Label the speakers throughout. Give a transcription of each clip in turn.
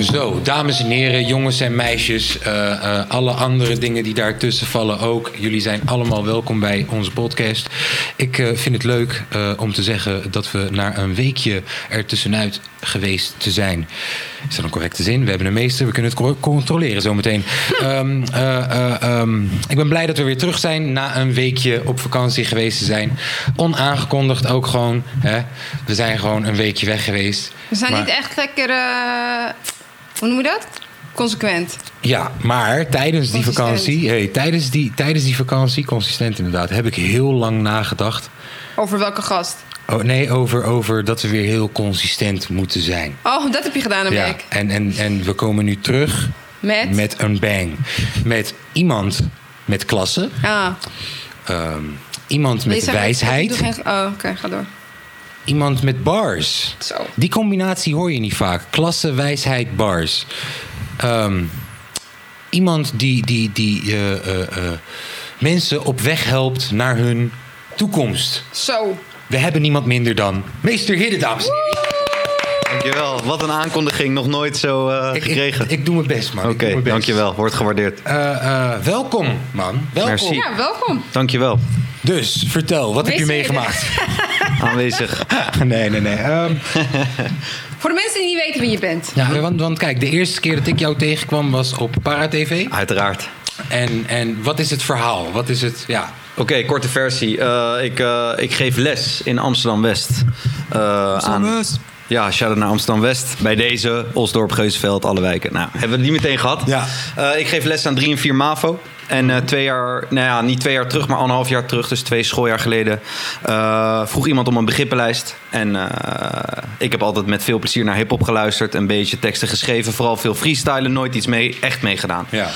Speaker 1: Zo, dames en heren, jongens en meisjes, eh, eh, alle andere dingen die daartussen vallen ook. Jullie zijn allemaal welkom bij onze podcast. Ik eh, vind het leuk om te zeggen dat we na een weekje er tussenuit geweest te zijn. Is dat een correcte zin? We hebben een meester, we kunnen het co- controleren zometeen. Ehm, eh, eh, ehm, ik ben blij dat we weer terug zijn na een weekje op vakantie geweest te zijn. Onaangekondigd ook gewoon. Hè? We zijn gewoon een weekje weg geweest.
Speaker 2: We zijn
Speaker 1: Maar-
Speaker 2: niet echt lekker... eh, hoe noem je dat? Consequent.
Speaker 1: Ja, maar tijdens die vakantie, hey, tijdens, die, tijdens die vakantie, consistent inderdaad, heb ik heel lang nagedacht.
Speaker 2: Over welke gast?
Speaker 1: Oh, nee, over, over dat we weer heel consistent moeten zijn.
Speaker 2: Oh, dat heb je gedaan een
Speaker 1: Ja,
Speaker 2: week.
Speaker 1: en, en, en we komen nu terug
Speaker 2: Met?
Speaker 1: met een bang. Met iemand met klasse,
Speaker 2: Ah.
Speaker 1: ehm, iemand met wijsheid,
Speaker 2: geen- Oh, oké, ga door.
Speaker 1: iemand met bars.
Speaker 2: Zo.
Speaker 1: Die combinatie hoor je niet vaak. Klasse, wijsheid, bars. Ehm, iemand die, die, die eh, mensen op weg helpt naar hun toekomst.
Speaker 2: Zo.
Speaker 1: We hebben niemand minder dan Meester Hidde, dames en heren.
Speaker 3: Dankjewel. Wat een aankondiging. Nog nooit zo eh,
Speaker 1: Ik,
Speaker 3: gekregen.
Speaker 1: ik, ik doe mijn best, man. Ik doe
Speaker 3: Oké,
Speaker 1: mijn best.
Speaker 3: dankjewel. Wordt gewaardeerd.
Speaker 1: Eh, eh, welkom, man. Welkom.
Speaker 3: Merci.
Speaker 2: Ja, welkom.
Speaker 3: Dankjewel.
Speaker 1: Dus, vertel, wat heb je meegemaakt?
Speaker 3: Aanwezig.
Speaker 1: nee, nee, nee. Ehm,
Speaker 2: Voor de mensen die niet weten wie je bent.
Speaker 1: ja, want, want kijk, de eerste keer dat ik jou tegenkwam was op Paratv.
Speaker 3: Uiteraard.
Speaker 1: En, en wat is het verhaal? Wat is het, ja...
Speaker 3: Oké, korte versie. Eh, ik, eh, ik geef les in Amsterdam-West. Eh, aan... Ja, shout-out naar Amsterdam-West. Bij deze, Osdorp, Geusveld, alle wijken. Nou, hebben we het niet meteen gehad.
Speaker 1: Ja.
Speaker 3: Ik geef les aan 3 en 4 MAVO. En eh, twee jaar, nou ja, niet twee jaar terug, maar anderhalf jaar terug, dus twee schooljaar geleden, eh, vroeg iemand om een begrippenlijst. En eh, ik heb altijd met veel plezier naar hip-hop geluisterd, een beetje teksten geschreven, vooral veel freestylen, nooit iets mee, echt meegedaan.
Speaker 1: Ja.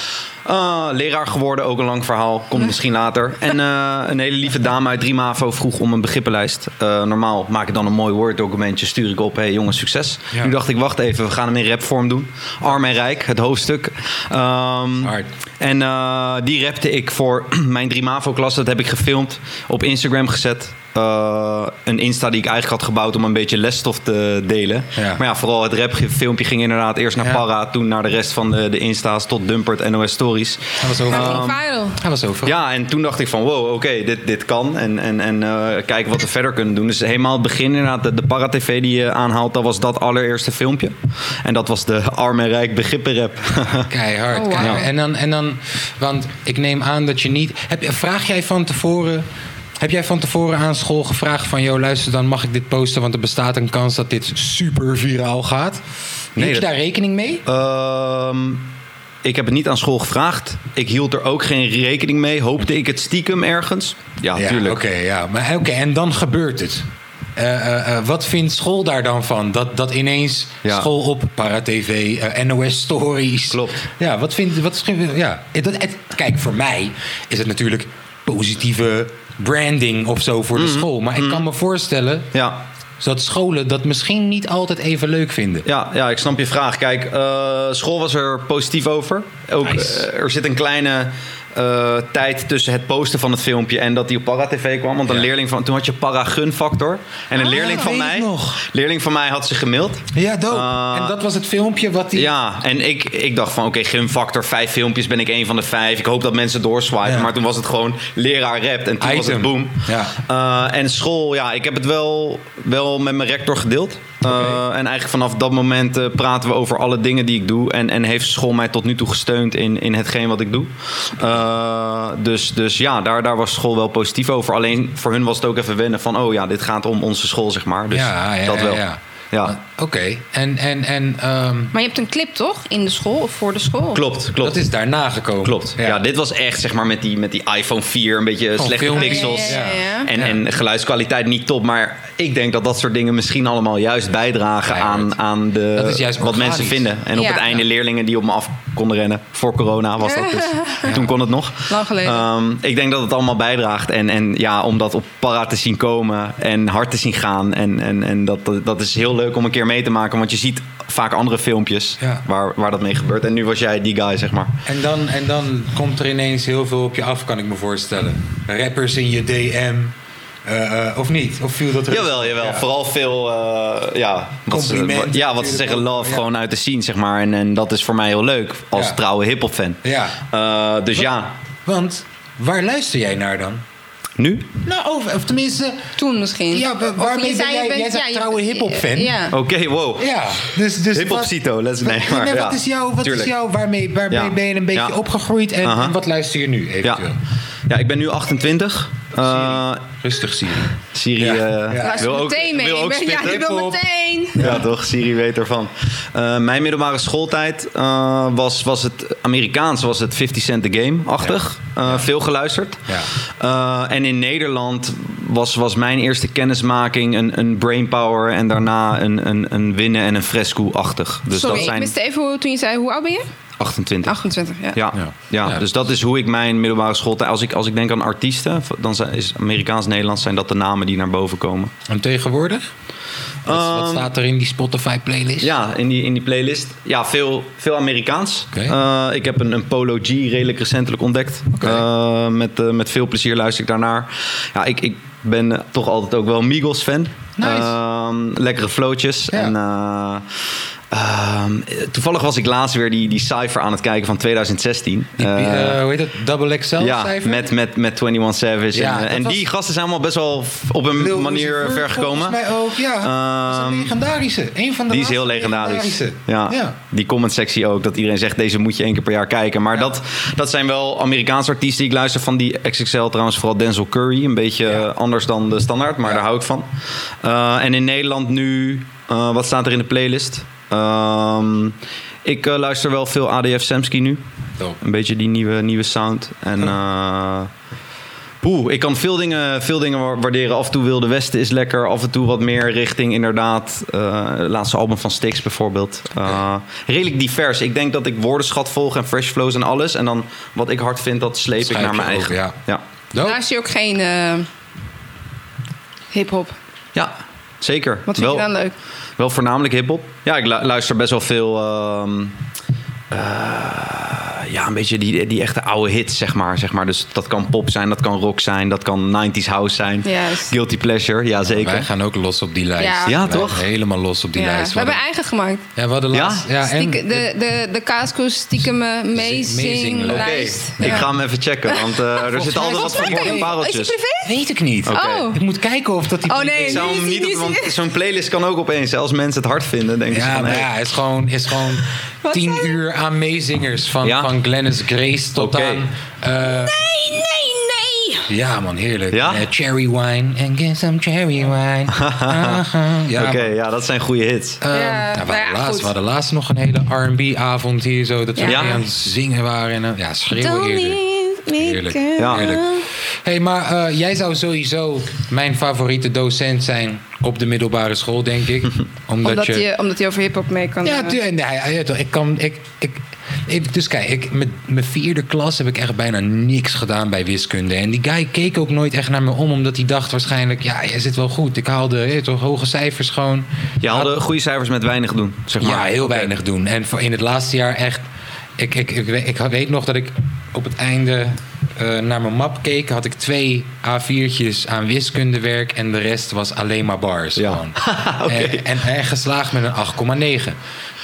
Speaker 3: Leraar geworden, ook een lang verhaal. Komt misschien later. En eh, een hele lieve dame uit 3 MAVO vroeg om een begrippenlijst. Eh, normaal maak ik dan een mooi Word-documentje, stuur ik op. hey, jongens, succes.
Speaker 1: Ja.
Speaker 3: Nu dacht ik, wacht even, we gaan hem in rapvorm doen. Arm en Rijk, het hoofdstuk. Ehm,
Speaker 1: Hard.
Speaker 3: En eh, die rapte ik voor mijn 3 MAVO-klas. Dat heb ik gefilmd, op Instagram gezet. Eh, een Insta die ik eigenlijk had gebouwd om een beetje lesstof te delen.
Speaker 1: Ja.
Speaker 3: Maar ja, vooral het rapfilmpje ging inderdaad eerst naar
Speaker 1: Ja.
Speaker 3: Para, toen naar de rest van de, de Insta's tot Dumpert, NOS Stories.
Speaker 1: Hij was
Speaker 2: viral.
Speaker 1: Hij was overal.
Speaker 3: Ja, en toen dacht ik van wow, oké, dit, dit kan. En, en, en eh, kijken wat we verder kunnen doen. Dus helemaal het begin inderdaad, de, de Para-TV die je aanhaalt, dat was dat allereerste filmpje. En dat was de arm en rijk begrippenrap.
Speaker 1: Keihard.
Speaker 2: Oh,
Speaker 1: keihard. En, dan, en dan, want ik neem aan dat je niet. Heb, je- vraag jij van tevoren. Heb jij van tevoren aan school gevraagd van... joh, luister, dan mag ik dit posten... want er bestaat een kans dat dit super viraal gaat?
Speaker 3: Nee,
Speaker 1: Hield je
Speaker 3: dat-
Speaker 1: daar rekening mee?
Speaker 3: Ehm, ik heb het niet aan school gevraagd. Ik hield er ook geen rekening mee. Hoopte ik het stiekem ergens? Ja,
Speaker 1: Ja,
Speaker 3: tuurlijk.
Speaker 1: Oké, ja. Maar oké, en dan gebeurt het. Eh, eh, eh, wat vindt school daar dan van? Dat, dat ineens
Speaker 3: Ja.
Speaker 1: school op Para-TV, NOS Stories.
Speaker 3: Klopt.
Speaker 1: Ja, wat vindt... Wat, ja. Dat, het, kijk, voor mij is het natuurlijk positieve branding of zo voor de
Speaker 3: Mhm.
Speaker 1: school. Maar ik kan me voorstellen
Speaker 3: Ja.
Speaker 1: dat scholen dat misschien niet altijd even leuk vinden.
Speaker 3: Ja, ja, ik snap je vraag. Kijk, eh, school was er positief over. Ook,
Speaker 1: Nice.
Speaker 3: eh, er zit een kleine eh, tijd tussen het posten van het filmpje en dat die op Para TV kwam. Want een
Speaker 1: Ja.
Speaker 3: leerling van toen had je Para Gun Factor. En een
Speaker 1: Ah,
Speaker 3: leerling van mij,
Speaker 1: nog.
Speaker 3: leerling van mij had ze gemaild.
Speaker 1: Ja, dope.
Speaker 3: Uh,
Speaker 1: en dat was het filmpje wat die...
Speaker 3: Ja, en ik, ik dacht van oké, Gun Factor, vijf filmpjes, ben ik één van de vijf. Ik hoop dat mensen doorswipen.
Speaker 1: Ja.
Speaker 3: Maar toen was het gewoon leraar rapt en toen was het boom.
Speaker 1: Ja.
Speaker 3: Uh, en school, ja, ik heb het wel, wel met mijn rector gedeeld. Uh, en eigenlijk vanaf dat moment uh, praten we over alle dingen die ik doe. En, en heeft school mij tot nu toe gesteund in, in hetgeen wat ik doe. Uh, dus, dus ja, daar, daar was school wel positief over. Alleen voor hun was het ook even wennen van... oh ja, dit gaat om onze school, zeg maar. Dus
Speaker 1: Ja, ja,
Speaker 3: dat wel.
Speaker 1: ja, ja.
Speaker 3: Ja.
Speaker 1: Oké, en... en, en ehm,
Speaker 2: Maar je hebt een clip toch? In de school of voor de school?
Speaker 3: Klopt, klopt.
Speaker 1: dat is daarna gekomen.
Speaker 3: Klopt. Ja. dit was echt zeg maar met die, met die iPhone 4, een beetje slechte pixels.
Speaker 2: Ja, ja, ja, ja.
Speaker 3: En,
Speaker 1: Ja.
Speaker 3: en geluidskwaliteit niet top. Maar ik denk dat dat soort dingen misschien allemaal juist bijdragen aan, aan de,
Speaker 1: Dat is juist
Speaker 3: wat mensen vinden. En op het einde leerlingen die op me af konden rennen. Voor corona was dat dus. Toen kon het nog.
Speaker 2: Lang geleden.
Speaker 3: Ehm, ik denk dat het allemaal bijdraagt. En, en ja, om dat op para te zien komen en hard te zien gaan. En, en, en dat, dat is heel leuk om een keer mee te maken. Want je ziet vaak andere filmpjes
Speaker 1: Ja.
Speaker 3: waar, waar dat mee gebeurt. En nu was jij die guy, zeg maar.
Speaker 1: En dan, en dan komt er ineens heel veel op je af, kan ik me voorstellen. Rappers in je DM. Eh, eh, of niet? Of viel dat er?
Speaker 3: Jawel, jawel.
Speaker 1: Ja.
Speaker 3: Vooral veel, eh, ja, wat ze,
Speaker 1: Complimenten
Speaker 3: ja, wat ze zeggen, love
Speaker 1: ja.
Speaker 3: gewoon uit de scene, zeg maar. En, en dat is voor mij heel leuk, als trouwe hip-hop fan.
Speaker 1: Ja.
Speaker 3: Dus ja,
Speaker 1: Want waar luister jij naar dan?
Speaker 3: Nu?
Speaker 1: Nou, of, of tenminste,
Speaker 2: Toen misschien.
Speaker 1: ja, waarmee ben jij, jij bent trouwe hip-hop fan?
Speaker 2: Ja.
Speaker 3: Oké, wow.
Speaker 1: Ja, dus, dus
Speaker 3: Hip-hop
Speaker 1: wat-
Speaker 3: Cito, let's
Speaker 1: wat-
Speaker 3: nee,
Speaker 1: nee,
Speaker 3: maar
Speaker 1: nee, wat is jouw, wat is jouw waarmee, waarmee
Speaker 3: Ja.
Speaker 1: ben je een beetje
Speaker 3: Ja.
Speaker 1: opgegroeid en, wat luister je nu eventueel?
Speaker 3: ja, ik ben nu 28. Eh,
Speaker 1: Rustig Siri.
Speaker 3: Siri
Speaker 1: Ja.
Speaker 3: eh,
Speaker 1: Ja.
Speaker 3: Wil ook,
Speaker 2: meteen mee.
Speaker 3: wil ook
Speaker 2: Ik ben- ja, ik wil meteen.
Speaker 3: Ja, toch? Siri weet ervan. Eh, mijn middelbare schooltijd eh, was, was het Amerikaans, was het 50 Cent the Game-achtig. Eh, Veel geluisterd.
Speaker 1: Ja.
Speaker 3: Eh, en in Nederland was, was mijn eerste kennismaking een, een Brainpower en daarna een, een, een Winnen en een Fresco-achtig. Dus
Speaker 2: Sorry,
Speaker 3: dat zijn
Speaker 2: ik miste even hoe, toen je zei, hoe oud ben je?
Speaker 3: 28.
Speaker 2: 28, ja.
Speaker 3: Ja,
Speaker 1: Ja.
Speaker 3: ja.
Speaker 1: Ja.
Speaker 3: dus dat is hoe ik mijn middelbare schooltijd... Als ik, als ik denk aan artiesten, dan zijn, is Amerikaans-Nederlands... zijn dat de namen die naar boven komen.
Speaker 1: En tegenwoordig? Wat, wat
Speaker 3: Ehm,
Speaker 1: staat er in die Spotify playlist?
Speaker 3: Ja, in die, in die playlist. Ja, veel, veel Amerikaans. Eh, ik heb een, een Polo G redelijk recentelijk ontdekt. Eh, met, eh, met veel plezier luister ik daarnaar. Ja, ik, ik ben toch altijd ook wel Migos fan.
Speaker 1: Nice.
Speaker 3: Ehm, lekkere flootjes.
Speaker 1: Ja.
Speaker 3: En, eh, ehm, toevallig was ik laatst weer die, die cijfer aan het kijken van 2016.
Speaker 1: Die,
Speaker 3: eh,
Speaker 1: hoe heet het? Double XL
Speaker 3: ja,
Speaker 1: cijfer?
Speaker 3: met, met, met 21 Savage.
Speaker 1: Ja,
Speaker 3: en
Speaker 1: dat
Speaker 3: en
Speaker 1: was-
Speaker 3: die gasten zijn allemaal best wel op een
Speaker 1: Lil
Speaker 3: manier ver gekomen.
Speaker 1: Volgens mij ook, ja. dat is een
Speaker 3: Ehm,
Speaker 1: legendarische. Een van de
Speaker 3: Die is heel legendarisch.
Speaker 1: legendarische.
Speaker 3: Ja.
Speaker 1: ja.
Speaker 3: Die comment sectie ook. Dat iedereen zegt, deze moet je één keer per jaar kijken. Maar dat, dat zijn wel Amerikaanse artiesten die ik luister. Van die XXL trouwens vooral Denzel Curry. Een beetje anders dan de standaard. Maar daar hou ik van. Eh, en in Nederland nu... wat staat er in de playlist? Ehm, ik eh, luister wel veel ADF Samsky nu.
Speaker 1: Dope.
Speaker 3: Een beetje die nieuwe, nieuwe sound. En... eh, Poeh, ik kan veel dingen, veel dingen wa- waarderen. Af en toe Wilde Westen is lekker. Af en toe wat meer richting inderdaad. eh, het laatste album van Styx bijvoorbeeld. Eh, redelijk divers. Ik denk dat ik woordenschat volg en fresh flows en alles. En dan wat ik hard vind, dat sleep ik naar mijn eigen.
Speaker 1: ja.
Speaker 3: ja.
Speaker 1: Dope.
Speaker 2: Luister je ook geen eh hip-hop?
Speaker 3: Ja, zeker.
Speaker 2: Wat vind
Speaker 3: wel,
Speaker 2: je dan leuk?
Speaker 3: Wel voornamelijk hip-hop. Ja, ik lu- luister best wel veel. eh, ja, een beetje die, die echte oude hits, zeg maar, zeg maar. Dus dat kan pop zijn, dat kan rock zijn, dat kan 90s house zijn.
Speaker 2: Juist.
Speaker 3: Guilty pleasure, ja zeker.
Speaker 1: Wij gaan ook los op die lijst.
Speaker 2: Ja.
Speaker 3: Toch?
Speaker 1: Helemaal los op die
Speaker 2: Ja,
Speaker 1: lijst.
Speaker 2: we hebben eigen gemaakt.
Speaker 1: Ja, we hadden
Speaker 3: Ja?
Speaker 1: en
Speaker 2: de, de, de Kaasko stiekem
Speaker 1: Amazing
Speaker 2: lijst.
Speaker 3: ik ga hem even checken, want eh, er zitten altijd wat
Speaker 2: kan- Is
Speaker 3: pareltjes.
Speaker 2: het privé?
Speaker 1: Weet ik niet.
Speaker 2: Oh.
Speaker 1: Ik moet kijken of dat die...
Speaker 2: Oh nee,
Speaker 3: Ik zou hem
Speaker 2: is
Speaker 3: niet op,
Speaker 2: is
Speaker 3: want zo'n playlist kan ook opeens, als mensen het hard vinden, denken ze
Speaker 1: Ja,
Speaker 3: van,
Speaker 1: maar
Speaker 3: hey,
Speaker 1: ja, het is gewoon, is gewoon tien uur aan meezingers. Van,
Speaker 3: Ja?
Speaker 1: van Glennis Grace tot
Speaker 3: Oké.
Speaker 1: aan... eh,
Speaker 2: Nee, nee, nee.
Speaker 1: ja man, heerlijk.
Speaker 3: Ja?
Speaker 1: Eh, cherry wine and get some cherry wine. Ja,
Speaker 3: oké, ja, dat zijn goede hits.
Speaker 1: Ehm,
Speaker 2: Ja,
Speaker 1: nou, we, hadden laatst, we hadden laatst nog een hele R&B-avond hier zo. Dat we aan het zingen waren. En, eh, ja, schreeuwen
Speaker 2: Don't
Speaker 1: eerder. Heerlijk.
Speaker 3: Ja.
Speaker 1: Heerlijk. hey, maar eh, jij zou sowieso mijn favoriete docent zijn op de middelbare school, denk ik. Omdat,
Speaker 2: Omdat
Speaker 1: je...
Speaker 2: je, omdat je over hip-hop mee kan.
Speaker 1: Ja,
Speaker 2: eh,
Speaker 1: tu- nee, ik kan. Ik, ik, ik- dus kijk, ik, met mijn vierde klas heb ik echt bijna niks gedaan bij wiskunde. En die guy keek ook nooit echt naar me om, omdat hij dacht waarschijnlijk: ja, jij zit wel goed. Ik haalde eh, toch, hoge cijfers gewoon.
Speaker 3: Je hadden goede cijfers met weinig doen, zeg maar.
Speaker 1: Ja, heel weinig doen. En voor in het laatste jaar echt. Ik, ik, ik, ik weet nog dat ik op het einde eh, naar mijn map keek. Had ik twee A4'tjes aan wiskundewerk. En de rest was alleen maar bars.
Speaker 3: Ja.
Speaker 1: Gewoon.
Speaker 3: Oké.
Speaker 1: en, en, en geslaagd met een 8,9.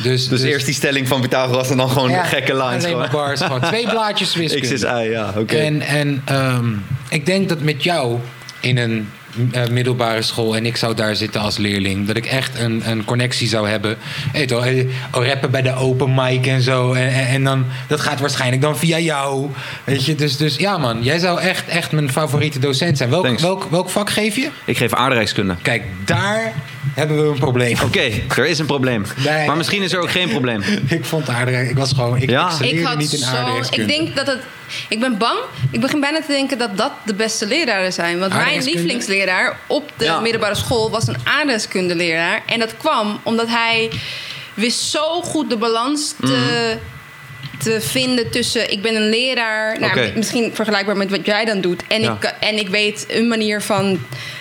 Speaker 1: Dus,
Speaker 3: Dus eerst die stelling van Pythagoras en dan gewoon
Speaker 1: ja,
Speaker 3: gekke lines.
Speaker 1: Alleen maar bars. Gewoon twee blaadjes wiskunde.
Speaker 3: X is Y, ja, oké.
Speaker 1: En, en ehm, ik denk dat met jou in een eh, middelbare school en ik zou daar zitten als leerling, dat ik echt een, een connectie zou hebben. Hey, toch, eh, oh, rappen bij de open mic en zo. En, en, en dan, dat gaat waarschijnlijk dan via jou. Weet je, dus, dus ja man, jij zou echt, echt mijn favoriete docent zijn. Welk,
Speaker 3: Thanks.
Speaker 1: welk, welk vak geef je?
Speaker 3: Ik geef aardrijkskunde.
Speaker 1: Kijk, daar hebben we een probleem.
Speaker 3: Oké, er is een probleem.
Speaker 1: Nee.
Speaker 3: Maar misschien is er ook geen probleem.
Speaker 1: Ik vond aardig, ik was gewoon, ik
Speaker 3: Ja?
Speaker 2: Ik had
Speaker 1: niet in
Speaker 2: zo.
Speaker 1: aardrijkskunde.
Speaker 2: Ik denk dat het. Ik ben bang. Ik begin bijna te denken dat dat de beste leraren zijn. Want mijn
Speaker 1: Aardrijkskunde?
Speaker 2: lievelingsleraar op de
Speaker 3: Ja.
Speaker 2: middelbare school was een aardrijkskundeleraar. En dat kwam omdat hij wist zo goed de balans te, te vinden tussen. Ik ben een leraar. Nou,
Speaker 3: Oké.
Speaker 2: Misschien vergelijkbaar met wat jij dan doet. En,
Speaker 3: Ja.
Speaker 2: ik, en ik weet een manier van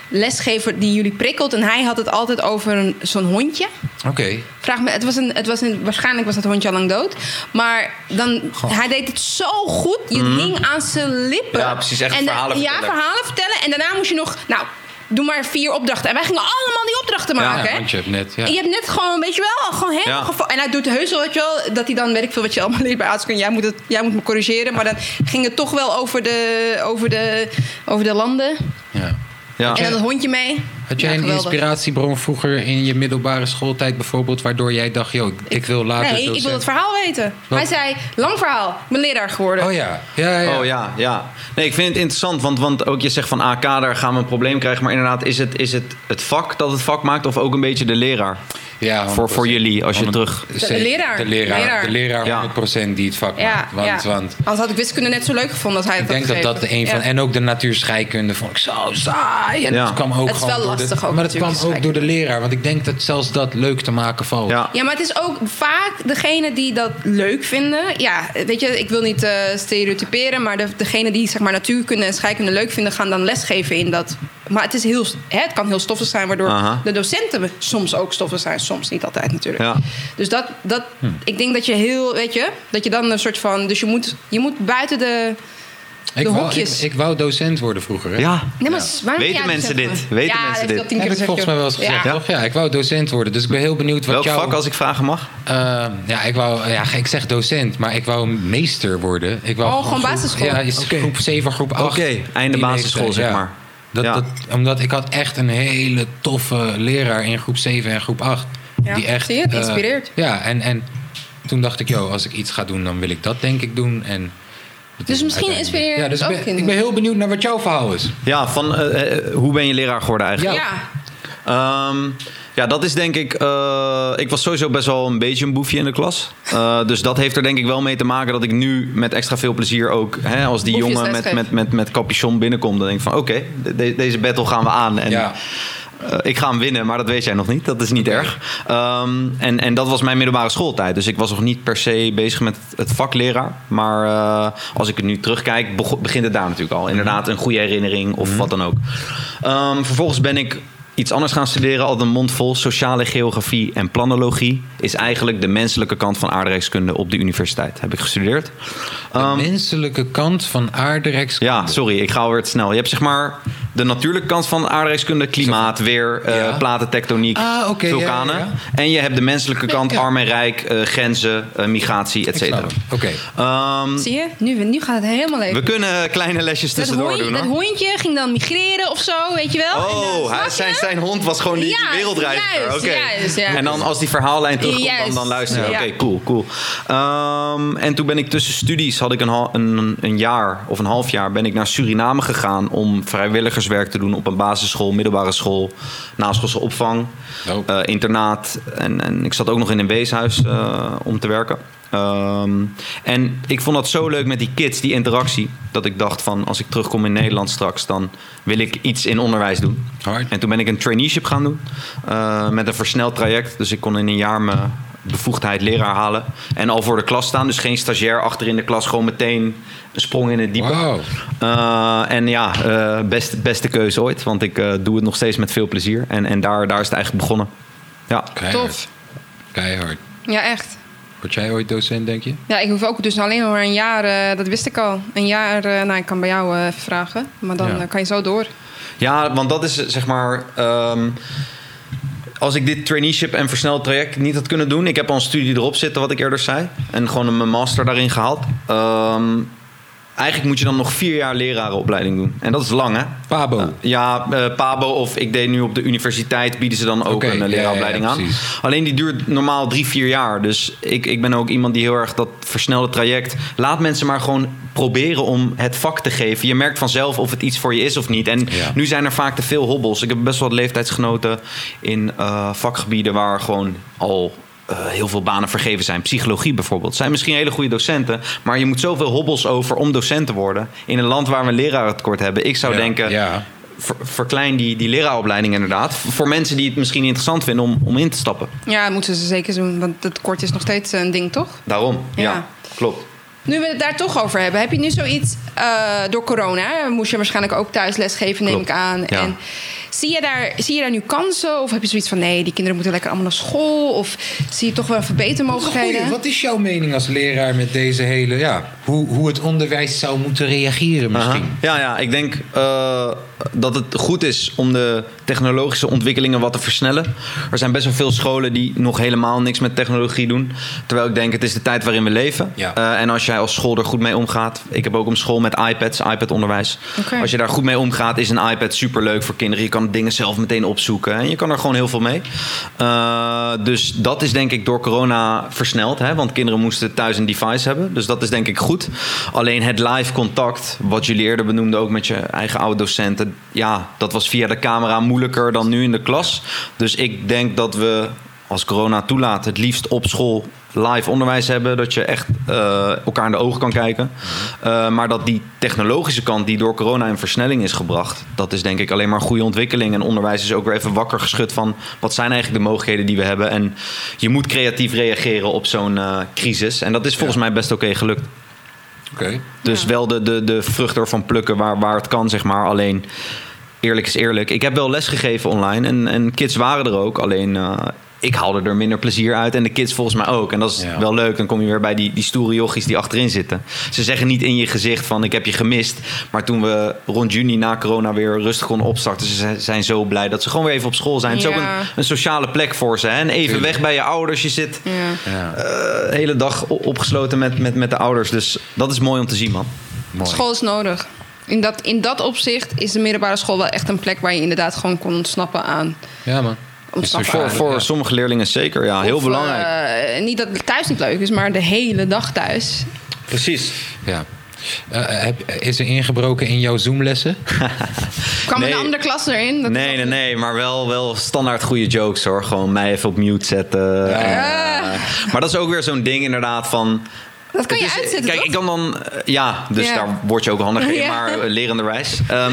Speaker 2: lesgeven die jullie prikkelt. En hij had het altijd over zo'n hondje.
Speaker 1: Oké.
Speaker 2: Vraag me, het was een, het was een, waarschijnlijk was dat hondje al lang dood. Maar dan,
Speaker 1: Goh.
Speaker 2: hij deed het zo goed. Je hing aan zijn lippen.
Speaker 3: Mhm. Ja, precies, echt
Speaker 2: en
Speaker 3: verhalen
Speaker 2: Ja,
Speaker 3: vertellen.
Speaker 2: verhalen vertellen. En daarna moest je nog, nou, doe maar vier opdrachten. En wij gingen allemaal die opdrachten maken.
Speaker 1: Ja, want je hebt net... Ja.
Speaker 2: Je hebt net gewoon, weet je wel, gewoon helemaal
Speaker 3: Ja.
Speaker 2: gevo- En hij doet heus wel, weet je wel, dat hij dan, weet ik veel wat je allemaal leert bij aardrijkskunde. Jij moet, het, jij moet me corrigeren. Maar dan ging het toch wel over de, over de, over de landen.
Speaker 1: Ja.
Speaker 3: Ja.
Speaker 2: En dan het hondje mee.
Speaker 1: Had jij
Speaker 2: Ja,
Speaker 1: een inspiratiebron vroeger in je middelbare schooltijd bijvoorbeeld... waardoor jij dacht, joh, ik wil later
Speaker 2: Nee, ik wil het verhaal weten.
Speaker 1: Wat?
Speaker 2: Hij zei, lang verhaal, ik ben leraar geworden.
Speaker 1: Oh ja, ja, ja.
Speaker 3: Oh ja, ja. Nee, ik vind het interessant, want, want ook je zegt van AK, daar gaan we een probleem krijgen. Maar inderdaad, is het, is het het vak dat het vak maakt of ook een beetje de leraar?
Speaker 1: Ja,
Speaker 3: Voor, voor
Speaker 1: 100%.
Speaker 3: jullie, als je
Speaker 1: 100%.
Speaker 3: terug...
Speaker 2: De leraar.
Speaker 1: De leraar,
Speaker 2: Leraar.
Speaker 1: De leraar
Speaker 3: Ja.
Speaker 1: 100% die het vak
Speaker 2: Ja,
Speaker 1: maakt. Want,
Speaker 2: ja.
Speaker 1: want
Speaker 2: Anders had ik wiskunde net zo leuk gevonden als hij
Speaker 1: ik
Speaker 2: het
Speaker 1: denk
Speaker 2: had
Speaker 1: dat dat een van...
Speaker 2: Ja.
Speaker 1: En ook de natuurscheikunde vond ik zo saai. En
Speaker 3: Ja.
Speaker 1: het kwam ook
Speaker 2: Het is
Speaker 1: gewoon
Speaker 2: wel
Speaker 1: door de-
Speaker 2: lastig ook
Speaker 1: Maar het kwam ook door de leraar. Want ik denk dat zelfs dat leuk te maken valt.
Speaker 3: Ja.
Speaker 2: Ja, maar het is ook vaak degene die dat leuk vinden. Ja, weet je, ik wil niet eh, stereotyperen, maar de, degene die zeg maar, natuurkunde en scheikunde leuk vinden, gaan dan lesgeven in dat. Maar het, is heel, hè, het kan heel stoffig zijn, waardoor
Speaker 3: Aha.
Speaker 2: de docenten soms ook stoffig zijn. Soms niet altijd natuurlijk.
Speaker 3: Ja.
Speaker 2: Dus dat, dat, ik denk dat je heel, weet je, dat je dan een soort van. Dus je moet, je moet buiten de.
Speaker 1: Ik,
Speaker 2: De
Speaker 1: wou,
Speaker 2: hokjes.
Speaker 1: ik, ik wou docent worden vroeger. Hè?
Speaker 3: Ja.
Speaker 2: Nee, maar
Speaker 1: Ja.
Speaker 3: Weten mensen dit? Weten
Speaker 2: ja,
Speaker 3: mensen
Speaker 2: dat
Speaker 3: dit?
Speaker 2: heb ik al tien
Speaker 1: Heb ik volgens mij wel eens gezegd,
Speaker 2: Ja.
Speaker 1: toch? Ja, ik wou docent worden. Dus ik ben heel benieuwd wat
Speaker 3: Welk
Speaker 1: jou...
Speaker 3: vak, als ik vragen mag?
Speaker 1: Eh, ja, ik wou... Ja, ik zeg docent, maar ik wou meester worden. Ik wou
Speaker 2: Oh, gewoon basisschool?
Speaker 1: Ja, is groep 7, groep 8.
Speaker 3: Oké, einde basisschool, zeg
Speaker 1: ja.
Speaker 3: maar.
Speaker 1: Dat,
Speaker 3: Ja.
Speaker 1: dat, omdat ik had echt een hele toffe leraar in groep 7 en groep 8.
Speaker 2: Ja,
Speaker 1: Die echt,
Speaker 2: zie je, het
Speaker 1: eh, ja, en, en toen dacht ik, joh, als ik iets ga doen, dan wil ik dat denk ik doen. En
Speaker 2: Dus
Speaker 1: is
Speaker 2: misschien inspireer je
Speaker 1: Ja, dus ik
Speaker 2: ook
Speaker 1: ben,
Speaker 2: kinderen.
Speaker 1: ik ben heel benieuwd naar wat jouw verhaal is.
Speaker 3: Ja, van eh, eh, hoe ben je leraar geworden eigenlijk?
Speaker 1: Ja.
Speaker 2: Ja.
Speaker 3: Ja, dat is denk ik. eh, ik was sowieso best wel een beetje een boefje in de klas. Eh, dus dat heeft er denk ik wel mee te maken dat ik nu met extra veel plezier ook. Hè, als die
Speaker 2: Boefjes
Speaker 3: jongen met, met, met, met capuchon binnenkomt, dan denk ik van: oké, de- de- deze battle gaan we aan. En,
Speaker 1: Ja.
Speaker 3: eh, ik ga hem winnen, maar dat weet jij nog niet. Dat is niet erg. Ehm, en, en dat was mijn middelbare schooltijd. Dus ik was nog niet per se bezig met het vak leraar. Maar eh, als ik het nu terugkijk, begint het daar natuurlijk al. Inderdaad, een goede herinnering of wat dan ook. Ehm, vervolgens ben ik iets anders gaan studeren. Al een mond vol. Sociale geografie en planologie is eigenlijk de menselijke kant van aardrijkskunde op de universiteit. Heb ik gestudeerd.
Speaker 1: De
Speaker 3: Ehm,
Speaker 1: menselijke kant van aardrijkskunde.
Speaker 3: ja, sorry, ik ga alweer te snel. Je hebt zeg maar de natuurlijke kant van aardrijkskunde, klimaat, weer, eh,
Speaker 1: Ja. Ah,
Speaker 3: vulkanen.
Speaker 1: ja, ja.
Speaker 3: En je hebt de menselijke kant, arm en rijk, eh, grenzen, eh, migratie, et cetera.
Speaker 1: Oké.
Speaker 3: Ehm,
Speaker 2: Zie je? Nu, nu gaat het helemaal even.
Speaker 3: we kunnen kleine lesjes
Speaker 2: dat,
Speaker 3: tussendoor
Speaker 2: hondje,
Speaker 3: doen
Speaker 2: dat
Speaker 3: hoor.
Speaker 2: hondje ging dan migreren of zo, weet je wel?
Speaker 3: Oh, hij, zijn, zijn hond was gewoon die, die wereldreiziger.
Speaker 2: juist,
Speaker 3: Oké.
Speaker 2: juist, ja.
Speaker 3: En dan als die verhaallijn terugkomt, dan, dan luisteren.
Speaker 2: ja.
Speaker 3: Oké, cool, cool. Ehm, en toen ben ik tussen studies, had ik een, een, een jaar of een half jaar, ben ik naar Suriname gegaan om vrijwilligerswerk te doen op een basisschool, middelbare school, naschoolse opvang,
Speaker 1: Dope.
Speaker 3: eh, internaat. En, en ik zat ook nog in een weeshuis eh, om te werken. Ehm, en ik vond dat zo leuk met die kids, die interactie, dat ik dacht van als ik terugkom in Nederland straks, dan wil ik iets in onderwijs doen.
Speaker 1: Hard.
Speaker 3: En toen ben ik een traineeship gaan doen eh, met een versneld traject. Dus ik kon in een jaar mijn bevoegdheid leraar halen. En al voor de klas staan. Dus geen stagiair achter in de klas. Gewoon meteen een sprong in het diepe. Eh, en ja, eh best, beste keuze ooit. Want ik eh, doe het nog steeds met veel plezier. En, en daar, daar is het eigenlijk begonnen. Ja.
Speaker 1: Keihard.
Speaker 2: Tof.
Speaker 1: Keihard.
Speaker 2: Ja, echt.
Speaker 1: Word jij ooit docent, denk je?
Speaker 2: Ja, ik hoef ook dus alleen nog maar een jaar, eh, dat wist ik al. Een jaar, eh, nou, ik kan bij jou eh, even vragen. Maar dan
Speaker 1: Ja.
Speaker 2: kan je zo door.
Speaker 3: Ja, want dat is zeg maar. ehm, als ik dit traineeship en versneld traject niet had kunnen doen. Ik heb al een studie erop zitten, wat ik eerder zei. En gewoon een master daarin gehaald. Ehm, eigenlijk moet je dan nog vier jaar lerarenopleiding doen. En dat is lang, hè?
Speaker 1: Pabo.
Speaker 3: Ja, eh, Pabo of ik deed nu op de universiteit, bieden ze dan ook een eh,
Speaker 1: ja,
Speaker 3: leraaropleiding
Speaker 1: ja, ja,
Speaker 3: aan.
Speaker 1: precies.
Speaker 3: Alleen die duurt normaal drie, vier jaar. Dus ik, ik ben ook iemand die heel erg dat versnelde traject. Laat mensen maar gewoon proberen om het vak te geven. Je merkt vanzelf of het iets voor je is of niet. En
Speaker 1: Ja.
Speaker 3: nu zijn er vaak te veel hobbels. Ik heb best wel leeftijdsgenoten in eh, vakgebieden waar gewoon al. Eh, heel veel banen vergeven zijn. Psychologie bijvoorbeeld. Zijn misschien hele goede docenten. Maar je moet zoveel hobbels over om docent te worden. In een land waar we een lerarentekort hebben. Ik zou
Speaker 1: Ja,
Speaker 3: denken.
Speaker 1: Ja.
Speaker 3: Ver- verklein die, die leraaropleiding inderdaad. Voor mensen die het misschien interessant vinden om, om in te stappen.
Speaker 2: Ja, dat moeten ze zeker doen. Want het kort is nog steeds een ding, toch?
Speaker 3: Daarom, ja,
Speaker 2: Ja.
Speaker 3: klopt.
Speaker 2: Nu we het daar toch over hebben, heb je nu zoiets eh, door corona? Moest je waarschijnlijk ook thuis lesgeven, neem
Speaker 3: Klopt,
Speaker 2: ik aan.
Speaker 3: ja.
Speaker 2: En zie je, daar, zie je daar nu kansen? Of heb je zoiets van nee, die kinderen moeten lekker allemaal naar school? Of zie je toch wel verbetermogelijkheden?
Speaker 1: Wat is jouw mening als leraar met deze hele... Ja, hoe, hoe het onderwijs zou moeten reageren misschien?
Speaker 3: Aha. Ja, ja, ik denk. eh, dat het goed is om de technologische ontwikkelingen wat te versnellen. Er zijn best wel veel scholen die nog helemaal niks met technologie doen. Terwijl ik denk, het is de tijd waarin we leven.
Speaker 1: Ja.
Speaker 3: Eh, en als jij als school er goed mee omgaat. Ik heb ook een school met iPads, iPad-onderwijs. Als je daar goed mee omgaat, is een iPad superleuk voor kinderen. Je kan dingen zelf meteen opzoeken. En je kan er gewoon heel veel mee. Eh, dus dat is denk ik door corona versneld. Hè? Want kinderen moesten thuis een device hebben. Dus dat is denk ik goed. Alleen het live contact, wat jullie eerder benoemden ook met je eigen oude docenten. Ja, dat was via de camera moeilijker dan nu in de klas. Dus ik denk dat we, als corona toelaat, het liefst op school live onderwijs hebben. Dat je echt eh, elkaar in de ogen kan kijken. Uh, maar dat die technologische kant die door corona in versnelling is gebracht. Dat is denk ik alleen maar een goede ontwikkeling. En onderwijs is ook weer even wakker geschud van wat zijn eigenlijk de mogelijkheden die we hebben. En je moet creatief reageren op zo'n uh, crisis. En dat is volgens mij best oké gelukt.
Speaker 1: Oké.
Speaker 3: Dus wel de, de, de vrucht ervan plukken waar, waar het kan, zeg maar. Alleen, eerlijk is eerlijk. Ik heb wel les gegeven online en, en kids waren er ook. Alleen, uh, ik haalde er minder plezier uit en de kids volgens mij ook. En dat is
Speaker 1: Ja.
Speaker 3: wel leuk. Dan kom je weer bij die, die stoere jochies die achterin zitten. Ze zeggen niet in je gezicht van ik heb je gemist. Maar toen we rond juni na corona weer rustig konden opstarten... ze zijn- zo blij dat ze gewoon weer even op school zijn. Het is ook een, een sociale plek voor ze. Hè? En even
Speaker 1: Tuurlijk.
Speaker 3: weg bij je ouders. Je zit
Speaker 2: Ja.
Speaker 3: Eh, de hele dag opgesloten met, met, met de ouders. Dus dat is mooi om te zien, man.
Speaker 1: mooi.
Speaker 2: School is nodig. In dat, in dat opzicht is de middelbare school wel echt een plek waar je inderdaad gewoon kon ontsnappen aan.
Speaker 1: Ja, man.
Speaker 3: Voor, voor
Speaker 1: ja.
Speaker 3: sommige leerlingen zeker, ja. Heel
Speaker 2: Of,
Speaker 3: belangrijk.
Speaker 2: eh, niet dat het thuis niet leuk is, maar de hele dag thuis.
Speaker 3: Precies.
Speaker 1: Ja. Eh, heb, is er ingebroken in jouw Zoom-lessen?
Speaker 2: Kwam
Speaker 3: Nee.
Speaker 2: een andere klas erin? Dat is
Speaker 3: Nee, nee, nee, maar wel, wel standaard goede jokes hoor. Gewoon mij even op mute zetten. En, eh, maar dat is ook weer zo'n ding inderdaad van...
Speaker 2: Dat kan je
Speaker 3: is-
Speaker 2: uitzetten,
Speaker 3: Kijk,
Speaker 2: toch?
Speaker 3: ik kan dan... eh, ja, dus
Speaker 2: Ja.
Speaker 3: daar word je ook handig in,
Speaker 2: Ja.
Speaker 3: maar uh, lerende wijs. Ehm,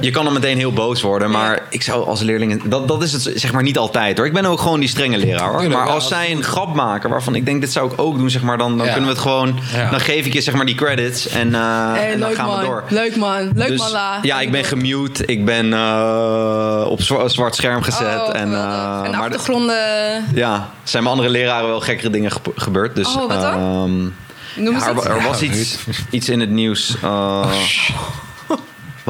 Speaker 3: je kan dan meteen heel boos worden, maar
Speaker 2: Ja.
Speaker 3: ik zou als leerling... Dat, dat is het zeg maar niet altijd hoor. Ik ben ook gewoon die strenge leraar hoor. Maar als zij een grap maken waarvan ik denk, dit zou ik ook doen, zeg maar, dan, dan
Speaker 1: Ja.
Speaker 3: kunnen we het gewoon...
Speaker 1: Ja.
Speaker 3: Dan geef ik je zeg maar die credits en, eh,
Speaker 2: Hey,
Speaker 3: en dan gaan
Speaker 2: man.
Speaker 3: we door.
Speaker 2: Leuk man. Leuk
Speaker 3: Dus,
Speaker 2: man, La.
Speaker 3: ja, ik ben gemute. Ik ben eh, op zwa- zwart scherm gezet.
Speaker 2: Oh,
Speaker 3: en, eh,
Speaker 2: en de
Speaker 3: maar de-
Speaker 2: achtergronden...
Speaker 3: ja, zijn mijn andere leraren wel gekkere dingen ge- gebeurd. Dus,
Speaker 2: Oh, wat dan?
Speaker 3: ehm,
Speaker 2: Noem eens
Speaker 3: ja, er, er was iets, iets in het nieuws. eh,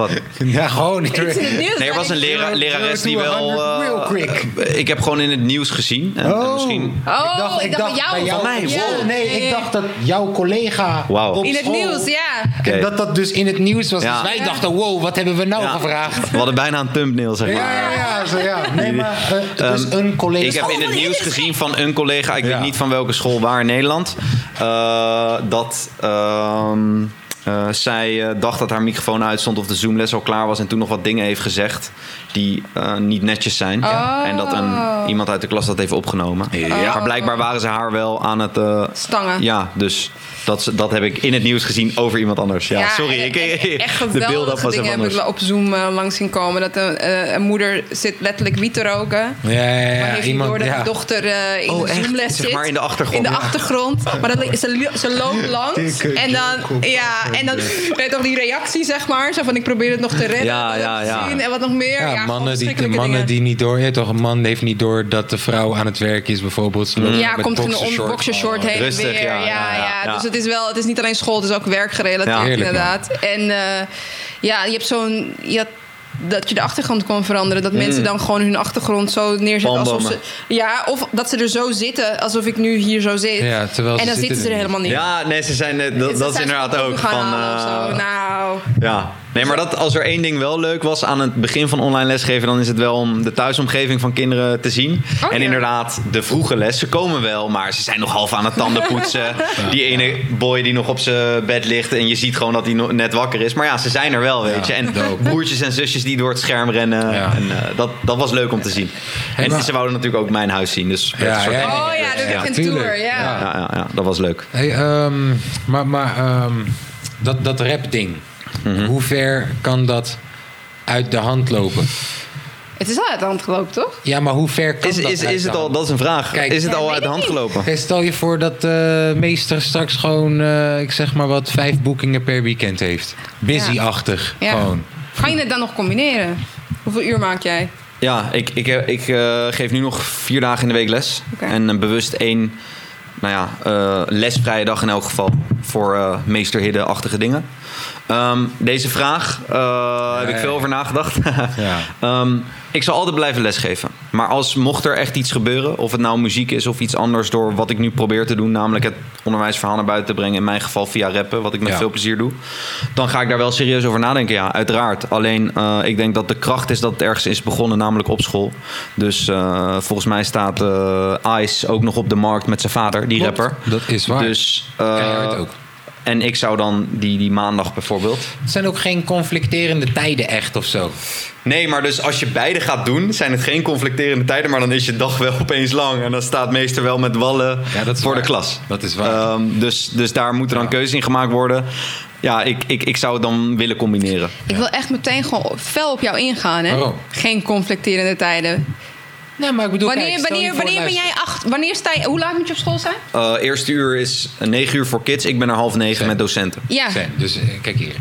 Speaker 3: wat?
Speaker 1: Ja, gewoon.
Speaker 3: Nee, er was een lera lerares die wel...
Speaker 1: 100 real
Speaker 3: eh,
Speaker 1: quick.
Speaker 3: eh, ik heb gewoon in het nieuws gezien. En, en misschien...
Speaker 2: Oh, ik dacht, bij jou.
Speaker 1: bij
Speaker 3: Van mij,
Speaker 2: Ja,
Speaker 3: wow.
Speaker 1: Nee, ik dacht dat jouw collega
Speaker 3: Wauw.
Speaker 1: op
Speaker 2: In het nieuws, ja.
Speaker 1: En dat dat dus in het nieuws was.
Speaker 3: Ja.
Speaker 1: Dus wij
Speaker 2: Ja.
Speaker 1: dachten, wow, wat hebben we nou
Speaker 3: Ja.
Speaker 1: gevraagd?
Speaker 3: We hadden bijna een thumbnail, zeg maar.
Speaker 1: Ja, ja, ja. Zo, ja. Nee, maar dus een collega.
Speaker 3: Ik heb in
Speaker 2: Oh,
Speaker 3: het nieuws gezien van een collega, ik
Speaker 1: Ja.
Speaker 3: weet niet van welke school waar in Nederland, eh, dat ehm, eh, zij eh, dacht dat haar microfoon uitstond of de Zoomles al klaar was en toen nog wat dingen heeft gezegd die eh, niet netjes zijn.
Speaker 2: Oh.
Speaker 3: En dat een, iemand uit de klas dat heeft opgenomen.
Speaker 1: Ja.
Speaker 3: Maar blijkbaar waren ze haar wel aan het... eh,
Speaker 2: Stangen.
Speaker 3: ja, dus dat, dat heb ik in het nieuws gezien over iemand anders. Ja, sorry.
Speaker 2: en-
Speaker 3: Ik,
Speaker 2: en- echt
Speaker 3: de beelden was
Speaker 2: dingen
Speaker 3: even
Speaker 2: heb ik
Speaker 3: anders.
Speaker 2: wel op Zoom eh, langs zien komen. Dat een, eh, een moeder zit letterlijk wiet te roken.
Speaker 1: Ja, ja, ja.
Speaker 2: maar heeft
Speaker 1: iemand,
Speaker 2: niet door dat
Speaker 1: ja.
Speaker 2: de dochter eh, in
Speaker 3: Oh,
Speaker 2: de
Speaker 3: echt?
Speaker 2: Zoomles
Speaker 3: Zeg
Speaker 2: zit.
Speaker 3: maar in de achtergrond.
Speaker 2: In de
Speaker 3: Ja.
Speaker 2: achtergrond. Maar dan, ze, ze loopt langs. En dan, ja, en dan weet toch die reactie, zeg maar. Zo van, ik probeer het nog te redden.
Speaker 3: Ja, ja, ja.
Speaker 2: gezien En wat nog meer.
Speaker 1: Ja, mannen, die, de mannen
Speaker 2: dingen.
Speaker 1: die niet door... Ja, toch, een man heeft niet door dat de vrouw aan het werk is, bijvoorbeeld.
Speaker 2: Ja, komt er een
Speaker 1: boxershort.
Speaker 2: boxershort heen weer.
Speaker 3: ja,
Speaker 2: Ja,
Speaker 3: ja,
Speaker 2: het is wel, het is niet alleen school, het is ook werkgerelateerd
Speaker 3: Ja.
Speaker 2: Inderdaad. En eh, ja, je hebt zo'n... Je had, dat je de achtergrond kon veranderen. Dat mensen dan gewoon hun achtergrond zo neerzetten alsof ze... Ja, of dat ze er zo zitten alsof ik nu hier zo zit.
Speaker 1: Ja, terwijl ze
Speaker 2: en dan
Speaker 1: zitten
Speaker 2: zitten ze er helemaal niet.
Speaker 3: Ja, nee, ze zijn, eh, dat, dat is inderdaad ook.
Speaker 2: gaan
Speaker 3: Van,
Speaker 2: halen of
Speaker 3: eh,
Speaker 2: zo. Nou,
Speaker 3: Ja, nee, maar dat, als er één ding wel leuk was aan het begin van online lesgeven, dan is het wel om de thuisomgeving van kinderen te zien.
Speaker 2: Oh,
Speaker 3: en
Speaker 2: ja.
Speaker 3: inderdaad, de vroege les, ze komen wel, maar ze zijn nog half aan het tanden poetsen. Die ene boy die nog op zijn bed ligt en je ziet gewoon dat hij net wakker is. Maar ja, ze zijn er wel, weet je. En
Speaker 1: dope.
Speaker 3: broertjes en zusjes die door het scherm rennen.
Speaker 1: Ja.
Speaker 3: En eh, dat, dat was leuk om te zien. En ze wouden natuurlijk ook mijn huis zien, dus
Speaker 1: Ja,
Speaker 3: een soort-
Speaker 1: ja,
Speaker 2: oh ja, dat
Speaker 1: Ja,
Speaker 2: is een tour. Ja.
Speaker 1: Ja.
Speaker 3: ja, ja, ja, dat was leuk.
Speaker 1: Hey, ehm, maar maar ehm, dat, dat
Speaker 3: Mhm.
Speaker 1: hoe ver kan dat uit de hand lopen?
Speaker 2: Het is al uit de hand gelopen, toch?
Speaker 1: Ja, maar hoe ver kan
Speaker 3: Is,
Speaker 1: dat
Speaker 3: is,
Speaker 1: uit
Speaker 3: is
Speaker 1: de
Speaker 3: het al, dat is een vraag.
Speaker 1: Kijk.
Speaker 3: is het
Speaker 2: Ja,
Speaker 3: al uit de
Speaker 2: ik
Speaker 3: hand gelopen?
Speaker 1: Kijk, stel je voor dat de meester straks gewoon, eh, ik zeg maar wat, vijf boekingen per weekend heeft. Busy-achtig,
Speaker 2: Ja.
Speaker 1: gewoon.
Speaker 2: Kan je het dan nog combineren? Hoeveel uur maak jij?
Speaker 3: Ja, ik, ik, ik eh, geef nu nog vier dagen in de week les. En eh, bewust één nou ja, eh, lesvrije dag in elk geval. Voor eh, meester Hidde-achtige dingen. Ehm, deze vraag eh, heb ik
Speaker 1: ja.
Speaker 3: veel over nagedacht.
Speaker 1: Ja.
Speaker 3: Ehm, ik zal altijd blijven lesgeven. Maar als mocht er echt iets gebeuren, of het nou muziek is of iets anders door wat ik nu probeer te doen, namelijk het onderwijsverhaal naar buiten te brengen, in mijn geval via rappen, wat ik met veel plezier doe, dan ga ik daar wel serieus over nadenken. Ja, uiteraard. Alleen eh, ik denk dat de kracht is dat het ergens is begonnen, namelijk op school. Dus eh, volgens mij staat Ice ook nog op de markt met zijn vader, die
Speaker 1: Klopt,
Speaker 3: rapper.
Speaker 1: dat is waar.
Speaker 3: Dus,
Speaker 1: ook.
Speaker 3: En ik zou dan die, die maandag bijvoorbeeld.
Speaker 1: Het zijn ook geen conflicterende tijden echt of zo.
Speaker 3: Nee, maar dus als je beide gaat doen, zijn het geen conflicterende tijden, maar dan is je dag wel opeens lang. En dan staat meester wel met wallen
Speaker 1: Ja, dat is
Speaker 3: voor
Speaker 1: waar.
Speaker 3: de klas.
Speaker 1: Dat is waar.
Speaker 3: Ehm, dus, dus daar moeten dan
Speaker 1: Ja.
Speaker 3: keuzes in gemaakt worden. Ja, ik, ik, ik zou het dan willen combineren.
Speaker 2: Ik wil echt meteen gewoon fel op jou ingaan, hè?
Speaker 1: Waarom?
Speaker 2: Geen conflicterende tijden.
Speaker 1: Nee, maar ik bedoel,
Speaker 2: Wanneer,
Speaker 1: kijk,
Speaker 2: wanneer, wanneer ben jij acht? Wanneer sta je? Hoe laat moet je op school zijn?
Speaker 3: Eh eerste uur is 9 uur voor kids. Ik ben er half negen
Speaker 1: Zijn.
Speaker 3: met docenten.
Speaker 2: Ja.
Speaker 1: Zijn. Dus eh, kijk hier.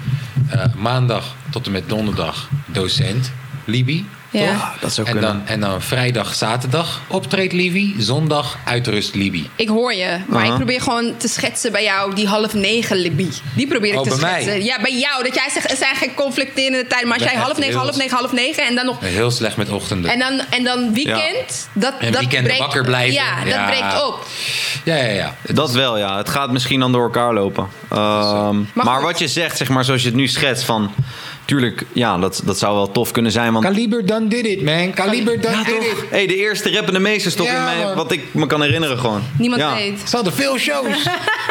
Speaker 1: Eh, maandag tot en met donderdag docent, Libi.
Speaker 2: Ja.
Speaker 1: toch?
Speaker 3: Ah, dat zou
Speaker 1: en,
Speaker 3: kunnen.
Speaker 1: dan, en dan vrijdag, zaterdag optreedt Libi. Zondag uitrust Libi.
Speaker 2: Ik hoor je, maar ik probeer gewoon te schetsen bij jou die half negen Libby. Die probeer ik
Speaker 1: Oh,
Speaker 2: te
Speaker 1: bij mij?
Speaker 2: schetsen. Ja, bij jou. Dat jij zegt, er zijn geen conflicterende tijden. Maar als jij half negen,
Speaker 1: heel-
Speaker 2: half negen, half negen en dan nog...
Speaker 1: Heel slecht met ochtenden.
Speaker 2: En dan, en dan weekend, dat,
Speaker 1: En
Speaker 2: dat
Speaker 1: weekenden
Speaker 2: breekt,
Speaker 1: wakker blijven.
Speaker 2: Ja, dat breekt op.
Speaker 1: Ja, ja, ja.
Speaker 3: Dat wel, ja. Het gaat misschien dan door elkaar lopen. Ehm,
Speaker 2: Maar
Speaker 3: maar wat je zegt, zeg maar, zoals je het nu schetst van... Tuurlijk, ja, dat, dat zou wel tof kunnen zijn. Want
Speaker 1: Kaliber done did it, man. Kaliber done
Speaker 3: Ja,
Speaker 1: did
Speaker 3: toch?
Speaker 1: it.
Speaker 3: Hey, de eerste rappende meesters toch
Speaker 1: Ja,
Speaker 3: in mijn,
Speaker 1: man.
Speaker 3: wat ik me kan herinneren gewoon.
Speaker 2: Niemand
Speaker 3: ja.
Speaker 2: weet.
Speaker 1: Ze hadden veel shows.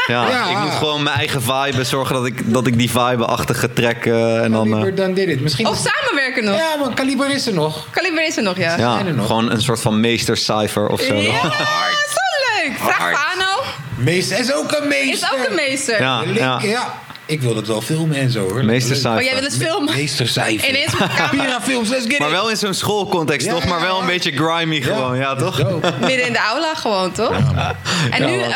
Speaker 3: Ja,
Speaker 1: Ja.
Speaker 3: ik moet gewoon mijn eigen vibe zorgen dat ik, dat ik die vibe-achtige trek eh, en dan... eh,
Speaker 1: Kaliber done did it. Misschien
Speaker 2: Of samenwerken nog.
Speaker 1: Ja, man. Kaliber is er nog.
Speaker 2: Kaliber is er nog, ja.
Speaker 1: er nog.
Speaker 3: gewoon een soort van meestercijfer of zo.
Speaker 2: Ja,
Speaker 3: Ja,
Speaker 2: zo leuk. Vraag
Speaker 1: Hard.
Speaker 2: Fano.
Speaker 1: Meester is ook een meester.
Speaker 2: Is ook een meester.
Speaker 3: ja,
Speaker 1: ja. Ik wil dat wel filmen en zo hoor.
Speaker 3: Meestercijfer.
Speaker 2: Oh, jij wil het filmen?
Speaker 1: Meestercijfer.
Speaker 2: Ineens op de camera.
Speaker 1: Pira films, let's get
Speaker 3: Maar
Speaker 1: it.
Speaker 3: wel in zo'n schoolcontext,
Speaker 1: Ja,
Speaker 3: toch? Maar wel een beetje grimy gewoon, ja, toch?
Speaker 2: Midden in de aula gewoon, toch? En nu, eh,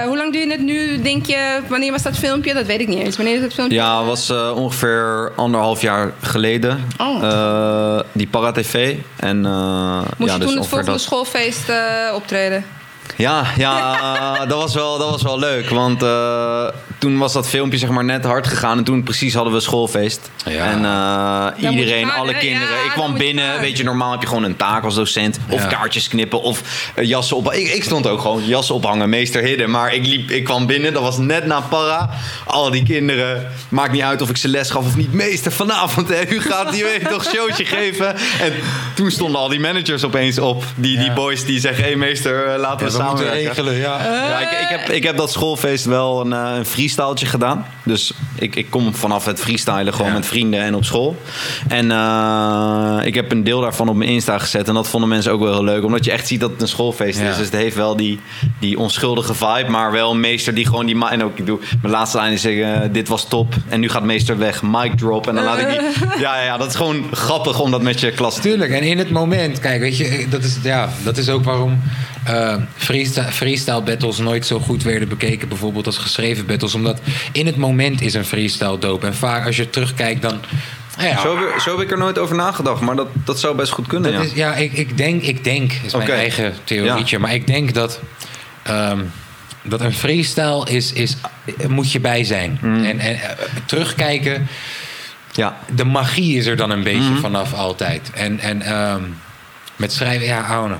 Speaker 2: eh, hoe lang duurde het nu, denk je? Wanneer was dat filmpje? Dat weet ik niet eens. Wanneer is dat filmpje?
Speaker 3: Ja, het was eh, ongeveer anderhalf jaar geleden.
Speaker 2: Oh.
Speaker 3: Eh, die Para-TV. En, eh,
Speaker 2: Moest
Speaker 3: ja,
Speaker 2: je
Speaker 3: dus
Speaker 2: toen het volgende
Speaker 3: dat.
Speaker 2: schoolfeest eh, optreden?
Speaker 3: Ja, ja dat, was wel, dat was wel leuk. Want eh, toen was dat filmpje zeg maar net hard gegaan. En toen precies hadden we schoolfeest.
Speaker 1: Ja.
Speaker 3: En eh, iedereen,
Speaker 2: gaan,
Speaker 3: alle
Speaker 2: hè?
Speaker 3: kinderen.
Speaker 2: Ja,
Speaker 3: ik kwam
Speaker 2: je
Speaker 3: binnen. Weet je, normaal heb je gewoon een taak als docent. Of
Speaker 1: Ja.
Speaker 3: kaartjes knippen. Of eh, jassen op. Ik, ik stond ook gewoon jassen ophangen. Meester Hidden. Maar ik, liep, ik kwam binnen. Dat was net na para. Al die kinderen. Maakt niet uit of ik ze les gaf of niet. Meester, vanavond. Hè, u gaat je weet toch showtje geven. En toen stonden al die managers opeens op. Die, die boys die zeggen... Hé hey, meester, laten we
Speaker 1: we moeten regelen, ja.
Speaker 3: Ja, ik, ik, heb, ik heb dat schoolfeest wel een, eh, een freestyletje gedaan. Dus ik, ik kom vanaf het freestylen gewoon
Speaker 1: Ja.
Speaker 3: met vrienden en op school. En eh, ik heb een deel daarvan op mijn Insta gezet. En dat vonden mensen ook wel heel leuk. Omdat je echt ziet dat het een schoolfeest
Speaker 1: Ja.
Speaker 3: is. Dus het heeft wel die, die onschuldige vibe. Maar wel een meester die gewoon die... En ook, ik doe mijn laatste lijn is zeggen... eh, dit was top. En nu gaat meester weg. Mic drop. En dan laat ik die... Ja, ja, ja, dat is gewoon grappig om dat met je klas te doen.
Speaker 1: Tuurlijk, en in het moment, kijk, weet je, dat is, ja, dat is ook waarom eh, freestyle, freestyle battles nooit zo goed werden bekeken, bijvoorbeeld als geschreven battles. Omdat in het moment is een freestyle dope. En vaak als je terugkijkt, dan. Ja,
Speaker 3: Zo heb, ik- zo heb ik er nooit over nagedacht. Maar dat, dat zou best goed kunnen,
Speaker 1: dat
Speaker 3: ja.
Speaker 1: is, ja ik, ik denk, ik denk, is mijn eigen theorietje, maar ik denk dat. ehm, dat een freestyle is, is, moet je bij zijn.
Speaker 3: Mm.
Speaker 1: En, en eh, terugkijken,
Speaker 3: ja.
Speaker 1: de magie is er dan een beetje
Speaker 3: Mhm.
Speaker 1: vanaf altijd. En, en ehm, met schrijven, ja, ouwe.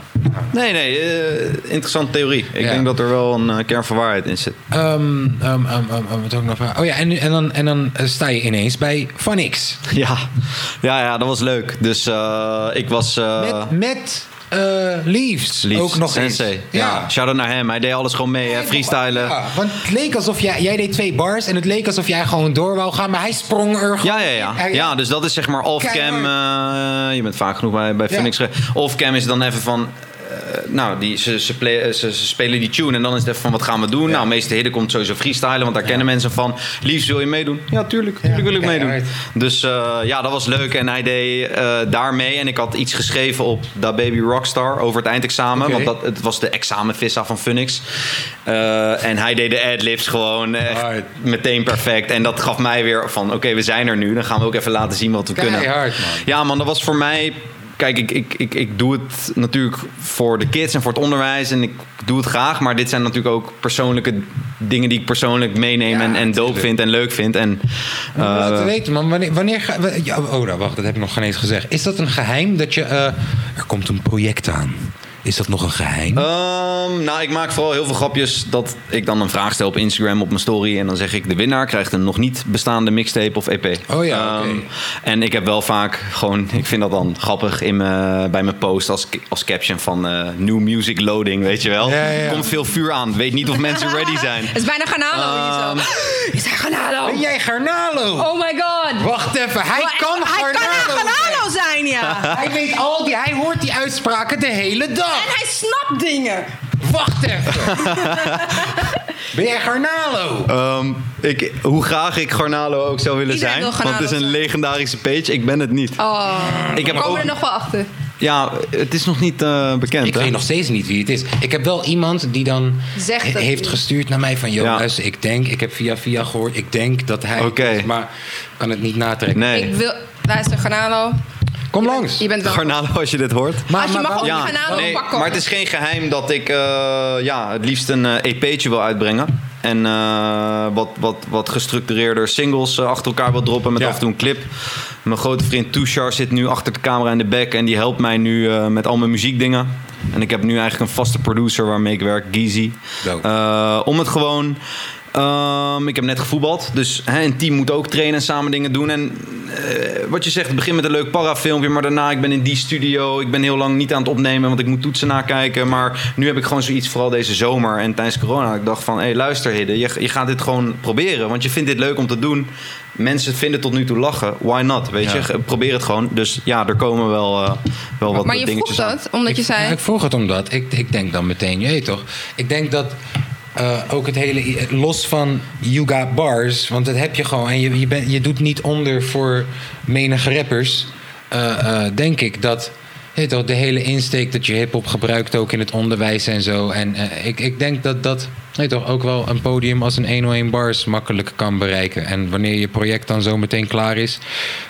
Speaker 3: Nee, nee, eh, interessante theorie. Ik
Speaker 1: Ja.
Speaker 3: denk dat er wel een eh, kern van waarheid in zit.
Speaker 1: Ehm, ehm, ehm, wat ook nog vragen? Oh ja, en, en, dan, en dan eh, sta je ineens bij Van X.
Speaker 3: Ja, ja, ja dat was leuk. Dus ik was...
Speaker 1: Met, met eh, Leaves.
Speaker 3: Leaves,
Speaker 1: Ook nog
Speaker 3: Sensei.
Speaker 1: eens.
Speaker 3: Ja. shout-out naar hem. Hij deed alles gewoon mee, hè. freestylen.
Speaker 1: Ja, want het leek alsof jij... Jij deed twee bars en het leek alsof jij gewoon door wou gaan. Maar hij sprong er gewoon...
Speaker 3: Ja, ja, ja.
Speaker 1: Hij-
Speaker 3: Ja, dus dat is zeg maar off-cam. eh, je bent vaak genoeg bij, bij
Speaker 1: Ja.
Speaker 3: Phoenix. Off-cam is dan even van... eh, nou, die, ze, ze, play- eh, ze, ze spelen die tune en dan is het even van wat gaan we doen? Nou, meeste hidden komt sowieso freestylen, want daar kennen mensen van. Liefst wil je meedoen? Ja, tuurlijk. Tuurlijk wil ik meedoen. Dus eh, ja, dat was leuk en hij deed eh daar mee. En ik had iets geschreven op Da Baby Rockstar over het eindexamen. Want dat, het was de examenvissa van. Eh, en hij deed de adlibs gewoon echt meteen perfect. En dat gaf mij weer van, oké, we zijn er nu. Dan gaan we ook even laten zien wat we kunnen.
Speaker 1: Man.
Speaker 3: Ja, man, dat was voor mij... Kijk, ik, ik, ik, ik doe het natuurlijk voor de kids en voor het onderwijs. En ik doe het graag. Maar dit zijn natuurlijk ook persoonlijke dingen die ik persoonlijk meeneem
Speaker 1: Ja,
Speaker 3: en, en dope
Speaker 1: tuurlijk.
Speaker 3: vind en leuk vind. En,
Speaker 1: te weten, man. Wanneer, wanneer ga, ja, oh, nou, wacht, dat heb ik nog geen eens gezegd. Is dat een geheim dat je... eh, er komt een project aan. Is dat nog een geheim?
Speaker 3: Ehm, nou, ik maak vooral heel veel grapjes dat ik dan een vraag stel op Instagram op mijn story. En dan zeg ik, de winnaar krijgt een nog niet bestaande mixtape of EP.
Speaker 1: Oh ja, oké.
Speaker 3: Ehm, En ik heb wel vaak gewoon, ik vind dat dan grappig in mijn, bij mijn post als, als caption van eh, new music loading, weet je wel.
Speaker 1: Ja.
Speaker 3: Komt veel vuur aan, weet niet of mensen ready zijn.
Speaker 2: Het is bijna Garnalo zo. Is hij Garnalo?
Speaker 1: ben jij Garnalo?
Speaker 2: Oh my god.
Speaker 1: Wacht even, hij
Speaker 2: Maar
Speaker 1: kan
Speaker 2: Hij kan
Speaker 1: Garnalo zijn.
Speaker 2: Ja.
Speaker 1: Hij weet al die, hij hoort die uitspraken de hele dag.
Speaker 2: En hij snapt dingen.
Speaker 1: Wacht even. ben jij Garnalo?
Speaker 3: Ehm, ik, hoe graag ik Garnalo ook zou willen
Speaker 2: Iedereen
Speaker 3: zijn.
Speaker 2: wil
Speaker 3: Want
Speaker 2: Garnalo
Speaker 3: het is een
Speaker 2: zijn.
Speaker 3: legendarische page. Ik ben het niet.
Speaker 2: Oh.
Speaker 3: Ik heb
Speaker 2: We komen
Speaker 3: ook-
Speaker 2: er nog wel achter.
Speaker 3: Ja, het is nog niet eh, bekend.
Speaker 1: Ik
Speaker 3: hè?
Speaker 1: weet nog steeds niet wie het is. Ik heb wel iemand die dan
Speaker 2: Zegt
Speaker 1: he-
Speaker 2: dat
Speaker 1: heeft
Speaker 2: hij-
Speaker 1: gestuurd naar mij van... Joh,
Speaker 3: Ja.
Speaker 1: luister, ik denk, ik heb via via gehoord... ik denk dat hij...
Speaker 3: Oké.
Speaker 1: is, Maar kan het niet natrekken.
Speaker 3: Nee.
Speaker 2: Ik wil... Luister, Garnalo.
Speaker 1: Kom langs.
Speaker 2: Je bent wel...
Speaker 3: Garnalo, als je dit hoort.
Speaker 2: Als je mag ook
Speaker 3: Ja,
Speaker 2: Garnalo
Speaker 3: nee,
Speaker 2: pakken.
Speaker 3: maar het is geen geheim dat ik eh, ja, het liefst een eh, EP'tje wil uitbrengen. En eh, wat, wat, wat gestructureerder singles achter elkaar wil droppen met
Speaker 1: Ja.
Speaker 3: af en toe een clip. Mijn grote vriend Tushar zit nu achter de camera in de back en die helpt mij nu eh, met al mijn muziekdingen. En ik heb nu eigenlijk een vaste producer waarmee ik werk. Eh, om het gewoon. Ehm, ik heb net gevoetbald, dus hè, een team moet ook trainen en samen dingen doen. En eh, wat je zegt, het begint met een leuk parafilmpje, maar daarna ik ben in die studio. Ik ben heel lang niet aan het opnemen, want ik moet toetsen nakijken. Maar nu heb ik gewoon zoiets, vooral deze zomer en tijdens corona. Ik dacht van, hé hey, luister Hidde, je, je gaat dit gewoon proberen, want je vindt dit leuk om te doen. Mensen vinden tot nu toe lachen, why not, weet
Speaker 1: Ja.
Speaker 3: je? Probeer het gewoon. Dus ja, er komen wel, eh, wel wat
Speaker 2: Maar je vroeg
Speaker 3: dingetjes aan.
Speaker 2: dat, omdat je
Speaker 1: ik,
Speaker 2: zei...
Speaker 1: ja, ik vroeg het omdat. Ik, ik denk dan meteen, je toch? Ik denk dat eh, ook het hele... Los van You Got Bars, want dat heb je gewoon. En je, je, je doet niet onder voor menige rappers. eh, eh, denk ik dat... weet toch, de hele insteek dat je hip-hop gebruikt ook in het onderwijs en zo. En eh, ik, ik denk dat dat weet toch, ook wel een podium als een 101 Bars makkelijk kan bereiken. En wanneer je project dan zo meteen klaar is,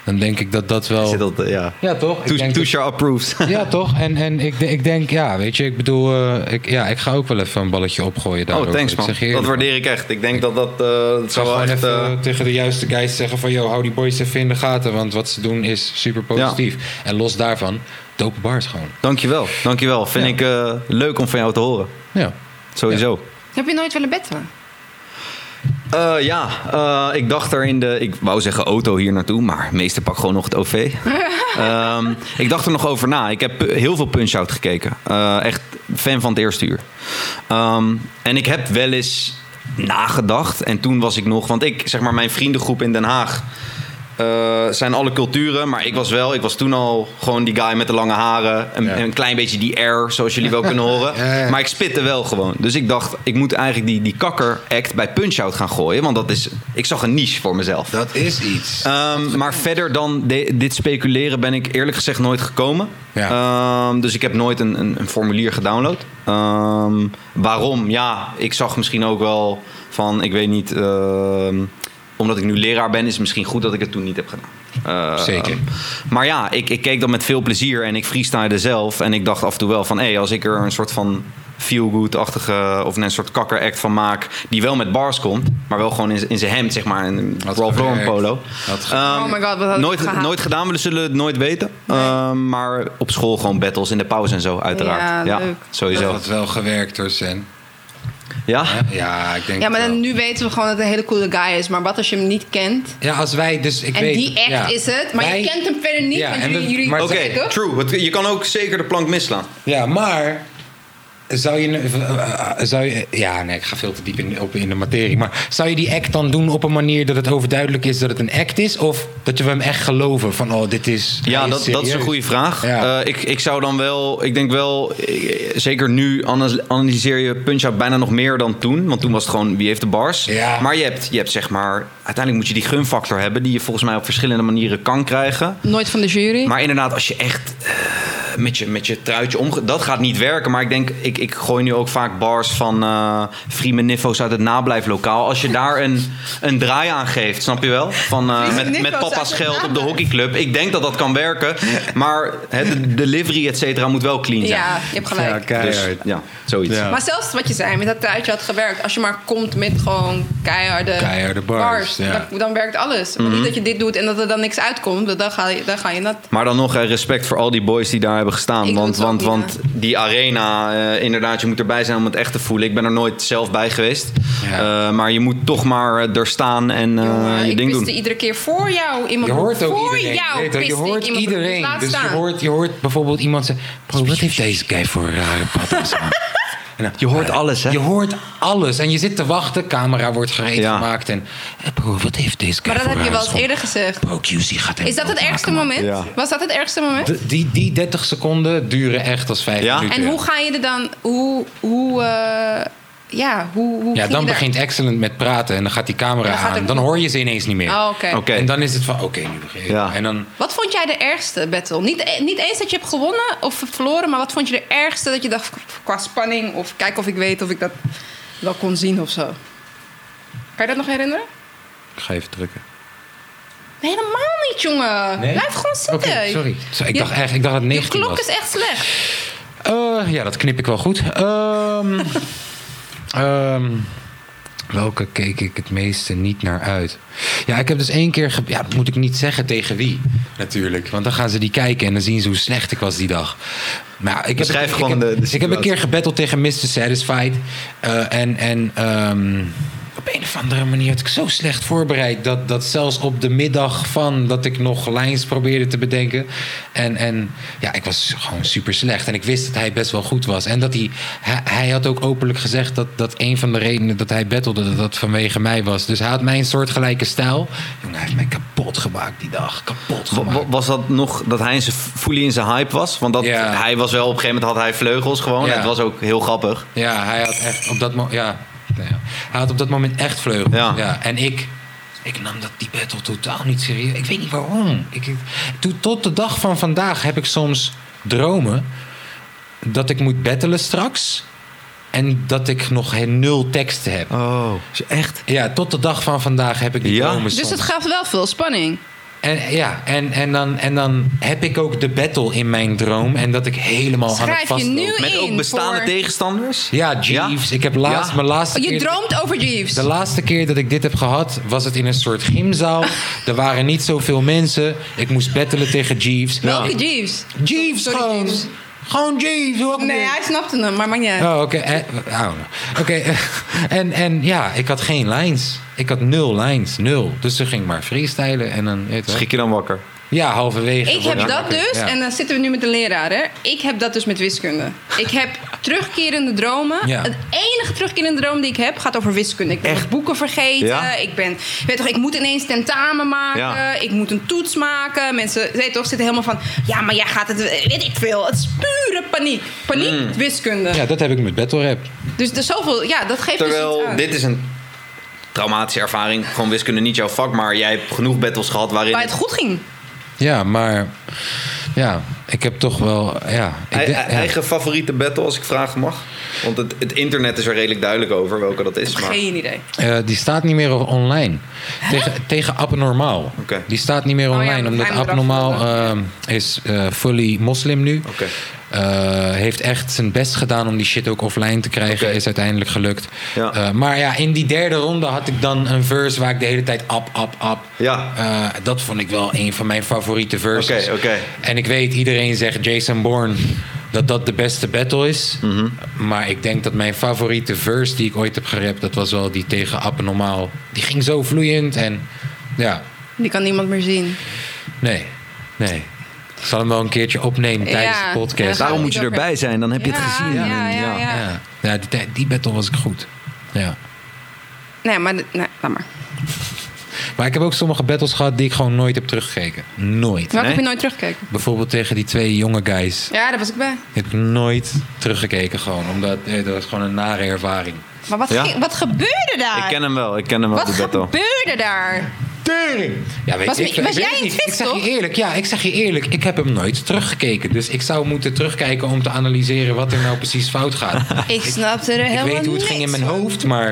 Speaker 1: dan denk ik dat dat wel.
Speaker 3: Zit dat, eh, ja.
Speaker 1: Ja, toch?
Speaker 3: Tushar approves.
Speaker 1: ja, toch? En, en ik, ik denk, ja, weet je, ik bedoel, eh, ik, ja, ik ga ook wel even een balletje opgooien daarover.
Speaker 3: Oh, thanks man. Dat waardeer ik echt. Ik denk dat dat, zou wel echt...
Speaker 1: even tegen de juiste guys zeggen van... yo, hou die boys even in de gaten, want wat ze doen is super positief. En los daarvan, dope bars gewoon.
Speaker 3: Dankjewel, dankjewel. Vind
Speaker 1: Ja.
Speaker 3: ik eh, leuk om van jou te horen.
Speaker 1: Ja.
Speaker 3: Sowieso.
Speaker 2: Heb je nooit willen bettelen?
Speaker 3: Eh, ja, eh, ik dacht er in de... Ik wou zeggen auto hier naartoe, maar meester pak gewoon nog het OV. Ehm, ik dacht er nog over na. Ik heb heel veel Punch-Out gekeken. Eh, echt fan van het eerste uur. Ehm, en ik heb wel eens nagedacht. En toen was ik nog... Want ik, zeg maar, mijn vriendengroep in Den Haag... eh, zijn alle culturen, maar ik was wel, ik was toen al gewoon die guy met de lange haren. Een,
Speaker 1: Ja.
Speaker 3: een klein beetje die air, zoals jullie wel kunnen horen.
Speaker 1: Ja, ja.
Speaker 3: Maar ik spitte wel gewoon. Dus ik dacht, ik moet eigenlijk die, die kakker-act bij Punch-Out gaan gooien. Want dat is, ik zag een niche voor mezelf.
Speaker 1: Dat is iets.
Speaker 3: Ehm, maar verder dan de- dit speculeren ben ik eerlijk gezegd nooit gekomen. Ehm, dus ik heb nooit een, een, een formulier gedownload. Ehm, waarom? Ja, ik zag misschien ook wel van, ik weet niet... omdat ik nu leraar ben, is het misschien goed dat ik het toen niet heb gedaan. Eh,
Speaker 1: Zeker.
Speaker 3: Maar ja, ik, ik keek dat met veel plezier en ik freestylde zelf. En ik dacht af en toe wel van, hé, als ik er een soort van feel-good-achtige... of een soort kakker-act van maak... die wel met bars komt, maar wel gewoon in, in zijn hemd, zeg maar. Een Ralph Lauren polo. Ehm,
Speaker 2: Oh my god, wat had ik
Speaker 3: nooit, nooit gedaan, we zullen het nooit weten. Ehm, maar op school gewoon battles in de pauze en zo, uiteraard.
Speaker 2: Ja, leuk.
Speaker 3: sowieso.
Speaker 1: Dat had wel gewerkt hoor, Sen.
Speaker 3: Ja?
Speaker 1: Ja, ik denk
Speaker 2: Ja, maar
Speaker 1: het
Speaker 2: dan,
Speaker 1: wel.
Speaker 2: nu weten we gewoon dat hij een hele coole guy is. Maar wat als je hem niet kent?
Speaker 1: Ja, als wij dus... Ik
Speaker 2: en
Speaker 1: weet,
Speaker 2: die act
Speaker 1: ja.
Speaker 2: is het, maar
Speaker 1: Wij-
Speaker 2: je kent hem verder niet.
Speaker 1: Ja,
Speaker 2: want
Speaker 1: en
Speaker 2: jullie,
Speaker 1: we-
Speaker 2: jullie
Speaker 1: maar-
Speaker 3: Oké,
Speaker 2: zeggen toch?
Speaker 3: true. Je kan ook zeker de plank misslaan.
Speaker 1: Ja, maar zou je, eh, zou je... Ja, nee, ik ga veel te diep in, op, in de materie. Maar zou je die act dan doen op een manier dat het overduidelijk is dat het een act is? Of dat je hem echt geloven van, oh, dit is...
Speaker 3: Ja, dat, dat is een goede vraag.
Speaker 1: Ja.
Speaker 3: Eh, ik, ik zou dan wel, ik denk wel, eh, zeker nu ana- analyseer je Punch-Out bijna nog meer dan toen. Want toen was het gewoon wie heeft de bars.
Speaker 1: Ja.
Speaker 3: Maar je hebt, je hebt zeg maar, uiteindelijk moet je die gunfactor hebben die je volgens mij op verschillende manieren kan krijgen.
Speaker 2: Nooit van de jury.
Speaker 3: Maar inderdaad, als je echt. eh, met, je, met je truitje omge... Dat gaat niet werken. Maar ik denk, ik, ik gooi nu ook vaak bars van eh Free Niffos uit het nablijflokaal. Als je daar een, een draai aan geeft, snap je wel? Van, eh, met, met papa's geld op de hockeyclub. Ik denk dat dat kan werken. Maar hè, de delivery, et cetera, moet wel clean zijn.
Speaker 2: Ja, je hebt gelijk.
Speaker 1: Ja, keihard.
Speaker 3: Dus ja, zoiets.
Speaker 1: Ja.
Speaker 2: Maar zelfs wat je zei, met dat truitje had gewerkt. Als je maar komt met gewoon keiharde,
Speaker 1: Keiharde bars, ja.
Speaker 2: dan, dan werkt alles. Maar
Speaker 3: Mhm.
Speaker 2: niet dat je dit doet en dat er dan niks uitkomt. Dan ga je, dan ga je nat.
Speaker 3: Maar dan nog respect voor al die boys die daar hebben gestaan.
Speaker 2: Ik
Speaker 3: want want, want die arena, eh, inderdaad, je moet erbij zijn om het echt te voelen. Ik ben er nooit zelf bij geweest.
Speaker 1: Ja.
Speaker 3: Eh, maar je moet toch maar eh, er staan en eh,
Speaker 2: Jongen,
Speaker 3: je
Speaker 2: ik
Speaker 3: ding
Speaker 2: wist
Speaker 3: doen.
Speaker 2: iedere keer voor jou in mijn
Speaker 1: Je hoort ook
Speaker 2: voor
Speaker 1: iedereen.
Speaker 2: jou
Speaker 1: je, je hoort
Speaker 2: broek.
Speaker 1: iedereen. Dus je hoort, je hoort bijvoorbeeld iemand zeggen... Bro, wat heeft deze guy voor rare patas aan? En dan-
Speaker 3: Je hoort alles, hè?
Speaker 1: Je hoort alles. En je zit te wachten. Camera wordt gereed
Speaker 3: Ja.
Speaker 1: gemaakt. En eh, bro, wat heeft deze guy
Speaker 2: Maar dat heb je wel eens eerder gezegd.
Speaker 1: Bro, QC gaat hem
Speaker 2: Is dat het ergste moment?
Speaker 3: Ja.
Speaker 2: Was dat het ergste moment?
Speaker 1: De- die, die 30 seconden duren echt als 5
Speaker 3: Ja?
Speaker 1: minuten.
Speaker 2: En hoe ga je er dan... Hoe... hoe eh, ja, hoe, hoe
Speaker 1: Ja, dan
Speaker 2: daar-
Speaker 1: begint Excellent met praten en dan gaat die camera
Speaker 2: Dan
Speaker 1: aan. Dan hoor je ze ineens niet meer.
Speaker 2: Oh, oké.
Speaker 3: Oké.
Speaker 1: En dan is het van, oké, nu begin.
Speaker 3: Ja.
Speaker 1: En dan,
Speaker 2: Wat vond jij de ergste battle? Niet, eh, niet eens dat je hebt gewonnen of verloren, maar wat vond je de ergste dat je dacht qua spanning of kijk of ik weet of ik dat wel kon zien of zo? Kan je dat nog herinneren?
Speaker 1: ik ga even drukken.
Speaker 2: Nee, helemaal niet, jongen.
Speaker 1: Nee?
Speaker 2: Blijf gewoon zitten.
Speaker 1: Oké, sorry. Zo, ik,
Speaker 2: Je-
Speaker 1: dacht echt, ik dacht dat het
Speaker 2: Je
Speaker 1: 19
Speaker 2: klok
Speaker 1: was.
Speaker 2: is echt slecht.
Speaker 1: Eh, ja, dat knip ik wel goed. Ehm, ehm, welke keek ik het meeste niet naar uit? Ja, ik heb dus één keer... Ja, dat moet ik niet zeggen tegen wie, natuurlijk. Want dan gaan ze die kijken en dan zien ze hoe slecht ik was die dag. Maar ja, ik heb, ik,
Speaker 3: gewoon
Speaker 1: heb,
Speaker 3: de- de
Speaker 1: Ik heb een keer gebatteld tegen Mr. Satisfied. Eh, en en ehm, op een of andere manier had ik zo slecht voorbereid... Dat, dat zelfs op de middag van dat ik nog lijns probeerde te bedenken... En, en ja, ik was gewoon super slecht. En ik wist dat hij best wel goed was. En dat hij... Hij, hij had ook openlijk gezegd dat, dat een van de redenen dat hij battelde... dat dat vanwege mij was. Dus hij had mijn soortgelijke stijl. Jongen, hij heeft mij kapot gemaakt die dag. Kapot gemaakt.
Speaker 3: wa- Was dat nog dat hij in zijn fully in zijn hype was? Want dat,
Speaker 1: Ja.
Speaker 3: hij was wel op een gegeven moment had hij vleugels gewoon.
Speaker 1: Ja.
Speaker 3: En het was ook heel grappig.
Speaker 1: Ja, hij had echt op dat moment. Ja, nou ja. hij had op dat moment echt vleugels.
Speaker 3: Ja.
Speaker 1: Ja. En ik, ik nam dat die battle totaal niet serieus. Ik weet niet waarom. Ik, tot de dag van vandaag heb ik soms dromen dat ik moet battelen straks. En dat ik nog geen nul teksten heb.
Speaker 3: Oh, is echt?
Speaker 1: Ja, tot de dag van vandaag heb ik die
Speaker 3: Ja?
Speaker 1: dromen
Speaker 2: Dus
Speaker 1: soms.
Speaker 2: het gaf wel veel spanning.
Speaker 1: En, ja, en, en, dan, en dan heb ik ook de battle in mijn droom. En dat ik helemaal aan het
Speaker 2: nu
Speaker 3: Met ook bestaande
Speaker 2: voor-
Speaker 3: tegenstanders?
Speaker 1: Ja, Jeeves. Ik heb laatst,
Speaker 3: Ja?
Speaker 1: mijn laatste
Speaker 2: Oh, je
Speaker 1: keer...
Speaker 2: droomt over Jeeves.
Speaker 1: De laatste keer dat ik dit heb gehad, was het in een soort gymzaal. er waren niet zoveel mensen. Ik moest battelen tegen Jeeves.
Speaker 2: Welke Jeeves?
Speaker 1: Jeeves
Speaker 2: Sorry,
Speaker 1: gewoon.
Speaker 2: Jeeves.
Speaker 1: Gewoon Jeeves.
Speaker 2: Nee, hij snapte hem, maar maakt niet uit.
Speaker 1: Oh, oké. eh, I don't know. Oké. eh, en, en ja, ik had geen lines. Ik had nul lines. Nul. Dus ze ging maar freestylen. En dan.
Speaker 3: Schrik je dan wakker?
Speaker 1: Ja, halverwege.
Speaker 2: Ik heb dat dus,
Speaker 1: Ja.
Speaker 2: en dan zitten we nu met de leraar, hè. Ik heb dat dus met wiskunde. Ik heb terugkerende dromen.
Speaker 1: Ja.
Speaker 2: Het enige terugkerende droom die ik heb, gaat over wiskunde. Ik ben
Speaker 3: Echt?
Speaker 2: boeken vergeten.
Speaker 3: Ja?
Speaker 2: Ik ben, weet toch, ik moet ineens tentamen maken.
Speaker 3: Ja.
Speaker 2: Ik moet een toets maken. Mensen, weet toch, zitten helemaal van, ja, maar jij gaat het, weet ik veel. Het is pure paniek. Paniek,
Speaker 3: Mm.
Speaker 2: wiskunde.
Speaker 1: Ja, dat heb ik met battle rap.
Speaker 2: Dus er zoveel, ja, dat geeft dus
Speaker 3: Terwijl dit is een traumatische ervaring. Gewoon wiskunde niet jouw vak, maar jij hebt genoeg battles gehad waarin...
Speaker 2: Waar het goed ging.
Speaker 1: Ja, maar... Ja, ik heb toch wel... Ja, ik denk- ja.
Speaker 3: Eigen favoriete battle, als ik vragen mag? Want het, het internet is er redelijk duidelijk over welke dat is. Maar...
Speaker 2: Geen idee.
Speaker 1: Eh, die staat niet meer online. Tegen, tegen Abnormaal.
Speaker 3: Oké.
Speaker 1: Die staat niet meer
Speaker 2: Oh ja,
Speaker 1: online.
Speaker 2: omdat
Speaker 1: Abnormaal eh, is eh, fully moslim nu.
Speaker 3: Oké.
Speaker 1: Eh, heeft echt zijn best gedaan om die shit ook offline te krijgen. Is uiteindelijk gelukt.
Speaker 3: Ja.
Speaker 1: Eh, maar ja, in die derde ronde had ik dan een verse waar ik de hele tijd ap, ap, ap.
Speaker 3: Ja.
Speaker 1: Eh, dat vond ik wel een van mijn favoriete verses.
Speaker 3: Oké, oké.
Speaker 1: En ik weet, iedereen zegt Jason Bourne dat dat de beste battle is.
Speaker 3: Mhm.
Speaker 1: Maar ik denk dat mijn favoriete verse die ik ooit heb gerapt... dat was wel die tegen Abnormaal. Die ging zo vloeiend en ja,
Speaker 2: Die kan niemand meer zien.
Speaker 1: nee, nee. Ik zal hem wel een keertje opnemen tijdens
Speaker 2: Ja,
Speaker 1: de podcast.
Speaker 3: Daarom moet je erbij zijn, dan heb je het gezien.
Speaker 2: ja,
Speaker 3: En
Speaker 2: ja, ja.
Speaker 1: Ja, ja die, die battle was ik goed. Ja.
Speaker 2: Nee, maar, nee, laat maar.
Speaker 1: Maar ik heb ook sommige battles gehad die ik gewoon nooit heb teruggekeken. Nooit.
Speaker 2: Welke
Speaker 3: Nee?
Speaker 2: heb je nooit teruggekeken?
Speaker 1: Bijvoorbeeld tegen die twee jonge guys.
Speaker 2: Ja, daar was ik bij.
Speaker 1: Heb ik nooit teruggekeken gewoon. Omdat eh, dat was gewoon een nare ervaring.
Speaker 2: Maar wat,
Speaker 3: Ja?
Speaker 2: ging- wat gebeurde daar?
Speaker 3: Ik ken hem wel, ik ken hem wel,
Speaker 2: wat
Speaker 3: die battle.
Speaker 2: gebeurde daar?
Speaker 1: Tering! Ja, weet
Speaker 2: Was-
Speaker 1: ik, ik
Speaker 2: was
Speaker 1: weet
Speaker 2: jij
Speaker 1: niet. Ik zeg je eerlijk, ja, ik zeg je eerlijk, ik heb hem nooit teruggekeken. Dus ik zou moeten terugkijken om te analyseren wat er nou precies fout gaat.
Speaker 2: Ik snapte er
Speaker 1: Ik
Speaker 2: helemaal
Speaker 1: weet hoe het ging in mijn hoofd, maar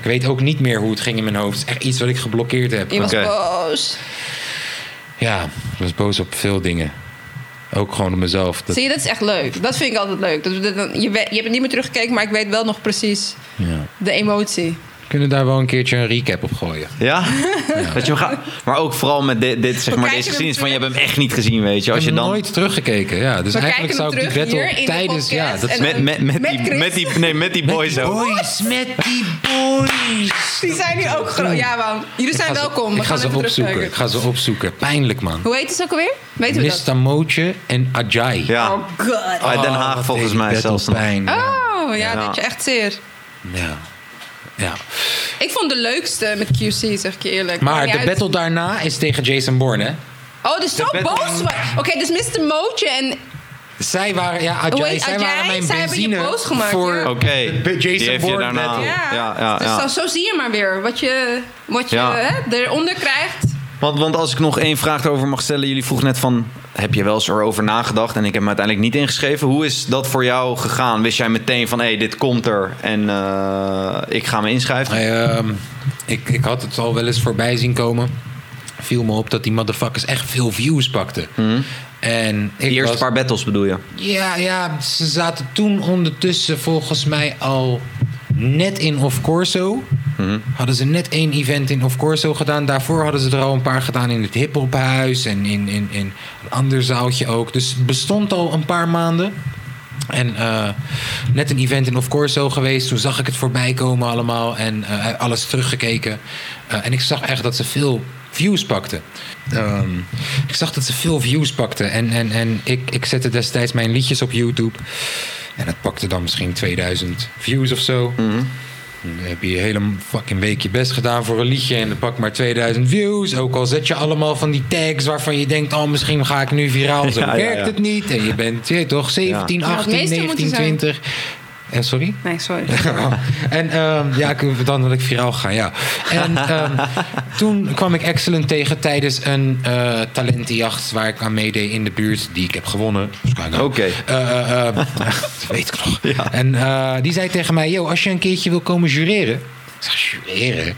Speaker 1: ik weet ook niet meer hoe het ging in mijn hoofd. Het is echt iets wat ik geblokkeerd heb.
Speaker 2: Je was boos.
Speaker 1: Ja, ik was boos op veel dingen. Ook gewoon op mezelf. Dat,
Speaker 2: Zie je, dat is echt leuk. Dat vind ik altijd leuk. Dat, dat- dat- je, je hebt het niet meer teruggekeken, maar ik weet wel nog precies
Speaker 1: ja.
Speaker 2: de emotie.
Speaker 1: We kunnen daar wel een keertje een recap op gooien.
Speaker 3: Ja? Dat je hem gaat, maar ook vooral met dit, dit, zeg maar, deze geschiedenis van je hebt hem echt niet gezien, weet je. Als je
Speaker 1: ik heb
Speaker 3: dan
Speaker 1: nooit teruggekeken, ja. Dus
Speaker 2: We
Speaker 1: eigenlijk zou ik die battle tijdens... Ja, dat
Speaker 3: met, met, met,
Speaker 2: Met
Speaker 3: die,
Speaker 2: Chris.
Speaker 3: met, die, nee, met die boys ook.
Speaker 1: boys, met die boys.
Speaker 2: Die zijn nu ook groot. Ja, man. Jullie zijn
Speaker 1: Ik ga ze-
Speaker 2: welkom. We
Speaker 1: Ik ga ze opzoeken. Ik ga ze opzoeken. Pijnlijk, man.
Speaker 2: Hoe heet het ook alweer? Weten we dat?
Speaker 1: Mr. Mootje en Ajay.
Speaker 3: Ja,
Speaker 2: Oh god.
Speaker 3: uit Den
Speaker 1: Oh,
Speaker 3: Haag
Speaker 1: wat
Speaker 3: volgens mij zelfs
Speaker 1: pijn. Ja.
Speaker 2: Oh, ja,
Speaker 3: Ja.
Speaker 2: dat je echt zeer.
Speaker 1: ja. Ja.
Speaker 2: Ik vond de leukste met QC, zeg ik je eerlijk.
Speaker 1: Maar de
Speaker 2: uit.
Speaker 1: battle daarna is tegen Jason Bourne, hè?
Speaker 2: Oh, dus zo
Speaker 3: battle-
Speaker 2: boos. Oké, dus Mr. Mootje en...
Speaker 1: Zij waren, ja, Ajay,
Speaker 2: heet
Speaker 1: zij
Speaker 2: Ajay?
Speaker 1: waren mijn
Speaker 2: Zij hebben je
Speaker 1: benzine
Speaker 2: boos gemaakt,
Speaker 1: voor
Speaker 2: ja.
Speaker 1: Jason Bourne
Speaker 3: daarna...
Speaker 2: Ja,
Speaker 3: Ja, ja,
Speaker 2: dus
Speaker 3: ja.
Speaker 2: Zo, zo zie je maar weer wat je, wat je
Speaker 3: Ja.
Speaker 2: hè, eronder krijgt.
Speaker 3: Want, want als ik nog één vraag erover mag stellen. Jullie vroegen net van, heb je wel eens erover nagedacht? En ik heb hem uiteindelijk niet ingeschreven. Hoe is dat voor jou gegaan? Wist jij meteen van, hé, hey, dit komt er en eh, ik ga me inschrijven?
Speaker 1: Ehm, ik, ik had het al wel eens voorbij zien komen. Viel me op dat die motherfuckers echt veel views pakten. En ik
Speaker 3: Die Mhm. eerste
Speaker 1: was-
Speaker 3: paar battles bedoel je?
Speaker 1: Ja, ja, ze zaten toen ondertussen volgens mij al net in Of Corso. Hadden ze net één event in Of Corso gedaan. Daarvoor hadden ze er al een paar gedaan in het hiphophuis en in, in, in een ander zaaltje ook. Dus het bestond al een paar maanden. En eh, net een event in Of Corso geweest. Toen zag ik het voorbij komen allemaal. En eh, alles teruggekeken. Eh, en ik zag echt dat ze veel views pakten. Ehm, ik zag dat ze veel views pakten. En, en, en ik, ik zette destijds mijn liedjes op YouTube. En het pakte dan misschien 2000 views of zo. Dan heb je je hele fucking week je best gedaan voor een liedje en dan pak maar 2000 views. Ook al zet je allemaal van die tags waarvan je denkt, oh misschien ga ik nu viraal. Zo
Speaker 3: Ja,
Speaker 1: werkt
Speaker 3: ja.
Speaker 1: het niet. En je bent je, weet toch 17,
Speaker 2: Ja, het
Speaker 1: 18,
Speaker 2: meeste
Speaker 1: 19,
Speaker 2: moeten zijn.
Speaker 1: 20. En sorry?
Speaker 2: Nee, sorry.
Speaker 1: en ehm, ja, ik, dan wil ik viraal gaan, ja. En ehm, toen kwam ik Excellent tegen tijdens een eh talentenjacht waar ik aan meedeed in de buurt, die ik heb gewonnen. Kijk.
Speaker 3: Oké.
Speaker 1: Eh, eh, eh, dat weet ik nog. En eh, die zei tegen mij, yo, als je een keertje wil komen jureren. Ik zeg, jureren?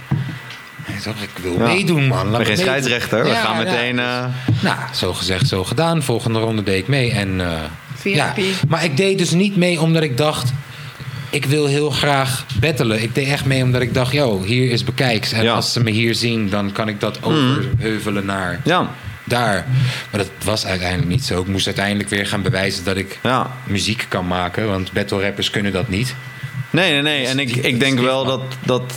Speaker 1: Ik wil
Speaker 3: Ja.
Speaker 1: meedoen, man.
Speaker 3: Ik
Speaker 1: Laat
Speaker 3: ben geen scheidsrechter. We
Speaker 1: Ja,
Speaker 3: gaan
Speaker 1: ja.
Speaker 3: meteen... eh,
Speaker 1: Nou, zo gezegd, zo gedaan. Volgende ronde deed ik mee. En, eh,
Speaker 2: VIP.
Speaker 1: ja. Maar ik deed dus niet mee omdat ik dacht... Ik wil heel graag battelen. Ik deed echt mee omdat ik dacht... Yo, hier is bekijks. En
Speaker 3: Ja.
Speaker 1: als ze me hier zien, dan kan ik dat overheuvelen naar
Speaker 3: ja,
Speaker 1: daar. Maar dat was uiteindelijk niet zo. Ik moest uiteindelijk weer gaan bewijzen dat ik
Speaker 3: ja.
Speaker 1: muziek kan maken. Want battle rappers kunnen dat niet.
Speaker 3: Nee, nee, nee. En ik, ik denk wel dat, dat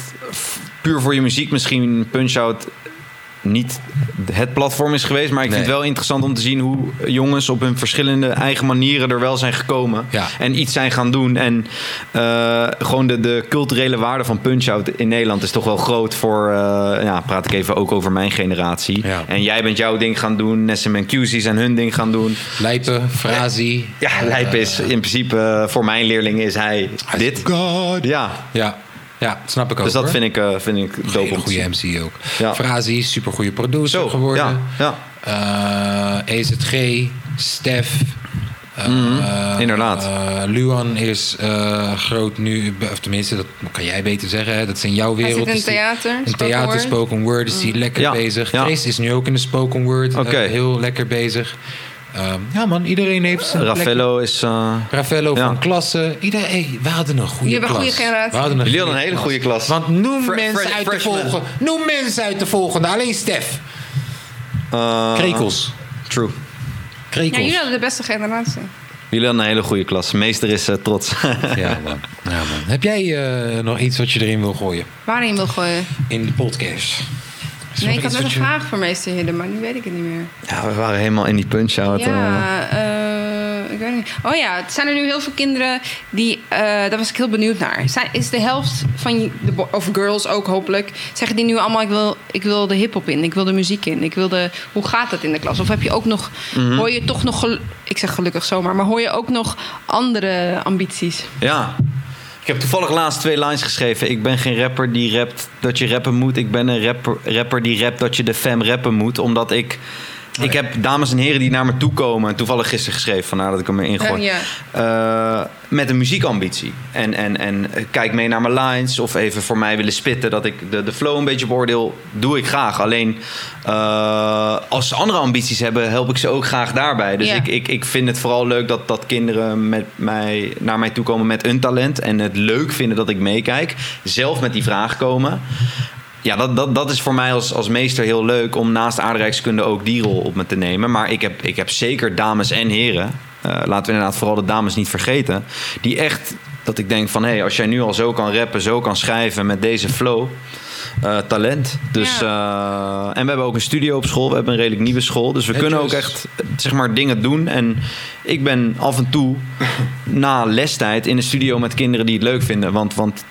Speaker 3: puur voor je muziek misschien Punch-Out niet het platform is geweest. Maar ik vind het wel interessant om te zien hoe jongens op hun verschillende eigen manieren er wel zijn gekomen.
Speaker 1: Ja.
Speaker 3: En iets zijn gaan doen. En eh, gewoon de, de culturele waarde van Punch-Out in Nederland is toch wel groot voor... eh, ja, praat ik even ook over mijn generatie.
Speaker 1: Ja.
Speaker 3: En jij bent jouw ding gaan doen. Nessim en QC zijn hun ding gaan doen.
Speaker 1: Lijpen, Frazi.
Speaker 3: Ja, Lijp is in principe eh, voor mijn leerling is hij dit.
Speaker 1: God.
Speaker 3: Ja,
Speaker 1: Ja, ja, snap ik ook.
Speaker 3: dus dat
Speaker 1: hoor.
Speaker 3: vind ik, eh, vind ik dope te
Speaker 1: goede. MC ook.
Speaker 3: Ja.
Speaker 1: Frazi, super goede producer
Speaker 3: Zo,
Speaker 1: geworden.
Speaker 3: ja, ja.
Speaker 1: Eh, EZG, Stef. eh,
Speaker 3: Mhm, inderdaad.
Speaker 1: eh, Luan is eh, groot nu, of tenminste, dat kan jij beter zeggen. Hè? Dat is in jouw
Speaker 2: Hij
Speaker 1: wereld.
Speaker 2: zit in
Speaker 1: is
Speaker 2: theater,
Speaker 1: In theater,
Speaker 2: word.
Speaker 1: spoken word, is hij lekker
Speaker 3: Ja,
Speaker 1: bezig.
Speaker 3: ja.
Speaker 1: Chris is nu ook in de spoken word. eh, heel lekker bezig. Ehm, ja man, iedereen heeft zijn plek.
Speaker 3: Raffaello is... eh,
Speaker 1: Ravello
Speaker 3: Ja.
Speaker 1: van klasse. Iedereen, hey, we hadden een goede
Speaker 2: Jullie hebben een
Speaker 1: klas.
Speaker 2: goede generatie.
Speaker 1: We hadden
Speaker 3: Jullie
Speaker 1: goede
Speaker 3: hadden een hele goede klas.
Speaker 1: Want noem
Speaker 3: Fre-
Speaker 1: mensen uit de volgende. Noem mensen uit de volgende. Alleen Stef.
Speaker 3: eh,
Speaker 1: Krekels.
Speaker 3: True.
Speaker 1: Krekels.
Speaker 2: Ja, jullie hadden de beste generatie.
Speaker 3: Jullie hadden een hele goede klas. Meester is eh, trots.
Speaker 1: Ja, man. Ja, man. Heb jij eh, nog iets wat je erin wil gooien
Speaker 2: Waarin wil gooien?
Speaker 1: in de podcast?
Speaker 2: Nee, ik had net een
Speaker 1: je-
Speaker 2: vraag voor meester Hidden, maar nu weet ik het niet meer.
Speaker 3: ja, we waren helemaal in die punch-out.
Speaker 2: Ja, eh, ik weet niet. Oh ja, het zijn er nu heel veel kinderen die. eh, daar was ik heel benieuwd naar. Zijn, is de helft van de of girls ook hopelijk zeggen die nu allemaal ik wil, ik wil de hip hop in, ik wil de muziek in, ik wil de. Hoe gaat dat in de klas? Of heb je ook nog hoor je toch nog gel- ik zeg gelukkig zomaar, maar hoor je ook nog andere ambities?
Speaker 3: Ja. Ik heb toevallig laatst twee lines geschreven. Ik ben geen rapper die rapt dat je rappen moet. Ik ben een rapper, rapper die rapt dat je de fam rappen moet. Omdat ik... Ik heb dames en heren die naar me toe komen. Toevallig gisteren geschreven, vandaar dat ik hem erin gooi.
Speaker 2: Ja,
Speaker 3: Eh, met een muziekambitie. En, en, en eh, kijk mee naar mijn lines. Of even voor mij willen spitten. Dat ik de, de flow een beetje beoordeel. Doe ik graag. Alleen eh, als ze andere ambities hebben, help ik ze ook graag daarbij. Dus ik, ik, ik vind het vooral leuk dat, dat kinderen met mij, naar mij toe komen met een talent. En het leuk vinden dat ik meekijk. Zelf met die vraag komen. Ja, dat, dat, dat is voor mij als, als meester heel leuk om naast aardrijkskunde ook die rol op me te nemen. Maar ik heb, ik heb zeker dames en heren, eh, laten we inderdaad vooral de dames niet vergeten, die echt, dat ik denk van hé, hey, als jij nu al zo kan rappen, zo kan schrijven met deze flow, eh, talent. Dus, eh, en we hebben ook een studio op school, we hebben een redelijk nieuwe school, dus we
Speaker 1: Netjes.
Speaker 3: kunnen ook echt zeg maar dingen doen. En ik ben af en toe na lestijd in de studio met kinderen die het leuk vinden, want, want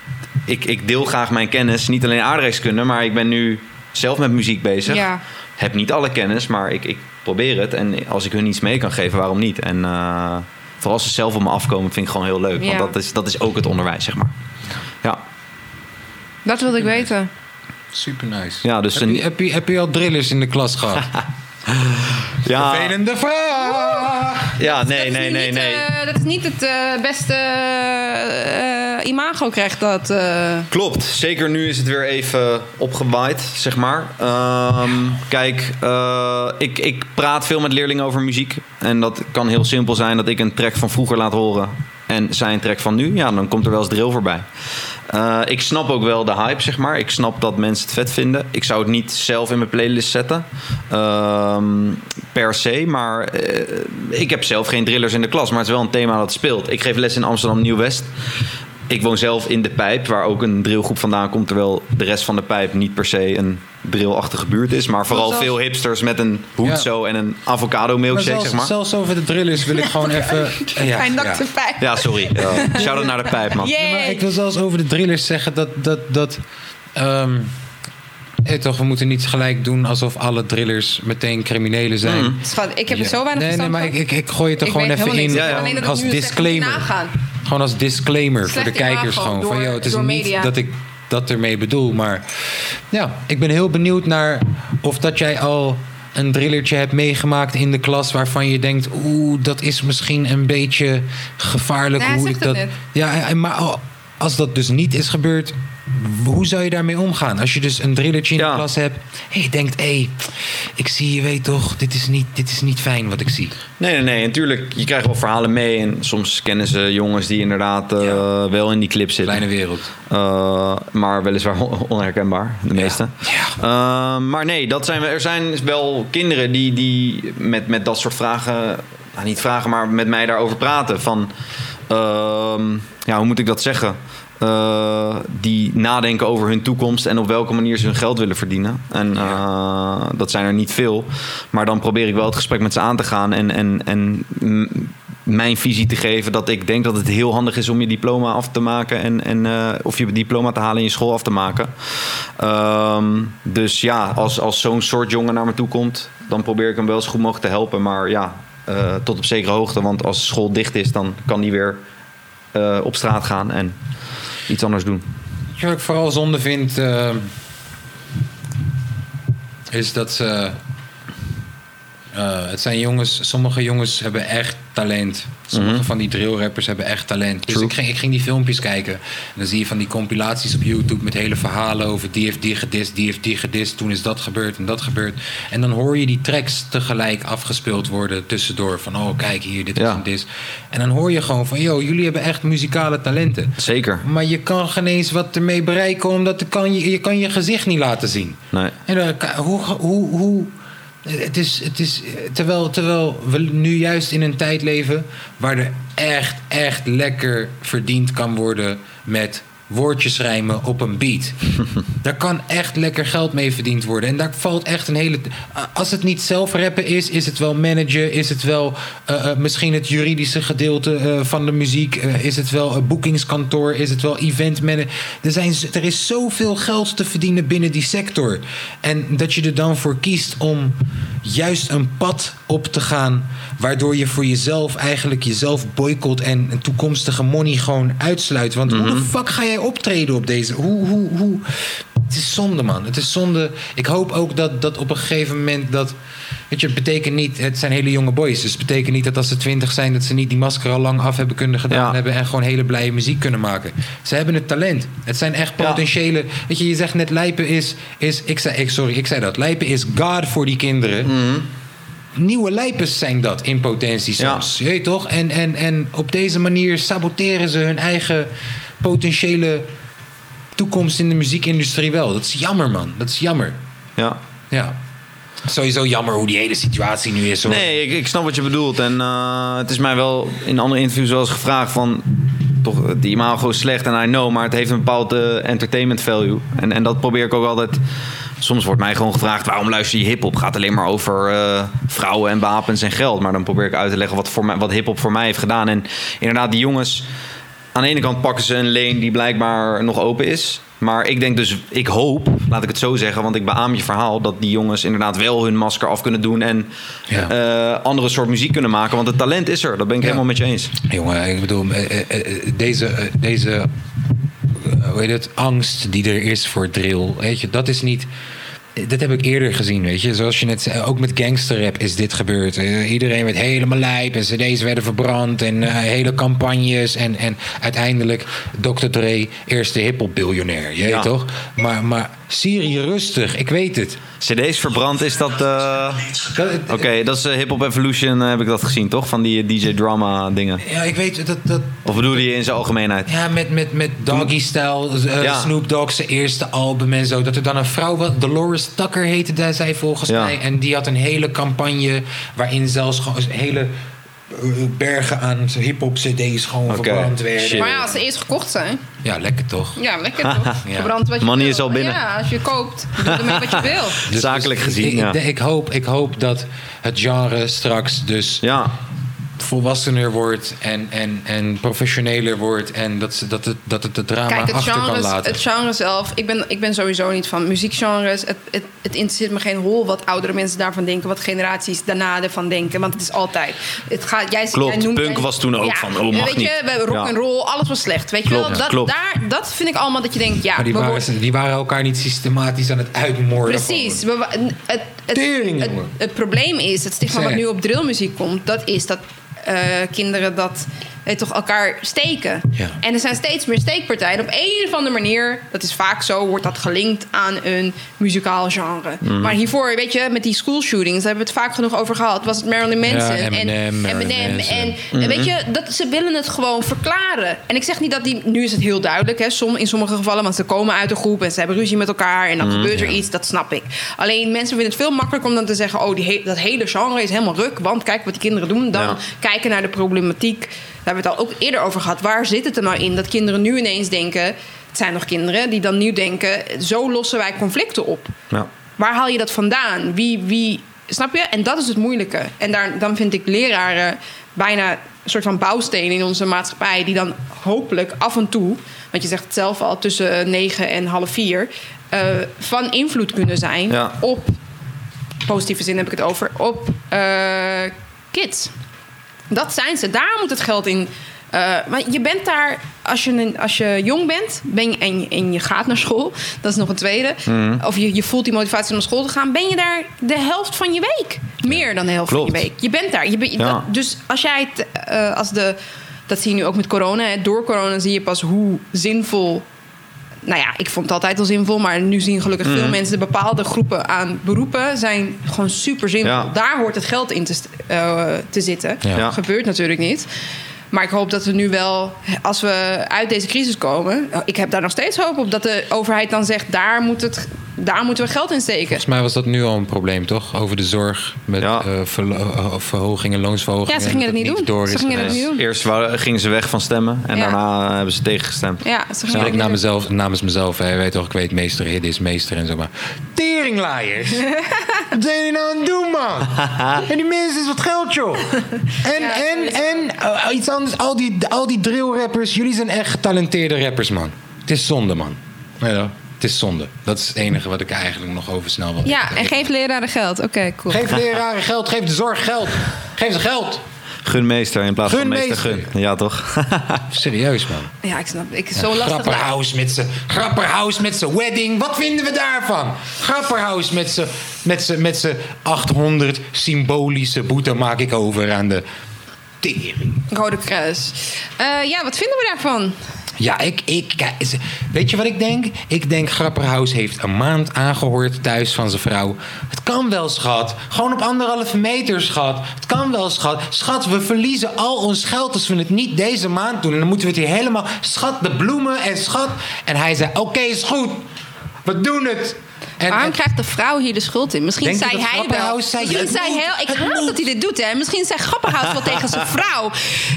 Speaker 3: ik, ik deel graag mijn kennis, niet alleen aardrijkskunde, maar ik ben nu zelf met muziek bezig.
Speaker 2: Ja.
Speaker 3: Heb niet alle kennis, maar ik, ik probeer het. En als ik hun iets mee kan geven, waarom niet? En eh, vooral als ze zelf op me afkomen, vind ik gewoon heel leuk.
Speaker 2: Ja.
Speaker 3: Want dat is, dat is ook het onderwijs, zeg maar. Ja,
Speaker 2: Dat wilde ik weten.
Speaker 1: Super nice.
Speaker 3: Ja, dus
Speaker 1: heb,
Speaker 3: een-
Speaker 1: je, heb, je, heb je al drillers in de klas gehad?
Speaker 3: ja,
Speaker 1: Vervelende vraag!
Speaker 3: ja nee, nee, nee, nee.
Speaker 2: eh, dat is niet het eh, beste eh, imago krijgt dat. eh.
Speaker 3: Klopt, zeker nu is het weer even opgewaaid, zeg maar. Ehm, kijk, eh, ik, ik praat veel met leerlingen over muziek. En dat kan heel simpel zijn dat ik een track van vroeger laat horen en zij een track van nu. Ja, dan komt er wel eens drill voorbij. Eh, ik snap ook wel de hype, zeg maar. Ik snap dat mensen het vet vinden. Ik zou het niet zelf in mijn playlist zetten. ehm, per se. Maar eh, ik heb zelf geen drillers in de klas. Maar het is wel een thema dat speelt. Ik geef les in Amsterdam Nieuw-West. Ik woon zelf in de Pijp, waar ook een drillgroep vandaan komt. Terwijl de rest van de Pijp niet per se een drillachtige buurt is. Maar vooral
Speaker 2: Zelfs-
Speaker 3: veel hipsters met een hoed
Speaker 1: Ja.
Speaker 3: zo en een avocado milkshake,
Speaker 1: zelfs,
Speaker 3: zeg maar.
Speaker 1: zelfs over de drillers wil ik gewoon even... Ja,
Speaker 2: dat
Speaker 1: ja.
Speaker 2: pijn.
Speaker 3: Ja, sorry. Ja. Shout-out naar de Pijp, man.
Speaker 1: Ja, maar ik wil zelfs over de drillers zeggen dat... dat, dat ehm, eh, toch, we moeten niet gelijk doen alsof alle drillers meteen criminelen zijn.
Speaker 3: Mhm.
Speaker 2: Schat, ik heb er zo weinig
Speaker 1: Nee, nee, maar
Speaker 2: van.
Speaker 1: ik, ik, ik gooi het er
Speaker 2: Ik
Speaker 1: gewoon even in.
Speaker 3: Ja, ja.
Speaker 1: Als disclaimer. Gewoon als disclaimer voor de kijkers. Gewoon van, joh, het is niet dat ik dat ermee bedoel. Maar ja, ik ben heel benieuwd naar of dat jij al een drillertje hebt meegemaakt in de klas waarvan je denkt, oeh, dat is misschien een beetje gevaarlijk. Hoe ik dat.
Speaker 2: net.
Speaker 1: Ja, en- maar al- als dat dus niet is gebeurd, hoe zou je daarmee omgaan? Als je dus een drillertje in
Speaker 3: Ja.
Speaker 1: de klas hebt en je denkt, hé, hey, ik zie, je weet toch, dit is, niet, dit is niet fijn wat ik zie.
Speaker 3: Nee, nee, nee. Natuurlijk, je krijgt wel verhalen mee. En soms kennen ze jongens die inderdaad eh,
Speaker 1: Ja.
Speaker 3: wel in die clip zitten.
Speaker 1: Kleine wereld.
Speaker 3: Eh, maar weliswaar on- onherkenbaar, de meeste.
Speaker 1: Ja.
Speaker 3: Eh, maar nee, dat zijn, we- er zijn wel kinderen die, die met, met dat soort vragen... Nou, niet vragen, maar met mij daarover praten. Van, ehm, ja, hoe moet ik dat zeggen? Eh, die nadenken over hun toekomst en op welke manier ze hun geld willen verdienen. En eh, dat zijn er niet veel. Maar dan probeer ik wel het gesprek met ze aan te gaan en, en, en mijn visie te geven dat ik denk dat het heel handig is om je diploma af te maken en, en eh, of je diploma te halen en je school af te maken. Ehm, dus ja, als, als zo'n soort jongen naar me toe komt, dan probeer ik hem wel zo goed mogelijk te helpen. Maar ja, tot op zekere hoogte, want als de school dicht is, dan kan die weer op straat gaan en iets anders doen.
Speaker 1: Wat ik vooral zonde vind? eh, is dat ze. eh, het zijn jongens, sommige jongens hebben echt talent. Sommige
Speaker 3: Mhm.
Speaker 1: van die drillrappers hebben echt talent. Dus ik ging, ik ging die filmpjes kijken. En dan zie je van die compilaties op YouTube met hele verhalen over die heeft die gedist, die heeft die gedist. Toen is dat gebeurd en dat gebeurd. En dan hoor je die tracks tegelijk afgespeeld worden tussendoor. Van oh kijk hier, dit is
Speaker 3: Ja.
Speaker 1: en dit. En dan hoor je gewoon van yo, jullie hebben echt muzikale talenten.
Speaker 3: Zeker.
Speaker 1: Maar je kan geen eens wat ermee bereiken, omdat je kan je, je kan je gezicht niet laten zien.
Speaker 3: Nee.
Speaker 1: En dan, ka- hoe, hoe, hoe, het is, het is, terwijl, terwijl we nu juist in een tijd leven waar er echt, echt lekker verdiend kan worden met woordjes rijmen op een beat. daar kan echt lekker geld mee verdiend worden. En daar valt echt een hele. Als het niet zelf rappen is, is het wel managen, is het wel uh, uh, misschien het juridische gedeelte uh, van de muziek, is het wel een boekingskantoor, is het wel event manager. Er, zijn, er is zoveel geld te verdienen binnen die sector. En dat je er dan voor kiest om juist een pad op te gaan, waardoor je voor jezelf eigenlijk jezelf boycott en een toekomstige money gewoon uitsluit. Want mm -hmm. hoe de fuck ga jij optreden op deze? Hoe, hoe, hoe? Het is zonde, man. Het is zonde. Ik hoop ook dat, dat op een gegeven moment dat. Weet je, het betekent niet. Het zijn hele jonge boys. Dus het betekent niet dat als ze twintig zijn. dat ze niet die masker al lang af hebben kunnen gedaan. Ja. hebben en gewoon hele blije muziek kunnen maken. Ze hebben het talent. Het zijn echt potentiële. Ja. Weet je, je zegt net Lijpen is. is ik zei, ik, sorry, ik zei dat. Lijpen is God voor die kinderen.
Speaker 3: Mhm.
Speaker 1: Mm nieuwe lijpers zijn dat in potentie soms. Ja. Je weet toch? En, en, en op deze manier saboteren ze hun eigen potentiële toekomst in de muziekindustrie wel. Dat is jammer, man. Dat is jammer.
Speaker 3: Ja.
Speaker 1: Ja. Sowieso jammer hoe die hele situatie nu is. Hoor.
Speaker 3: Nee, ik, ik snap wat je bedoelt. En uh, het is mij wel in andere interviews wel eens gevraagd van... toch die imago is slecht en I know... maar het heeft een bepaald uh, entertainment value. En, en dat probeer ik ook altijd... Soms wordt mij gewoon gevraagd waarom luister je hip-hop? Gaat alleen maar over uh, vrouwen en wapens en geld. Maar dan probeer ik uit te leggen wat, voor mij, wat hip-hop voor mij heeft gedaan. En inderdaad, die jongens. Aan de ene kant pakken ze een lane die blijkbaar nog open is. Maar ik denk dus, ik hoop, laat ik het zo zeggen, want ik beaam je verhaal, dat die jongens inderdaad wel hun masker af kunnen doen en ja. uh, andere soort muziek kunnen maken. Want het talent is er, dat ben ik ja. helemaal met je eens.
Speaker 1: Jongen, ik bedoel, deze, deze hoe heet het, angst die er is voor drill. Weet je, dat is niet. Dat heb ik eerder gezien, weet je. Zoals je net zei, ook met gangsterrap is dit gebeurd. Uh, iedereen werd helemaal lijp en cd's werden verbrand en uh, hele campagnes. En, en uiteindelijk Dr. Dre, eerste hiphop-biljonair, je ja. weet toch? Maar, maar Syrië rustig, ik weet het.
Speaker 3: CD's verbrand, is dat... Uh... Oké, okay, dat is uh, Hip Hop Evolution, uh, heb ik dat gezien, toch? Van die DJ Drama dingen.
Speaker 1: Ja, ik weet dat... dat
Speaker 3: of bedoel je in zijn algemeenheid?
Speaker 1: Ja, met, met, met Doggy Style, ja. Snoop Dogg zijn eerste album en zo. Dat er dan een vrouw was, Dolores Tucker heette zij volgens ja. mij. En die had een hele campagne waarin zelfs gewoon hele bergen aan hip-hop CD's gewoon okay. verbrand werden.
Speaker 2: Shit. Maar ja, als ze eerst gekocht zijn.
Speaker 1: Ja, lekker toch?
Speaker 2: Ja, lekker toch? ja. Verbrand wat je
Speaker 3: Money
Speaker 2: wil.
Speaker 3: is al binnen.
Speaker 2: Ja, als je koopt, doe ermee wat je wil.
Speaker 3: Dus Zakelijk gezien,
Speaker 1: ik,
Speaker 3: ja.
Speaker 1: ik, ik, hoop, ik hoop dat het genre straks dus
Speaker 3: ja.
Speaker 1: Volwassener wordt en, en, en professioneler wordt en dat, ze, dat, het, dat het de drama
Speaker 2: Kijk, het
Speaker 1: achter
Speaker 2: genre,
Speaker 1: kan laten.
Speaker 2: Het genre zelf, ik ben, ik ben sowieso niet van muziekgenres. Het, het, het interesseert me geen hol wat oudere mensen daarvan denken, wat generaties daarna ervan denken, want het is altijd. Het gaat, jij,
Speaker 3: Klopt,
Speaker 2: jij noemt,
Speaker 3: punk was toen ook
Speaker 2: ja,
Speaker 3: van, oh mag
Speaker 2: weet
Speaker 3: niet.
Speaker 2: Je, rock
Speaker 3: Ja.
Speaker 2: en roll, alles was slecht. Weet je wel? Dat,
Speaker 3: klopt.
Speaker 2: Daar, dat vind ik allemaal dat je denkt, ja,
Speaker 1: Maar die waren,
Speaker 2: worden-
Speaker 1: die waren elkaar niet systematisch aan het uitmoorden.
Speaker 2: Precies. We het, het, probleem is, het stigma wat nu op drillmuziek komt, dat is dat kinderen dat eh, toch elkaar steken.
Speaker 1: Ja.
Speaker 2: En er zijn steeds meer steekpartijen. Op een of andere manier, dat is vaak zo, wordt dat gelinkt aan een muzikaal genre.
Speaker 1: Mhm.
Speaker 2: Maar hiervoor, weet je, met die school shootings, daar hebben we het vaak genoeg over gehad. Was het Marilyn Manson
Speaker 1: Ja, Eminem,
Speaker 2: en
Speaker 1: Manson.
Speaker 2: en, en weet je, dat, ze willen het gewoon verklaren. En ik zeg niet dat die, nu is het heel duidelijk, hè, som, in sommige gevallen, want ze komen uit een groep en ze hebben ruzie met elkaar en dan gebeurt er iets, dat snap ik. Alleen mensen vinden het veel makkelijker om dan te zeggen, oh, die dat hele genre is helemaal ruk, want kijk wat die kinderen doen, dan kijken naar de problematiek. Daar hebben we het al ook eerder over gehad. Waar zit het er nou in dat kinderen nu ineens denken, het zijn nog kinderen die dan nu denken, zo lossen wij conflicten op.
Speaker 3: Ja.
Speaker 2: Waar haal je dat vandaan? Wie, wie, snap je? En dat is het moeilijke. En daar, dan vind ik leraren bijna een soort van bouwstenen in onze maatschappij... die dan hopelijk af en toe, want je zegt het zelf al... tussen negen en half vier... eh, van invloed kunnen zijn
Speaker 3: Ja.
Speaker 2: op... positieve zin heb ik het over... op eh, kids. Dat zijn ze. Daar moet het geld in. eh, maar je bent daar, als je, als je jong bent ben je, en, je- en je gaat naar school, dat is nog een tweede.
Speaker 3: Mhm.
Speaker 2: Of je, je voelt die motivatie om naar school te gaan, ben je daar de helft van je week. Meer dan de helft van je week. Je bent daar. Je bent,
Speaker 3: Ja.
Speaker 2: dat- dus als jij het, eh, als de, dat zie je nu ook met corona. Hè, door corona zie je pas hoe zinvol nou ja, ik vond het altijd al zinvol, maar nu zien gelukkig veel mensen bepaalde groepen aan beroepen zijn gewoon super zinvol.
Speaker 3: Ja.
Speaker 2: Daar hoort het geld in te, eh, te zitten.
Speaker 1: Ja.
Speaker 3: Ja.
Speaker 2: Gebeurt natuurlijk niet. Maar ik hoop dat we nu wel, als we uit deze crisis komen, ik heb daar nog steeds hoop op dat de overheid dan zegt: daar moet het daar moeten we geld in steken.
Speaker 1: Volgens mij was dat nu al een probleem, toch? Over de zorg met
Speaker 3: Ja.
Speaker 1: eh, verlo- eh, verhogingen, loonsverhogingen.
Speaker 2: Ja, ze gingen
Speaker 1: dat
Speaker 2: het niet doen.
Speaker 1: door
Speaker 2: Ze gingen het
Speaker 1: geweest.
Speaker 2: niet doen.
Speaker 3: Eerst gingen ze weg van stemmen en
Speaker 2: Ja.
Speaker 3: daarna hebben ze tegengestemd.
Speaker 2: Ja, ze gingen
Speaker 1: ik namens mezelf, namens mezelf, hè, je weet toch, ik weet meester, hid is meester en zo, maar... Teringlaaiers! wat zijn jullie nou aan het doen, man? en die mensen is wat geld, joh. En,
Speaker 2: Ja,
Speaker 1: en, en, eh, iets anders, al die, al die drillrappers, jullie zijn echt getalenteerde rappers, man. Het is zonde, man. Ja, het is zonde. Dat is het enige wat ik eigenlijk nog over snel wil.
Speaker 2: Ja, en geef leraren geld. Oké, cool.
Speaker 1: Geef leraren geld, geef de zorg geld. Geef ze geld.
Speaker 3: Gun meester in plaats van
Speaker 1: Gun
Speaker 3: meester
Speaker 1: meester.
Speaker 3: gun. Ja, toch?
Speaker 1: Serieus, man.
Speaker 2: Ja, ik snap. Ik, zo lastig.
Speaker 1: Grapperhaus met zijn Grapperhaus met zijn wedding. Wat vinden we daarvan? Grapperhaus met zijn met zijn met zijn 800 symbolische boete maak ik over aan de tering.
Speaker 2: Rode Kruis. Eh, ja, wat vinden we daarvan?
Speaker 1: Ja, ik, ik, weet je wat ik denk? Ik denk Grapperhaus heeft een maand aangehoord thuis van zijn vrouw. Het kan wel, schat. Gewoon op anderhalve meter, schat. Het kan wel, schat. Schat, we verliezen al ons geld als we het niet deze maand doen. En dan moeten we het hier helemaal... Schat, de bloemen en schat. En hij zei, oké, is goed. We doen het. En,
Speaker 2: Waarom
Speaker 1: en-
Speaker 2: krijgt de vrouw hier de schuld in? Misschien zei hij wel.
Speaker 1: Zei,
Speaker 2: Misschien zei ik haat
Speaker 1: moet.
Speaker 2: dat hij dit doet, hè? Misschien zei Grapperhaus wel tegen zijn vrouw.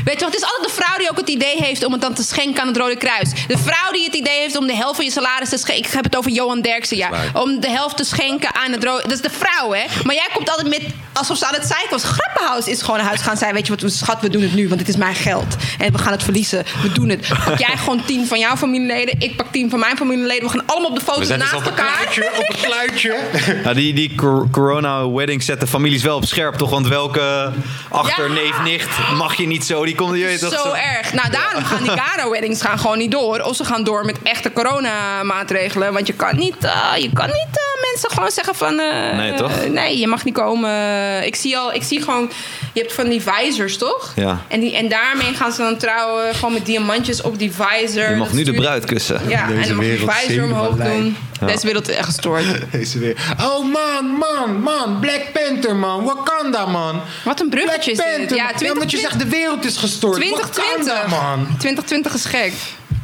Speaker 2: Weet je, want het is altijd de vrouw die ook het idee heeft om het dan te schenken aan het Rode Kruis. De vrouw die het idee heeft om de helft van je salaris te schenken. Ik heb het over Johan Derksen, ja. Om de helft te schenken aan het Rode Dat is de vrouw, hè? Maar jij komt altijd met alsof ze aan het zeiken was. Grapperhaus is gewoon naar huis gaan zei: Weet je wat, schat, we doen het nu, want het is mijn geld. En we gaan het verliezen. We doen het. Pak jij gewoon tien van jouw familieleden, ik pak tien van mijn familieleden. We gaan allemaal op de foto naast
Speaker 1: een
Speaker 2: elkaar.
Speaker 1: Kluitje, op een kluitje.
Speaker 3: Ja, die, die cor- corona wedding zet de families wel op scherp, toch? Want welke achter,
Speaker 2: Ja.
Speaker 3: neef, nicht mag je niet zo? Die komt je weet
Speaker 2: zo, erg. Nou, daarom gaan die Gara-weddings gaan gewoon niet door. Of ze gaan door met echte coronamaatregelen. Want je kan niet, eh, je kan niet eh, mensen gewoon zeggen van... eh,
Speaker 3: Nee, toch?
Speaker 2: nee, je mag niet komen. Ik zie al, ik zie gewoon... Je hebt van die visors, toch?
Speaker 3: Ja.
Speaker 2: En, die, en daarmee gaan ze dan trouwen. Gewoon met diamantjes op die visor.
Speaker 3: Je mag nu de bruid kussen.
Speaker 2: Ja, en dan mag je visor omhoog doen. Deze wereld is echt gestoord.
Speaker 1: Deze weer. Oh man, man, man. Black Panther, man. Wakanda, man.
Speaker 2: Wat een bruggetje is
Speaker 1: Black
Speaker 2: dit.
Speaker 1: Panther.
Speaker 2: Ja,
Speaker 1: man.
Speaker 2: 20,
Speaker 1: omdat je zegt de wereld is gestoord.
Speaker 2: 2020.
Speaker 1: Wakanda, man.
Speaker 2: 2020 is gek.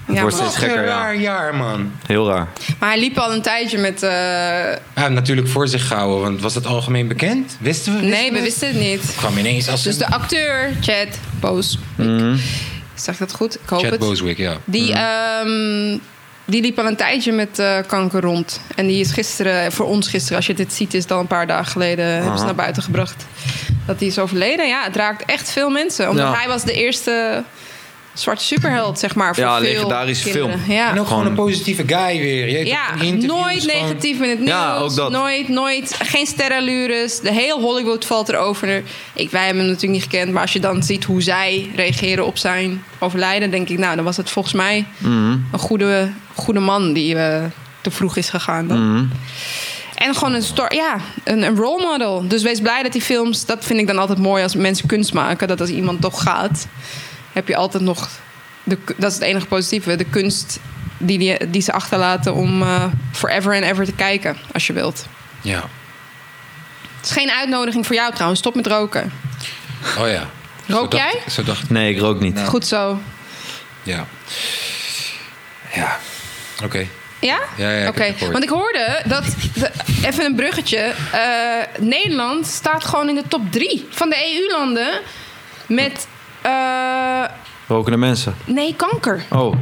Speaker 2: Ja,
Speaker 3: wordt
Speaker 2: man.
Speaker 3: steeds
Speaker 1: Wat een
Speaker 3: gekker, ja.
Speaker 1: raar jaar, man.
Speaker 3: Heel raar.
Speaker 2: Maar hij liep al een tijdje met... eh,
Speaker 1: Ja, natuurlijk voor zich gehouden, want was het algemeen bekend? Wisten we?
Speaker 2: Nee, we wisten het niet.
Speaker 1: Het kwam ineens als
Speaker 2: Dus
Speaker 1: een...
Speaker 2: de acteur, Chad Boos. Zeg ik dat goed? Ik hoop
Speaker 1: Chad
Speaker 2: het.
Speaker 1: Bosewick, ja.
Speaker 2: Die, ehm, die liep al een tijdje met eh, kanker rond. En die is gisteren, voor ons gisteren, als je dit ziet, is al een paar dagen geleden hebben ze naar buiten gebracht. Dat hij is overleden. Ja, het raakt echt veel mensen. Omdat
Speaker 3: Ja.
Speaker 2: hij was de eerste zwarte superheld, zeg maar. Voor
Speaker 3: Ja,
Speaker 2: veel
Speaker 3: legendarische
Speaker 2: kinderen.
Speaker 3: film.
Speaker 2: Ja.
Speaker 1: En ook gewoon een positieve guy weer. Je
Speaker 2: Ja, nooit negatief in het nieuws.
Speaker 3: Ja, ook dat.
Speaker 2: Nooit, nooit. Geen sterrenlures. De heel Hollywood valt erover. Ik, wij hebben hem natuurlijk niet gekend. Maar als je dan ziet hoe zij reageren op zijn overlijden... denk ik, nou, dan was het volgens mij
Speaker 3: Mhm.
Speaker 2: een goede, goede man... die eh, te vroeg is gegaan dan.
Speaker 3: Mhm.
Speaker 2: En gewoon een, story, ja, een, een role model. Dus wees blij dat die films... dat vind ik dan altijd mooi als mensen kunst maken. Dat als iemand toch gaat... heb je altijd nog... De, dat is het enige positieve. De kunst die, die, die ze achterlaten om eh, forever and ever te kijken. Als je wilt.
Speaker 1: Ja.
Speaker 2: Het is geen uitnodiging voor jou trouwens. Stop met roken.
Speaker 1: Oh ja.
Speaker 2: Rook
Speaker 1: Zo dacht-
Speaker 2: jij?
Speaker 1: Zo dacht ik.
Speaker 3: Nee, ik rook niet.
Speaker 2: Goed zo.
Speaker 1: Ja. Ja. Oké.
Speaker 2: Ja?
Speaker 1: Ja, ja,
Speaker 2: Oké. Want ik hoorde dat... de- even een bruggetje. eh, Nederland staat gewoon in de top drie van de EU-landen... met... eh,
Speaker 3: Rokende mensen.
Speaker 2: nee, kanker.
Speaker 3: Oh.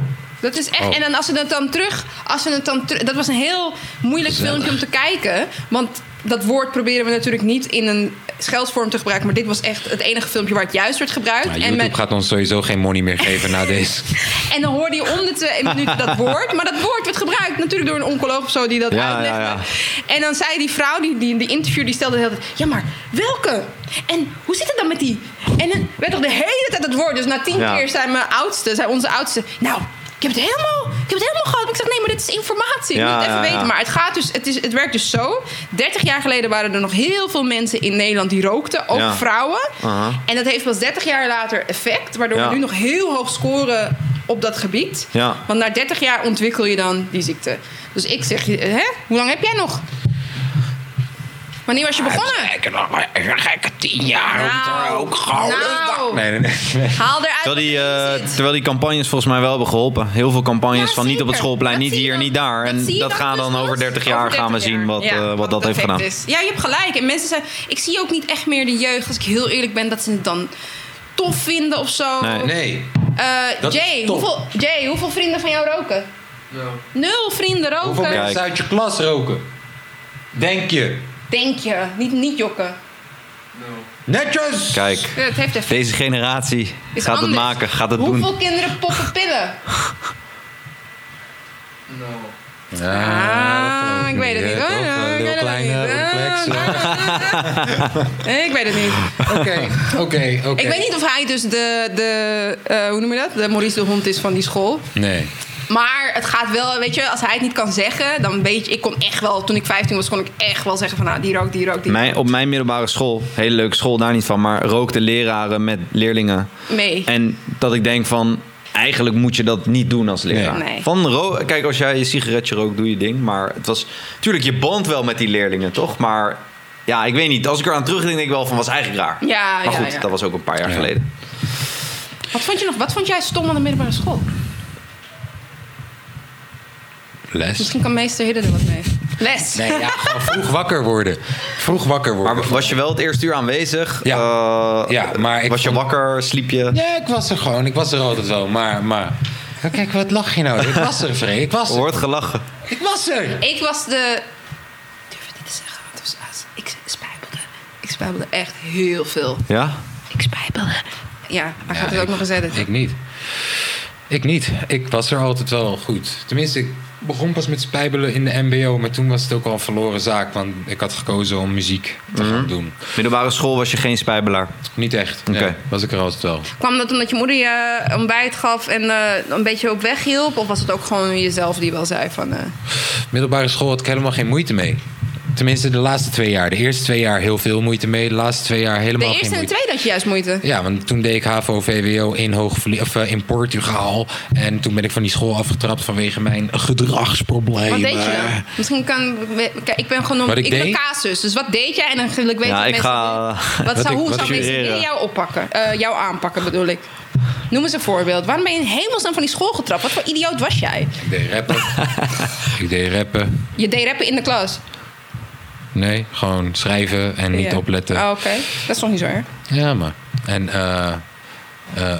Speaker 2: Dat is echt.
Speaker 1: Oh.
Speaker 2: En dan als ze het dan terug. Als ze het dan. Dat was een heel moeilijk filmpje om te kijken. Want dat woord proberen we natuurlijk niet in een scheldvorm te gebruiken. Maar dit was echt het enige filmpje waar het juist werd gebruikt.
Speaker 1: Nou,
Speaker 2: en,
Speaker 1: YouTube
Speaker 2: met-
Speaker 1: gaat ons sowieso geen money meer geven na deze.
Speaker 2: en dan hoorde je om de twee minuten dat woord. Maar dat woord werd gebruikt natuurlijk door een oncoloog of zo die dat
Speaker 3: Ja,
Speaker 2: uitlegde.
Speaker 3: ja,
Speaker 2: En dan zei die vrouw, die, die, die interview, die stelde de hele tijd... Ja, maar welke? En hoe zit het dan met die? En dan werd toch de hele tijd het woord. Dus na tien keer zei mijn oudste, zei onze oudste... Nou, ik heb het helemaal, ik heb het helemaal gehad. Ik zeg, nee, maar dit is informatie.
Speaker 3: Ja,
Speaker 2: je moet het even weten. Maar het, gaat dus, het, is, het werkt dus zo. 30 jaar geleden waren er nog heel veel mensen in Nederland die rookten. Ook vrouwen. En dat heeft pas 30 jaar later effect. Waardoor we nu nog heel hoog scoren op dat gebied. Want na 30 jaar ontwikkel je dan die ziekte. Dus ik zeg je, hè? Hoe lang heb jij nog? Wanneer was je begonnen?
Speaker 1: Ik heb nog maar een gekke tien jaar roken. Gouden
Speaker 2: nou.
Speaker 1: Nee, nee, nee. nee.
Speaker 2: Haal eruit
Speaker 3: Terwijl die, eh, terwijl die campagnes volgens mij wel hebben geholpen. Heel veel campagnes
Speaker 2: Ja,
Speaker 3: van niet op het schoolplein,
Speaker 2: Dat
Speaker 3: niet hier,
Speaker 2: dan-
Speaker 3: niet daar. En
Speaker 2: zie je
Speaker 3: dat gaan
Speaker 2: dus
Speaker 3: dan over
Speaker 2: pas
Speaker 3: 30 jaar
Speaker 2: over
Speaker 3: gaan we
Speaker 2: 30
Speaker 3: zien wat,
Speaker 2: jaar. Ja,
Speaker 3: eh, wat dat heeft gedaan.
Speaker 2: is. Ja, je hebt gelijk. En mensen zijn... Ik zie ook niet echt meer de jeugd, als ik heel eerlijk ben, dat ze het dan tof vinden of zo.
Speaker 3: Nee.
Speaker 1: Nee.
Speaker 2: Eh,
Speaker 1: Dat
Speaker 2: Jay, hoeveel, Jay, hoeveel vrienden van jou roken? Nul vrienden roken.
Speaker 1: Hoeveel mensen uit je klas roken? Denk je?
Speaker 2: Denk je, niet, niet jokken.
Speaker 1: Netjes!
Speaker 3: Kijk,
Speaker 2: Ja, het heeft effect.
Speaker 3: deze generatie
Speaker 2: Is
Speaker 3: gaat het
Speaker 2: anders.
Speaker 3: maken, gaat het
Speaker 2: Hoeveel
Speaker 3: doen.
Speaker 2: kinderen poppen pillen? Ah, ik weet het niet, hoor. Ik
Speaker 1: heel
Speaker 2: weet het
Speaker 1: kleine
Speaker 2: niet.
Speaker 1: reflex.
Speaker 2: Nee, ik weet het niet.
Speaker 1: Oké, oké, oké.
Speaker 2: Ik weet niet of hij dus de, de eh, hoe noem je dat? De Maurice de Hond is van die school.
Speaker 1: Nee.
Speaker 2: Maar het gaat wel, weet je, als hij het niet kan zeggen, dan weet je, ik kon echt wel, toen ik 15 was, kon ik echt wel zeggen van, nou, die rookt, die rookt, die
Speaker 3: Mijn, op mijn middelbare school, hele leuke school, daar niet van, maar rookten leraren met leerlingen.
Speaker 2: mee.
Speaker 3: En dat ik denk van, eigenlijk moet je dat niet doen als leraar.
Speaker 2: Nee. Nee.
Speaker 3: Van Kijk, als jij je sigaretje rookt, doe je ding. Maar het was, tuurlijk, je bond wel met die leerlingen, toch? Maar ja, ik weet niet. Als ik eraan terugdenk, denk ik wel van, was eigenlijk raar.
Speaker 2: Ja,
Speaker 3: maar
Speaker 2: ja,
Speaker 3: goed,
Speaker 2: ja.
Speaker 3: dat was ook een paar jaar
Speaker 1: Ja.
Speaker 3: geleden.
Speaker 2: Wat vond je nog, wat vond jij stom aan de middelbare school?
Speaker 1: Les?
Speaker 2: Misschien kan meester Hidden er wat mee. Les.
Speaker 1: Nee, ja, gewoon vroeg wakker worden. Vroeg wakker worden.
Speaker 3: Maar was je wel het eerste uur aanwezig?
Speaker 1: Ja.
Speaker 3: Eh,
Speaker 1: Ja, maar ik
Speaker 3: was je
Speaker 1: vond-
Speaker 3: wakker? Sliep je?
Speaker 1: Ja, ik was er gewoon. Ik was er altijd wel. Maar, maar... Kijk, wat lach je nou? Ik was er, Free. Ik was
Speaker 3: Er wordt gelachen.
Speaker 1: Ik was er.
Speaker 2: Ik was de... Ik durf het niet te zeggen, want het was, ik spijbelde. Ik spijbelde echt heel veel.
Speaker 3: Ja?
Speaker 2: Ik spijbelde. Ja, hij gaat het ook nog eens editen.
Speaker 1: Ik niet. Ik niet. Ik was er altijd wel goed. Tenminste, ik begon pas met spijbelen in de mbo. Maar toen was het ook al een verloren zaak. Want ik had gekozen om muziek te gaan doen.
Speaker 3: Middelbare school was je geen spijbelaar.
Speaker 1: Niet echt.
Speaker 3: Oké.
Speaker 1: Nee, was ik er altijd wel.
Speaker 2: Kwam dat omdat je moeder je ontbijt gaf en eh, een beetje op weg hielp? Of was het ook gewoon jezelf die wel zei van... eh,
Speaker 1: Middelbare school had ik helemaal geen moeite mee. Tenminste, de laatste twee jaar. De eerste twee jaar heel veel moeite mee. De laatste twee jaar
Speaker 2: de
Speaker 1: helemaal
Speaker 2: eerste
Speaker 1: geen
Speaker 2: en de tweede had je juist moeite.
Speaker 1: Ja, want toen deed ik HAVO, VWO in, Hoogvlie- of, eh, in Portugal. En toen ben ik van die school afgetrapt vanwege mijn gedragsproblemen.
Speaker 2: Wat deed je dan? Misschien kan... Kijk, ik ben gewoon...
Speaker 1: Wat ik
Speaker 2: ik ben casus. Dus wat deed jij? En dan wil ik weten...
Speaker 3: Ja, ik
Speaker 2: mensen
Speaker 3: ga-.
Speaker 2: Wat
Speaker 1: Wat
Speaker 2: zou,
Speaker 1: ik-
Speaker 2: hoe
Speaker 1: wat
Speaker 2: zou mensen jou oppakken? Eh, jou aanpakken bedoel ik. Noem eens een voorbeeld. Waarom ben je in hemelsnaam van die school getrapt? Wat voor idioot was jij?
Speaker 1: Ik deed rappen. ik deed rappen.
Speaker 2: Je deed rappen in de klas.
Speaker 1: Nee, gewoon schrijven en niet opletten.
Speaker 2: Oh, Oké, dat is nog niet zo erg.
Speaker 1: Ja, maar. En eh eh,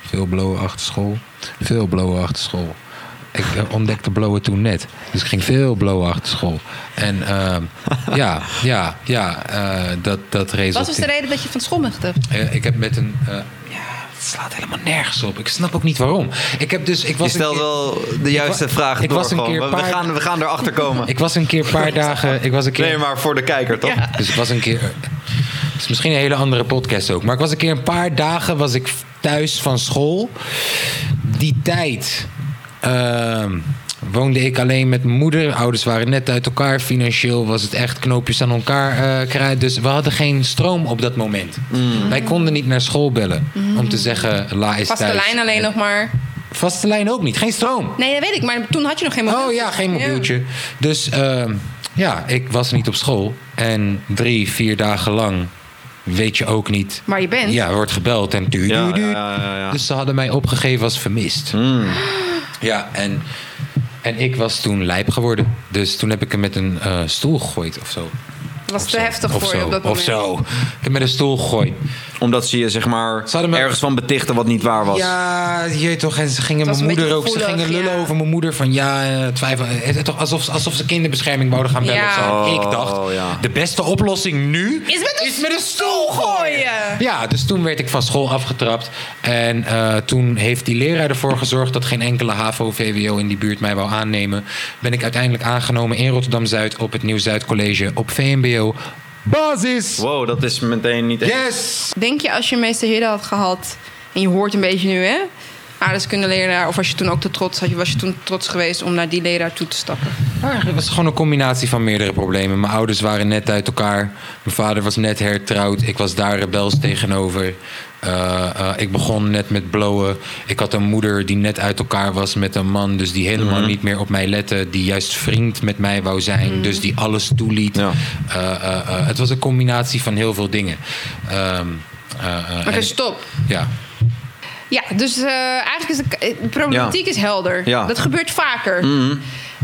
Speaker 1: veel blowen achter school. Veel blowen achter school. Ik eh, ontdekte blowen toen net. Dus ik ging veel blowen achter school. En ehm, ja, ja, ja, eh, dat, dat
Speaker 2: Wat was de reden dat je van school bent?
Speaker 1: Eh, ik heb met een. Het slaat helemaal nergens op. Ik snap ook niet waarom. Ik heb dus. Ik
Speaker 3: Je
Speaker 1: was een
Speaker 3: stelt
Speaker 1: keer-
Speaker 3: wel de juiste
Speaker 1: ik
Speaker 3: door.
Speaker 1: was een
Speaker 3: gewoon.
Speaker 1: keer
Speaker 3: we, gaan, we gaan erachter komen.
Speaker 1: Ik was een keer een paar dagen. Ik was een keer.
Speaker 3: Nee, maar voor de kijker, toch?
Speaker 2: Ja.
Speaker 1: Dus ik was een keer. Het is misschien een hele andere podcast ook. Maar ik was een keer een paar dagen was ik thuis van school. Die tijd ehm, woonde ik alleen met mijn moeder. Ouders waren net uit elkaar. Financieel was het echt knoopjes aan elkaar eh krijgen. Dus we hadden geen stroom op dat moment. Wij konden niet naar school bellen om te zeggen La is
Speaker 2: Vaste
Speaker 1: thuis.
Speaker 2: lijn alleen nog maar.
Speaker 1: Vaste lijn ook niet. Geen stroom.
Speaker 2: Nee, dat weet ik. Maar toen had je nog geen mobiel.
Speaker 1: Oh ja, geen mobieltje. Dus ehm, ja, ik was niet op school. En drie, vier dagen lang weet je ook niet.
Speaker 2: Waar je bent.
Speaker 1: Ja, er wordt gebeld en du,
Speaker 3: Ja,
Speaker 1: du, du.
Speaker 3: ja, ja, ja.
Speaker 1: Dus ze hadden mij opgegeven als vermist.
Speaker 3: Hmm.
Speaker 1: Ja, en, en ik was toen lijp geworden. Dus toen heb ik hem met een eh, stoel gegooid of zo.
Speaker 2: Dat was
Speaker 1: Of
Speaker 2: te
Speaker 1: zo.
Speaker 2: heftig
Speaker 1: of
Speaker 2: voor je
Speaker 1: zo.
Speaker 2: op dat moment.
Speaker 1: Of zo. Ik heb met een stoel gegooid.
Speaker 3: Omdat ze je zeg maar
Speaker 1: me-
Speaker 3: ergens van betichten wat niet waar was.
Speaker 1: Ja, je toch. En ze gingen mijn moeder ook. Ze gingen lullen
Speaker 2: ja.
Speaker 1: over mijn moeder. Van ja, eh, twijfel. Het is toch alsof, alsof ze kinderbescherming wouden gaan bellen.
Speaker 2: Ja.
Speaker 1: of zo.
Speaker 3: Oh,
Speaker 1: ik dacht,
Speaker 3: ja.
Speaker 1: de beste oplossing nu
Speaker 2: Is met een
Speaker 1: is met een stoel gooien. Ja, dus toen werd ik van school afgetrapt. En eh, toen heeft die leraar ervoor gezorgd dat geen enkele HAVO-VWO in die buurt mij wou aannemen. Ben ik uiteindelijk aangenomen in Rotterdam-Zuid op het Nieuw-Zuid College op VMBO. Basis!
Speaker 3: Wow, dat is meteen niet echt.
Speaker 1: Yes!
Speaker 2: Denk je als je meester Hidden had gehad... en je hoort een beetje nu, hè? Aardrijkskundeleraar... of was je toen ook te trots, had je, was je toen trots geweest... om naar die leraar toe te stappen?
Speaker 1: Maar het was gewoon een combinatie van meerdere problemen. Mijn ouders waren net uit elkaar. Mijn vader was net hertrouwd. Ik was daar rebels tegenover. Eh, eh, ik begon net met blowen. Ik had een moeder die net uit elkaar was met een man. Dus die helemaal
Speaker 3: Mhm.
Speaker 1: niet meer op mij lette. Die juist vriend met mij wou zijn. Dus die alles toeliet.
Speaker 3: Ja.
Speaker 1: Eh, het was een combinatie van heel veel dingen. Ehm, eh, eh,
Speaker 2: Oké,
Speaker 1: en-
Speaker 2: stop.
Speaker 1: ja.
Speaker 2: Ja, dus eh, eigenlijk is de, de problematiek is helder.
Speaker 3: Ja.
Speaker 2: Dat gebeurt vaker.
Speaker 3: Mhm.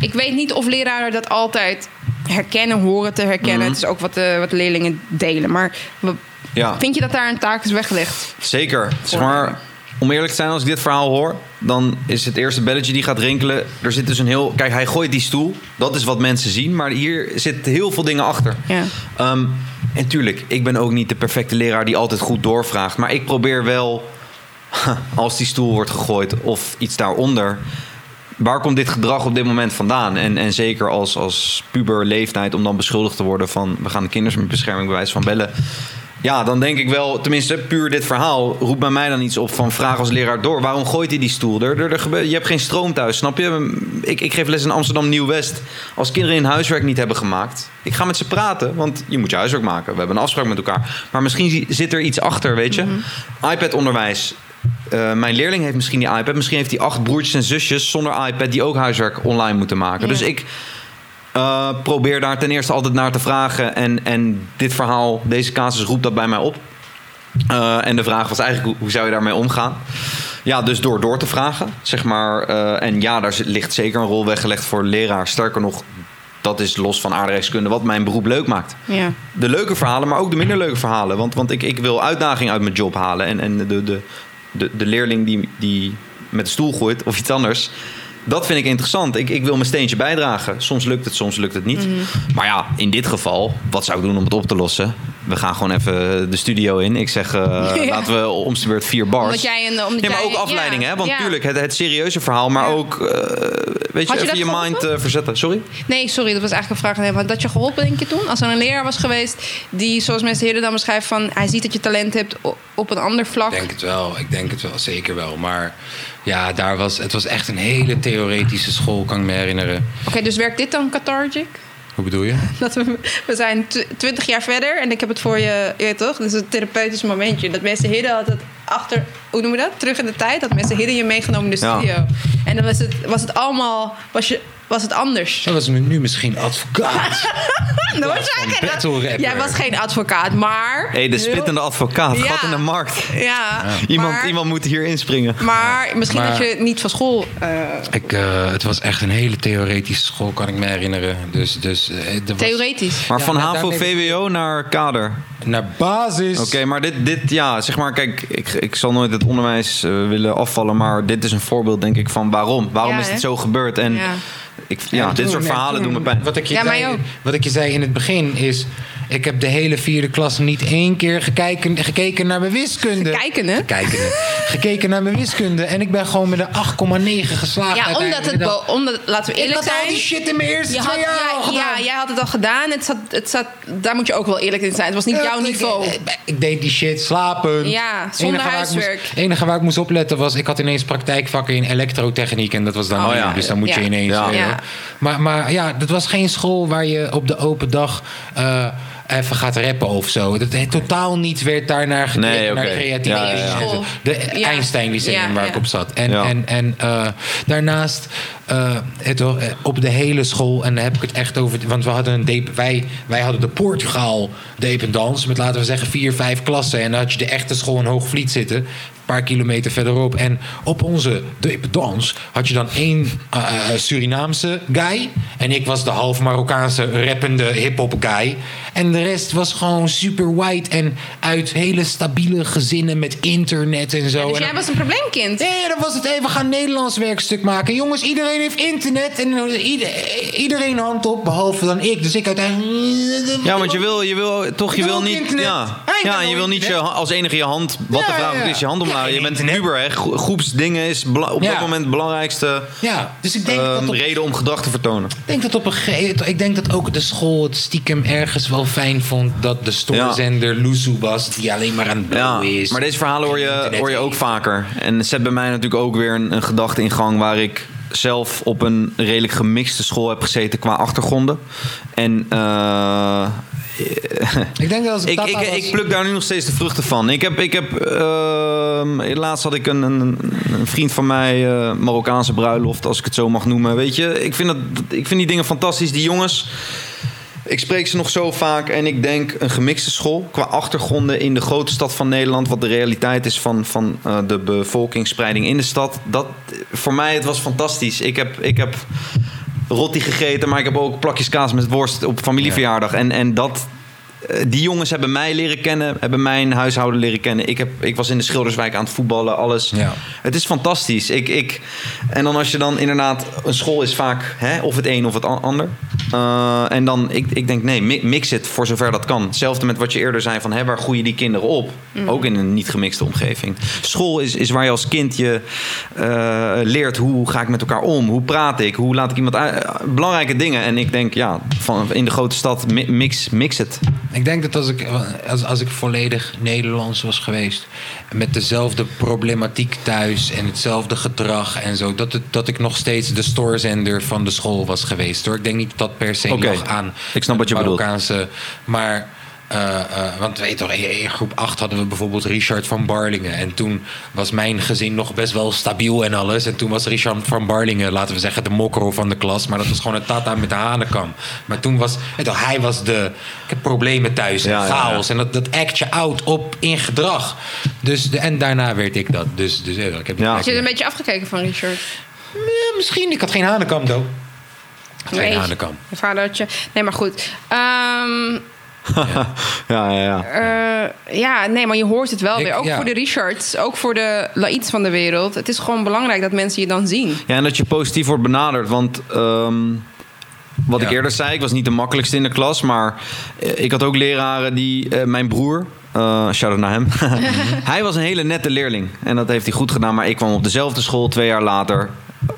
Speaker 2: Ik weet niet of leraren dat altijd herkennen, horen te herkennen.
Speaker 3: Mhm.
Speaker 2: Het is ook wat de, wat leerlingen delen. Maar we-
Speaker 3: Ja.
Speaker 2: vind je dat daar een taak is weggelegd?
Speaker 3: Zeker. Zeg maar, om eerlijk te zijn, als ik dit verhaal hoor, dan is het eerste belletje die gaat rinkelen. Er zit dus een heel. Kijk, hij gooit die stoel. Dat is wat mensen zien. Maar hier zitten heel veel dingen achter.
Speaker 2: Ja.
Speaker 3: Ehm, en tuurlijk, ik ben ook niet de perfecte leraar die altijd goed doorvraagt. Maar ik probeer wel, als die stoel wordt gegooid of iets daaronder. Waar komt dit gedrag op dit moment vandaan? En, en zeker als, als puber leeftijd om dan beschuldigd te worden van... we gaan de kinderen met bescherming bewijs van bellen. Ja, dan denk ik wel, tenminste puur dit verhaal... roept bij mij dan iets op van vraag als leraar door. Waarom gooit hij die stoel? Er, er, er gebeurt- je hebt geen stroom thuis, snap je? Ik, ik geef les in Amsterdam Nieuw-West. Als kinderen hun huiswerk niet hebben gemaakt... ik ga met ze praten, want je moet je huiswerk maken. We hebben een afspraak met elkaar. Maar misschien zi- zit er iets achter, weet je? iPad-onderwijs. Eh, mijn leerling heeft misschien die iPad. Misschien heeft hij acht broertjes en zusjes zonder iPad... die ook huiswerk online moeten maken.
Speaker 2: Ja.
Speaker 3: Dus ik... eh, probeer daar ten eerste altijd naar te vragen. En, en dit verhaal, deze casus roept dat bij mij op. Eh, en de vraag was eigenlijk, hoe, hoe zou je daarmee omgaan? Ja, dus door door te vragen, zeg maar. eh, en ja, daar ligt zeker een rol weggelegd voor leraar. Sterker nog, dat is los van aardrijkskunde wat mijn beroep leuk maakt.
Speaker 2: Ja.
Speaker 3: De leuke verhalen, maar ook de minder leuke verhalen. Want, want ik, ik wil uitdaging uit mijn job halen. En, en de, de, de, de leerling die, die met de stoel gooit of iets anders... Dat vind ik interessant. Ik, ik wil mijn steentje bijdragen. Soms lukt het, soms lukt het niet. Maar ja, in dit geval, wat zou ik doen om het op te lossen? We gaan gewoon even de studio in. Ik zeg, eh,
Speaker 2: Ja.
Speaker 3: laten we om beurt vier bars.
Speaker 2: Omdat jij een... Omdat
Speaker 3: Ja, maar
Speaker 2: jij-
Speaker 3: ook afleiding,
Speaker 2: ja,
Speaker 3: hè? Want
Speaker 2: ja.
Speaker 3: tuurlijk, het, het serieuze verhaal, maar
Speaker 2: Ja.
Speaker 3: ook, eh, weet je,
Speaker 2: je
Speaker 3: even je mind eh, verzetten. Sorry?
Speaker 2: Nee, sorry, dat was eigenlijk een vraag aan hem. Had dat je geholpen, denk je toen? Als er een leraar was geweest die, zoals mensen Heerden dan beschrijft... van hij ziet dat je talent hebt op een ander vlak.
Speaker 1: Ik denk het wel, ik denk het wel, zeker wel. Maar ja, daar was, het was echt een hele theoretische school, kan ik me herinneren.
Speaker 2: Oké, dus werkt dit dan cathartic?
Speaker 1: Hoe bedoel je?
Speaker 2: Dat we, we zijn tw- twintig jaar verder en ik heb het voor je, je weet toch? Dit is een therapeutisch momentje. Dat mensen Hidden had het achter, hoe noem je dat? Terug in de tijd. Dat mensen Hidden je meegenomen in de
Speaker 3: Ja.
Speaker 2: studio. En dan was het, was het allemaal, was, je, was het anders.
Speaker 1: Dat was nu misschien advocaat.
Speaker 2: Dat was
Speaker 1: van
Speaker 2: jij was geen advocaat, maar...
Speaker 3: Hé, hey, de spittende advocaat.
Speaker 2: Ja.
Speaker 3: Gat in de markt.
Speaker 2: Ja,
Speaker 3: Iemand,
Speaker 2: maar,
Speaker 3: iemand moet hier inspringen.
Speaker 2: maar misschien
Speaker 1: Maar-
Speaker 2: dat je niet van school... eh,
Speaker 1: Ik, eh, het was echt een hele theoretische school, kan ik me herinneren. Dus, dus, eh, was
Speaker 2: theoretisch.
Speaker 3: Maar
Speaker 1: Ja,
Speaker 3: van
Speaker 1: nou,
Speaker 3: HAVO, VWO naar kader.
Speaker 1: Naar basis.
Speaker 3: Oké, maar dit, dit, ja, zeg maar, kijk, ik, ik zal nooit het onderwijs willen afvallen, maar dit is een voorbeeld, denk ik, van waarom. Waarom
Speaker 2: Ja,
Speaker 3: is het zo gebeurd? En
Speaker 2: Ja.
Speaker 3: Ik, ja, dit soort verhalen doen me pijn.
Speaker 1: Wat ik, je
Speaker 2: Ja,
Speaker 1: zei, wat ik je zei in het begin is... Ik heb de hele vierde klas niet één keer gekeken, gekeken naar mijn wiskunde.
Speaker 2: Kijken, hè?
Speaker 1: Gekeken, gekeken naar mijn wiskunde. En ik ben gewoon met een 8,9 geslaagd.
Speaker 2: Ja, omdat het... bo- Omdat, laten we
Speaker 1: Ik
Speaker 2: eerlijk
Speaker 1: had al
Speaker 2: zijn...
Speaker 1: die shit in mijn eerste
Speaker 2: Je had,
Speaker 1: twee jaar al
Speaker 2: ja,
Speaker 1: gedaan.
Speaker 2: ja, jij had het al gedaan. Het zat, het zat, daar moet je ook wel eerlijk in zijn. Het was niet jouw niveau.
Speaker 1: Ik, ik, ik deed die shit slapen.
Speaker 2: Ja, zonder huiswerk.
Speaker 1: Het enige waar ik moest opletten was... ik had ineens praktijkvakken in elektrotechniek... en dat was dan
Speaker 2: Oh,
Speaker 1: nieuw,
Speaker 3: ja.
Speaker 1: dus dan moet je ineens... Maar, maar ja, dat was geen school waar je op de open dag... eh, even gaat rappen of zo. Dat het totaal niet werd daarnaar gekeken,
Speaker 3: Nee, oké.
Speaker 1: naar creativiteit.
Speaker 3: Ja, ja.
Speaker 1: De
Speaker 2: Ja.
Speaker 1: Einstein Lyceum
Speaker 2: Ja,
Speaker 1: waar
Speaker 2: ja.
Speaker 1: ik op zat. En,
Speaker 3: Ja.
Speaker 1: en, en eh, daarnaast eh, het, eh, op de hele school, en dan heb ik het echt over. Want we hadden een wij, wij hadden de Portugal dependance met laten we zeggen vier, vijf klassen. En dan had je de echte school in Hoogvliet zitten. Een paar kilometer verderop. En op onze dependance had je dan één eh, Surinaamse guy. En ik was de half Marokkaanse rappende hip-hop guy. En de rest was gewoon super white. En uit hele stabiele gezinnen met internet en zo.
Speaker 2: dus jij was een probleemkind.
Speaker 1: Nee, dan was het even gaan Nederlands werkstuk maken. Jongens, iedereen heeft internet en eh, ieder- iedereen hand op, behalve dan ik. Dus ik uiteindelijk...
Speaker 3: Ja, want je wil, je wil toch, je
Speaker 1: Ik
Speaker 3: wil niet.
Speaker 1: internet.
Speaker 3: Ja, ja je wil niet je, als enige je hand. Wat
Speaker 1: Ja,
Speaker 3: de vraag
Speaker 1: ja,
Speaker 3: is, je hand omlaag.
Speaker 1: ja,
Speaker 3: je bent
Speaker 1: internet.
Speaker 3: puber, hè? Gro- Groepsdingen is op dat moment het belangrijkste
Speaker 1: Ja, dus ik denk,
Speaker 3: ehm,
Speaker 1: dat op,
Speaker 3: reden om gedrag te vertonen.
Speaker 1: ik denk dat op een gegeven ik denk dat ook de school het stiekem ergens wel fijn vond dat de stoorzender Luzu was, die alleen maar aan het
Speaker 3: Ja,
Speaker 1: bouwen is.
Speaker 3: maar deze verhalen hoor je, hoor je ook vaker. En zet bij mij natuurlijk ook weer een, een gedachte in gang waar ik zelf op een redelijk gemixte school heb gezeten qua achtergronden. En eh,
Speaker 1: Ik denk dat als
Speaker 3: Ik, ik, pluk daar nu nog steeds de vruchten van. Ik heb, ik heb ehm, laatst had ik een, een, een vriend van mij, eh, Marokkaanse bruiloft, als ik het zo mag noemen. Weet je, ik vind, dat, ik vind die dingen fantastisch. Die jongens, ik spreek ze nog zo vaak en ik denk een gemixte school qua achtergronden in de grote stad van Nederland, wat de realiteit is van, van eh, de bevolkingsspreiding in de stad. Dat voor mij het was fantastisch. Ik heb, ik heb rotti gegeten, maar ik heb ook plakjes kaas met worst op familieverjaardag en, en dat die jongens hebben mij leren kennen, hebben mijn huishouden leren kennen. Ik, heb, ik was in de Schilderswijk aan het voetballen, alles.
Speaker 1: Ja.
Speaker 3: Het is fantastisch. Ik, ik, en dan als je dan inderdaad, een school is vaak hè, of het een of het an- ander. Eh, en dan, ik, ik denk nee, mi- mix het voor zover dat kan. Hetzelfde met wat je eerder zei van hè, waar groeien die kinderen op? Ook in een niet gemixte omgeving. School is, is waar je als kind je eh, leert hoe ga ik met elkaar om? Hoe praat ik? Hoe laat ik iemand uit? eh, belangrijke dingen. En ik denk ja, van, in de grote stad mi- mix, mix het.
Speaker 1: Ik denk dat als ik, als, als ik volledig Nederlands was geweest, met dezelfde problematiek thuis en hetzelfde gedrag en zo, dat, het, dat ik nog steeds de stoorzender van de school was geweest. Hoor. Ik denk niet dat dat per se lag aan
Speaker 3: ik snap wat je bedoelt.
Speaker 1: Maar. Eh, eh, want weet je toch, in, in groep 8 hadden we bijvoorbeeld Richard van Barlingen. En toen was mijn gezin nog best wel stabiel en alles. En toen was Richard van Barlingen, laten we zeggen, de mokro van de klas. Maar dat was gewoon een tata met de hanenkam. Maar toen was, weet je toch, hij was de. Ik heb problemen thuis en
Speaker 3: Ja, ja, ja.
Speaker 1: chaos. En dat, dat act je out op in gedrag. Dus, de, en daarna werd ik dat. Dus, dus ik heb
Speaker 3: Ja.
Speaker 2: Had je een beetje afgekeken van Richard?
Speaker 1: Ja, misschien. Ik had geen hanenkam, had geen
Speaker 2: Nee.
Speaker 1: hanenkam.
Speaker 2: Je vader had je... Nee, maar goed. Ehm,
Speaker 3: Ja, ja, ja.
Speaker 2: eh, ja, nee, maar je hoort het wel
Speaker 1: Ik-
Speaker 2: weer. Ook
Speaker 1: ja.
Speaker 2: voor de Richards, ook voor de Laids van de wereld. Het is gewoon belangrijk dat mensen je dan zien.
Speaker 3: Ja, en dat je positief wordt benaderd. Want ehm, wat ik
Speaker 1: Ja.
Speaker 3: eerder zei, ik was niet de makkelijkste in de klas. Maar eh, ik had ook leraren die... eh, mijn broer, eh shout-out naar hem. hij was een hele nette leerling. En dat heeft hij goed gedaan. Maar ik kwam op dezelfde school twee jaar later.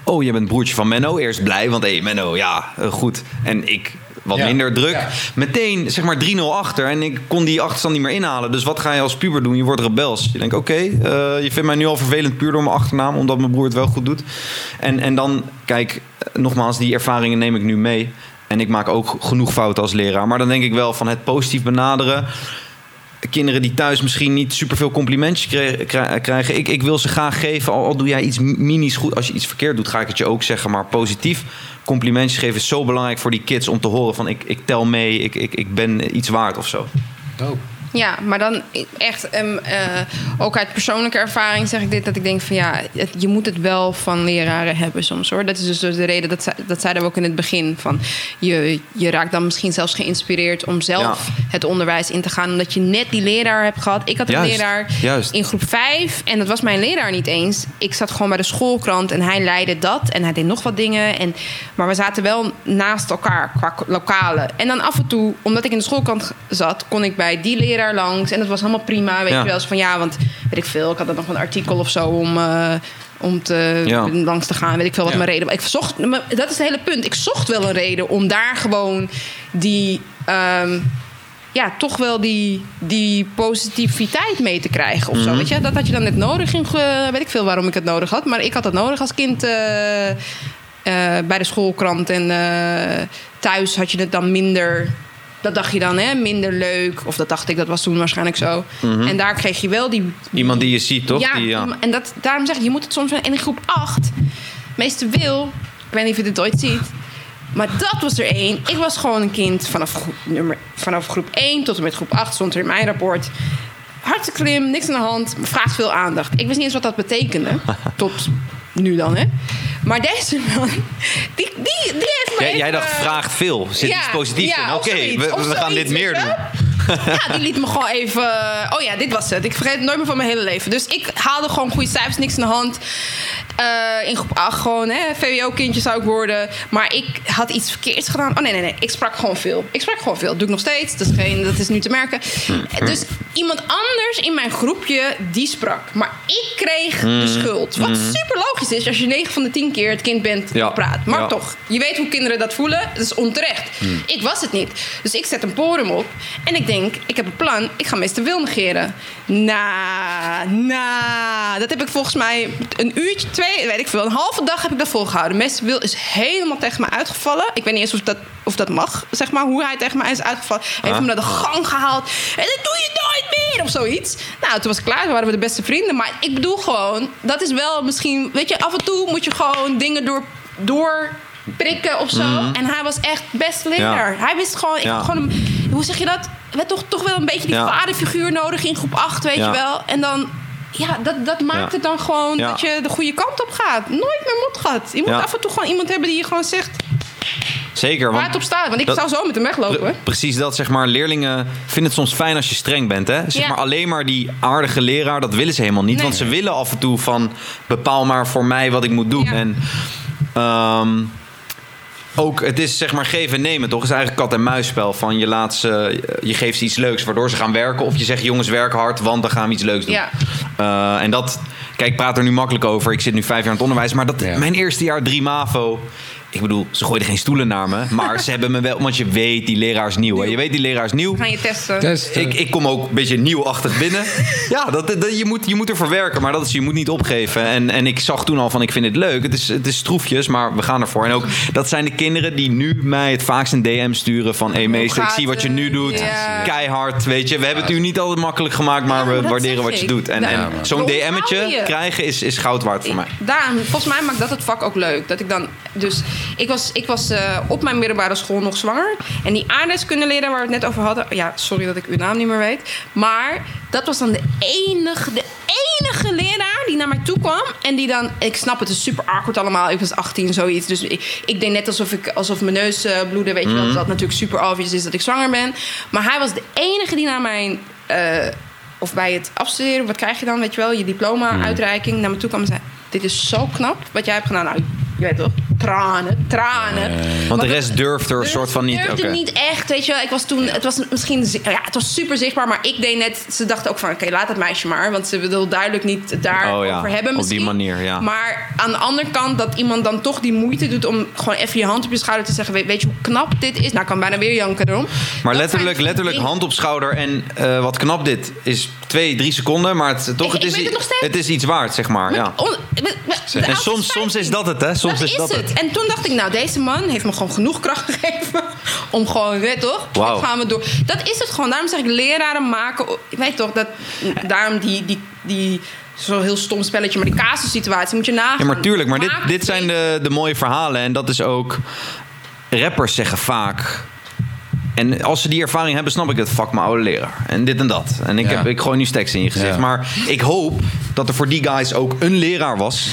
Speaker 3: Oh, je bent broertje van Menno. Eerst blij, want hé, hey, Menno, ja, goed. En ik wat
Speaker 1: Ja.
Speaker 3: minder druk.
Speaker 1: Ja.
Speaker 3: Meteen, zeg maar, 3-0 achter. En ik kon die achterstand niet meer inhalen. Dus wat ga je als puber doen? Je wordt rebels. Je denkt, oké, eh, je vindt mij nu al vervelend puur door mijn achternaam. Omdat mijn broer het wel goed doet. En, en dan, kijk, eh, nogmaals, die ervaringen neem ik nu mee. En ik maak ook genoeg fouten als leraar. Maar dan denk ik wel van het positief benaderen. Kinderen die thuis misschien niet superveel complimentjes krijgen. Ik, ik wil ze graag geven. Al, al doe jij iets minis goed. Als je iets verkeerd doet, ga ik het je ook zeggen. Maar positief complimentjes geven is zo belangrijk voor die kids. Om te horen van ik, ik tel mee. Ik, ik, ik ben iets waard of zo.
Speaker 2: Ja, maar dan echt, ehm, eh, ook uit persoonlijke ervaring zeg ik dit, dat ik denk van ja, het- je moet het wel van leraren hebben soms hoor. Dat is dus de reden, dat, dat zeiden we ook in het begin, van je, je raakt dan misschien zelfs geïnspireerd om zelf
Speaker 3: Ja.
Speaker 2: het onderwijs in te gaan, omdat je net die leraar hebt gehad. Ik had een
Speaker 3: Juist,
Speaker 2: leraar
Speaker 3: juist.
Speaker 2: in groep 5 en dat was mijn leraar niet eens. Ik zat gewoon bij de schoolkrant en hij leidde dat en hij deed nog wat dingen. En, maar we zaten wel naast elkaar qua lokalen. En dan af en toe, omdat ik in de schoolkrant zat, kon ik bij die leraar langs. En dat was helemaal prima. Weet
Speaker 3: Ja.
Speaker 2: je wel, eens van ja, want weet ik veel, ik had dan nog een artikel of zo om. eh, om te,
Speaker 3: Ja.
Speaker 2: langs te gaan, weet ik veel wat
Speaker 1: Ja.
Speaker 2: mijn reden was. Ik zocht, maar dat is het hele punt. Ik zocht wel een reden om daar gewoon die, ehm, ja, toch wel die, die positiviteit mee te krijgen of zo. Weet je, dat had je dan net nodig. In, ge- weet ik veel waarom ik het nodig had, maar ik had dat nodig als kind eh, eh, bij de schoolkrant en eh, thuis had je het dan minder. Dat dacht je dan, hè, minder leuk. Of dat dacht ik, dat was toen waarschijnlijk zo. En daar kreeg je wel die,
Speaker 3: Iemand die je ziet, toch?
Speaker 2: ja,
Speaker 3: Die, ja.
Speaker 2: en dat, daarom zeg ik, je moet het soms... En in groep 8, meester Wil... Ik weet niet of je dit ooit ziet... Maar dat was er één. Ik was gewoon een kind vanaf groep, nummer, vanaf groep 1 tot en met groep 8 stond er in mijn rapport. Hartstikke slim, niks aan de hand, vraagt veel aandacht. Ik wist niet eens wat dat betekende. Tot nu dan, hè. Maar deze man, die, die, die heeft me
Speaker 3: Jij,
Speaker 2: even-
Speaker 3: dacht, vraagt veel. Zit
Speaker 2: Ja,
Speaker 3: iets positiefs
Speaker 2: ja,
Speaker 3: in? Oké, we, gaan dit meer doen.
Speaker 2: Ja, die liet me gewoon even... Oh ja, dit was het. Ik vergeet het nooit meer van mijn hele leven. Dus ik haalde gewoon goede cijfers, niks aan de hand. Eh, in groep 8 gewoon, hè, VWO-kindje zou ik worden. Maar ik had iets verkeerds gedaan. Oh nee, nee, nee. Ik sprak gewoon veel. Ik sprak gewoon veel. Dat doe ik nog steeds. Dat is, geen, dat is nu te merken. Dus iemand anders in mijn groepje, die sprak. Maar ik kreeg de schuld. Wat super logisch is als je 9 van de 10 keer het kind bent
Speaker 3: Ja.
Speaker 2: dat praat. Maar
Speaker 3: Ja.
Speaker 2: toch, je weet hoe kinderen dat voelen. Dat is onterecht. Ik was het niet. Dus ik zet een porum op. En ik denk, ik heb een plan. Ik ga meester Wil negeren. Nou, nou. Dat heb ik volgens mij een uurtje, twee, weet ik veel. Een halve dag heb ik dat volgehouden. Meester Wil is helemaal tegen me uitgevallen. Ik weet niet eens of dat of dat mag, zeg maar, hoe hij tegen mij is uitgevallen. Hij heeft
Speaker 3: Ah.
Speaker 2: me naar de gang gehaald. En dat doe je nooit meer, of zoiets. Nou, toen was het klaar, toen waren we de beste vrienden. Maar ik bedoel gewoon, dat is wel misschien, weet je, af en toe moet je gewoon dingen door, door prikken of zo. En hij was echt best leraar. Hij wist gewoon, ik
Speaker 3: Mhm. Ja.
Speaker 2: gewoon, een- hoe zeg je dat? We toch, toch wel een beetje die
Speaker 3: Ja.
Speaker 2: vaderfiguur nodig in groep 8, weet je wel. En dan, ja, dat, dat maakt het dan gewoon dat je de goede kant op gaat. Nooit meer motgat. Je moet af en toe gewoon iemand hebben die je gewoon zegt
Speaker 3: Zeker.
Speaker 2: waar
Speaker 3: Want
Speaker 2: het op staat. Want ik
Speaker 3: dat-
Speaker 2: zou zo met hem weglopen.
Speaker 3: Pre- Precies dat, zeg maar, leerlingen vinden het soms fijn als je streng bent. Hè? Zeg
Speaker 2: Ja.
Speaker 3: maar alleen maar die aardige leraar, dat willen ze helemaal niet.
Speaker 2: Nee.
Speaker 3: Want ze willen af en toe van, bepaal maar voor mij wat ik moet doen.
Speaker 2: Ja.
Speaker 3: En ehm, ook, het is zeg maar geven en nemen, toch? Het is eigenlijk kat en muisspel. Van je laat ze, je geeft ze iets leuks waardoor ze gaan werken. Of je zegt, jongens, werk hard, want dan gaan we iets leuks doen.
Speaker 2: Ja.
Speaker 3: Eh, en dat, kijk, ik praat er nu makkelijk over. Ik zit nu vijf jaar in het onderwijs. Maar dat,
Speaker 1: Ja.
Speaker 3: mijn eerste jaar drie MAVO. Ik bedoel, ze gooiden geen stoelen naar me. Maar ze hebben me wel, want je weet, die leraar is nieuw. Hè? Je weet, die leraar is nieuw.
Speaker 2: We gaan je testen.
Speaker 1: Testen.
Speaker 3: Ik, ik kom ook een beetje nieuwachtig binnen. ja, dat, dat, je, moet, je moet ervoor werken, maar dat is, je moet niet opgeven. En, en ik zag toen al van, ik vind het leuk. Het is, het is stroefjes, maar we gaan ervoor. En ook, dat zijn de kinderen die nu mij het vaakst een DM sturen van... hé meester, ik zie wat je nu doet.
Speaker 2: Ja.
Speaker 3: Keihard, weet je. We hebben het u niet altijd makkelijk gemaakt, maar
Speaker 2: Ja,
Speaker 3: we waarderen wat je doet. En,
Speaker 2: Ja,
Speaker 3: en zo'n DM'tje
Speaker 2: je.
Speaker 3: krijgen is, is goud waard voor mij.
Speaker 2: Daarom, volgens mij maakt dat het vak ook leuk. Dat ik dan, dus ik was, ik was eh, op mijn middelbare school nog zwanger. En die aardrijkskundeleraar waar we het net over hadden. Ja, sorry dat ik uw naam niet meer weet. Maar dat was dan de enige, de enige leraar die naar mij toe kwam. En die dan, ik snap het is super awkward allemaal. Ik was 18, zoiets. Dus ik, ik deed net alsof, ik, alsof mijn neus eh, bloedde. Weet je wel, dat natuurlijk super obvious is dat ik zwanger ben. Maar hij was de enige die naar mijn... eh, of bij het afstuderen, wat krijg je dan, weet je wel, je diploma-uitreiking naar me toe kwam en zei: Dit is zo knap wat jij hebt gedaan. Nou, je weet toch, tranen, tranen.
Speaker 3: Want de rest durft er een soort van niet...
Speaker 2: durfde
Speaker 3: oké.
Speaker 2: niet echt, weet je wel. Ik was toen, het was misschien, ja, het was super zichtbaar, maar ik deed net, ze dachten ook van, oké, laat het meisje maar, want ze wil duidelijk niet het daarover
Speaker 3: Oh ja,
Speaker 2: hebben
Speaker 3: op die
Speaker 2: misschien.
Speaker 3: manier, ja.
Speaker 2: Maar aan de andere kant, dat iemand dan toch die moeite doet om gewoon even je hand op je schouder te zeggen, weet, weet je hoe knap dit is? Nou, ik kan bijna weer janken erom.
Speaker 3: Maar
Speaker 2: Dat
Speaker 3: letterlijk, letterlijk
Speaker 2: dingen-
Speaker 3: hand op schouder en eh, wat knap dit is twee, drie seconden, maar het, toch,
Speaker 2: Ik-
Speaker 3: het, is,
Speaker 2: het
Speaker 3: het is iets waard, zeg maar. Ja.
Speaker 2: On- de
Speaker 3: En soms, soms is
Speaker 2: 15.
Speaker 3: dat het, hè? Soms
Speaker 2: dat
Speaker 3: is dat het.
Speaker 2: En toen dacht ik, nou, deze man heeft me gewoon genoeg kracht gegeven om gewoon, weet toch?
Speaker 3: Wauw.
Speaker 2: dit gaan we door. Dat is het gewoon. Daarom zeg ik, leraren maken, ik weet toch, dat, daarom die, die, die, zo'n heel stom spelletje, maar die casussituatie moet je nagaan.
Speaker 3: Ja, maar tuurlijk, maar dit, dit zijn de, de mooie verhalen. En dat is ook. Rappers zeggen vaak. En als ze die ervaring hebben, snap ik het. Fuck mijn oude leraar. En dit en dat. En ik,
Speaker 1: Ja.
Speaker 3: heb, ik gooi nu stacks in je gezicht.
Speaker 1: Ja.
Speaker 3: Maar ik hoop dat er voor die guys ook een leraar was.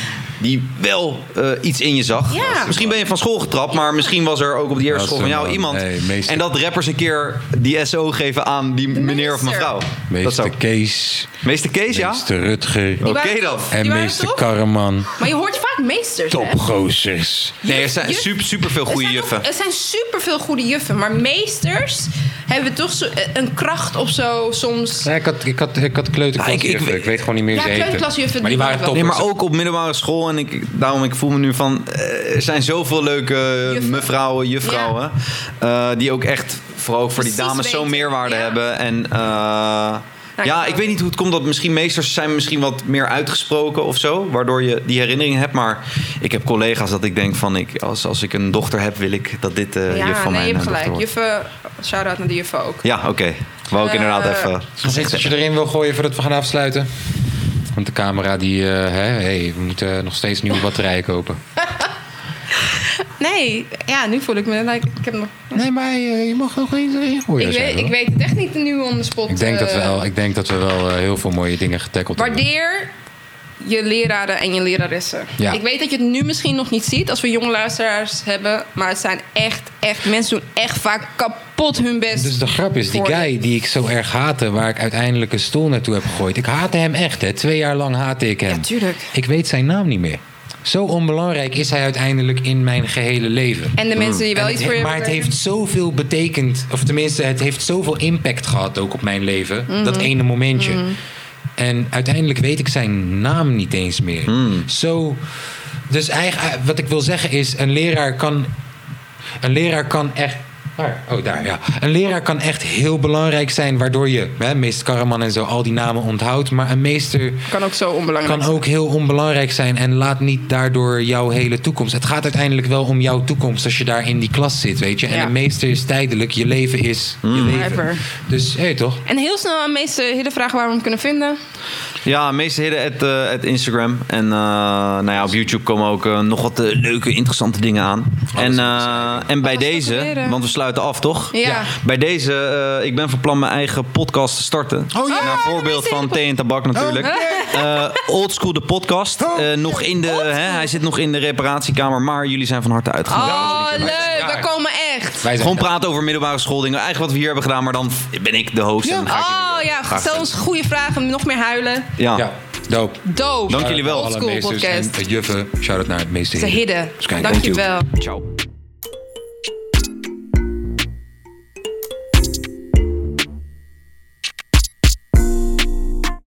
Speaker 3: Die wel eh, iets in je zag.
Speaker 2: Ja.
Speaker 3: Misschien ben je van school getrapt, maar misschien was er ook op die eerste
Speaker 1: Dat
Speaker 3: school van jou iemand.
Speaker 1: Nee,
Speaker 3: en dat rappers een keer die SO geven aan die meneer of mevrouw.
Speaker 1: Meester
Speaker 3: zou.
Speaker 1: Kees,
Speaker 3: Meester Kees, ja?
Speaker 1: meester Rutger
Speaker 3: Oké
Speaker 2: waren
Speaker 3: dan.
Speaker 1: en
Speaker 2: Die waren
Speaker 1: meester
Speaker 2: tof.
Speaker 1: Karreman.
Speaker 2: Maar je hoort vaak meesters?
Speaker 1: Topgozers.
Speaker 3: Nee, er zijn super, super veel
Speaker 2: Er
Speaker 3: goede
Speaker 2: zijn
Speaker 3: juffen.
Speaker 2: ook- Er zijn superveel goede juffen, maar meesters hebben toch zo, een kracht of zo soms.
Speaker 1: Ja, ik, had, ik, had, ik had kleuterklasjuffen.
Speaker 3: Ja, ik-
Speaker 1: ik,
Speaker 3: ik-
Speaker 1: weet gewoon niet meer
Speaker 2: Ja,
Speaker 1: hoe ze heten.
Speaker 2: kleuterklasjuffen,
Speaker 1: Maar die waren toppers.
Speaker 3: Nee, maar ook op middelbare school. En ik, daarom ik voel me nu van... eh, Er zijn zoveel leuke mevrouwen, juffrouwen... eh, die ook echt, vooral ook voor die dames, zo'n meerwaarde
Speaker 2: ja.
Speaker 3: hebben. En eh, ja,
Speaker 2: ik
Speaker 3: weet niet hoe het komt dat misschien meesters zijn misschien wat meer uitgesproken of zo. Waardoor je die herinneringen hebt. Maar ik heb collega's dat ik denk van... Ik, als, als ik een dochter heb, wil ik dat dit eh
Speaker 2: ja,
Speaker 3: juf van
Speaker 2: nee,
Speaker 3: mijn
Speaker 2: je hebt gelijk. Juffen, shout-out naar de juffen ook.
Speaker 3: Ja, oké. Wou ik inderdaad even...
Speaker 1: Iets dat je erin wil gooien voordat we gaan afsluiten? Want de camera die... eh, hè, hey, we moeten nog steeds nieuwe batterijen kopen.
Speaker 2: Nee, ja, nu voel ik me... Like, ik, heb nog,
Speaker 1: Nee, maar eh, je mag nog eens erin gooien.
Speaker 2: ik, weet, ik weet het echt niet nu on the spot.
Speaker 1: Ik denk, dat we
Speaker 2: eh,
Speaker 1: wel, ik denk dat we wel heel veel mooie dingen getackled hebben.
Speaker 2: Waardeer je leraren en je leraressen.
Speaker 1: Ja.
Speaker 2: Ik weet dat je het nu misschien nog niet ziet als we jonge luisteraars hebben. Maar het zijn echt, echt... Mensen doen echt vaak kapot hun best.
Speaker 1: Dus de grap is, die guy die ik zo erg haatte... waar ik uiteindelijk een stoel naartoe heb gegooid... ik haatte hem echt, hè. Twee jaar lang haatte ik hem.
Speaker 2: Ja, tuurlijk.
Speaker 1: Ik weet zijn naam niet meer. Zo onbelangrijk is hij uiteindelijk in mijn gehele leven.
Speaker 2: En de mensen die wel
Speaker 1: En
Speaker 2: iets voor je
Speaker 1: maar het heeft zoveel betekend, of tenminste, het heeft zoveel impact gehad ook op mijn leven.
Speaker 2: Mhm.
Speaker 1: Dat ene momentje. En uiteindelijk weet ik zijn naam niet eens meer. Zo. Dus eigenlijk, wat ik wil zeggen is: een leraar kan, een leraar kan echt Daar. Oh, daar, ja. Een leraar kan echt heel belangrijk zijn, waardoor je, hè, meester Karaman en zo, al die namen onthoudt. Maar een meester
Speaker 2: Kan ook zo onbelangrijk
Speaker 1: kan ook heel onbelangrijk zijn en laat niet daardoor jouw hele toekomst. Het gaat uiteindelijk wel om jouw toekomst als je daar in die klas zit, weet je. En
Speaker 2: Ja.
Speaker 1: een meester is tijdelijk, je leven is je leven.
Speaker 2: Forever.
Speaker 1: Dus, hé, toch?
Speaker 2: En heel snel aan meeste hele vragen waar we hem kunnen vinden.
Speaker 3: Ja, meeste hidden het, eh, het Instagram. En eh, nou ja, op YouTube komen ook eh, nog wat leuke, interessante dingen aan. En, eh, en bij
Speaker 2: Alles
Speaker 3: deze, want we sluiten af, toch?
Speaker 2: Ja.
Speaker 3: Bij deze, eh, ik ben van plan mijn eigen podcast te starten.
Speaker 1: Oh, ja.
Speaker 3: Naar voorbeeld van Thee en Tabak natuurlijk. Eh Old School de podcast. Eh, nog in de, hè, hij zit nog in de reparatiekamer, maar jullie zijn van harte uitgenodigd.
Speaker 2: Oh, leuk. We komen echt.
Speaker 1: Wij
Speaker 3: Gewoon praten over middelbare schooldingen. Eigenlijk wat we hier hebben gedaan, maar dan ben ik de host. En ga ik
Speaker 2: Oh
Speaker 3: eh,
Speaker 2: ja, stel ons goede vragen. Nog meer huilen.
Speaker 3: Ja.
Speaker 1: Ja, dope.
Speaker 2: Dope.
Speaker 3: Dank jullie wel.
Speaker 1: Alle meesters
Speaker 2: podcast.
Speaker 1: en juffen. Shout-out naar het meester.
Speaker 2: Ze hidden.
Speaker 1: Dus
Speaker 2: Dank je wel.
Speaker 3: Ciao.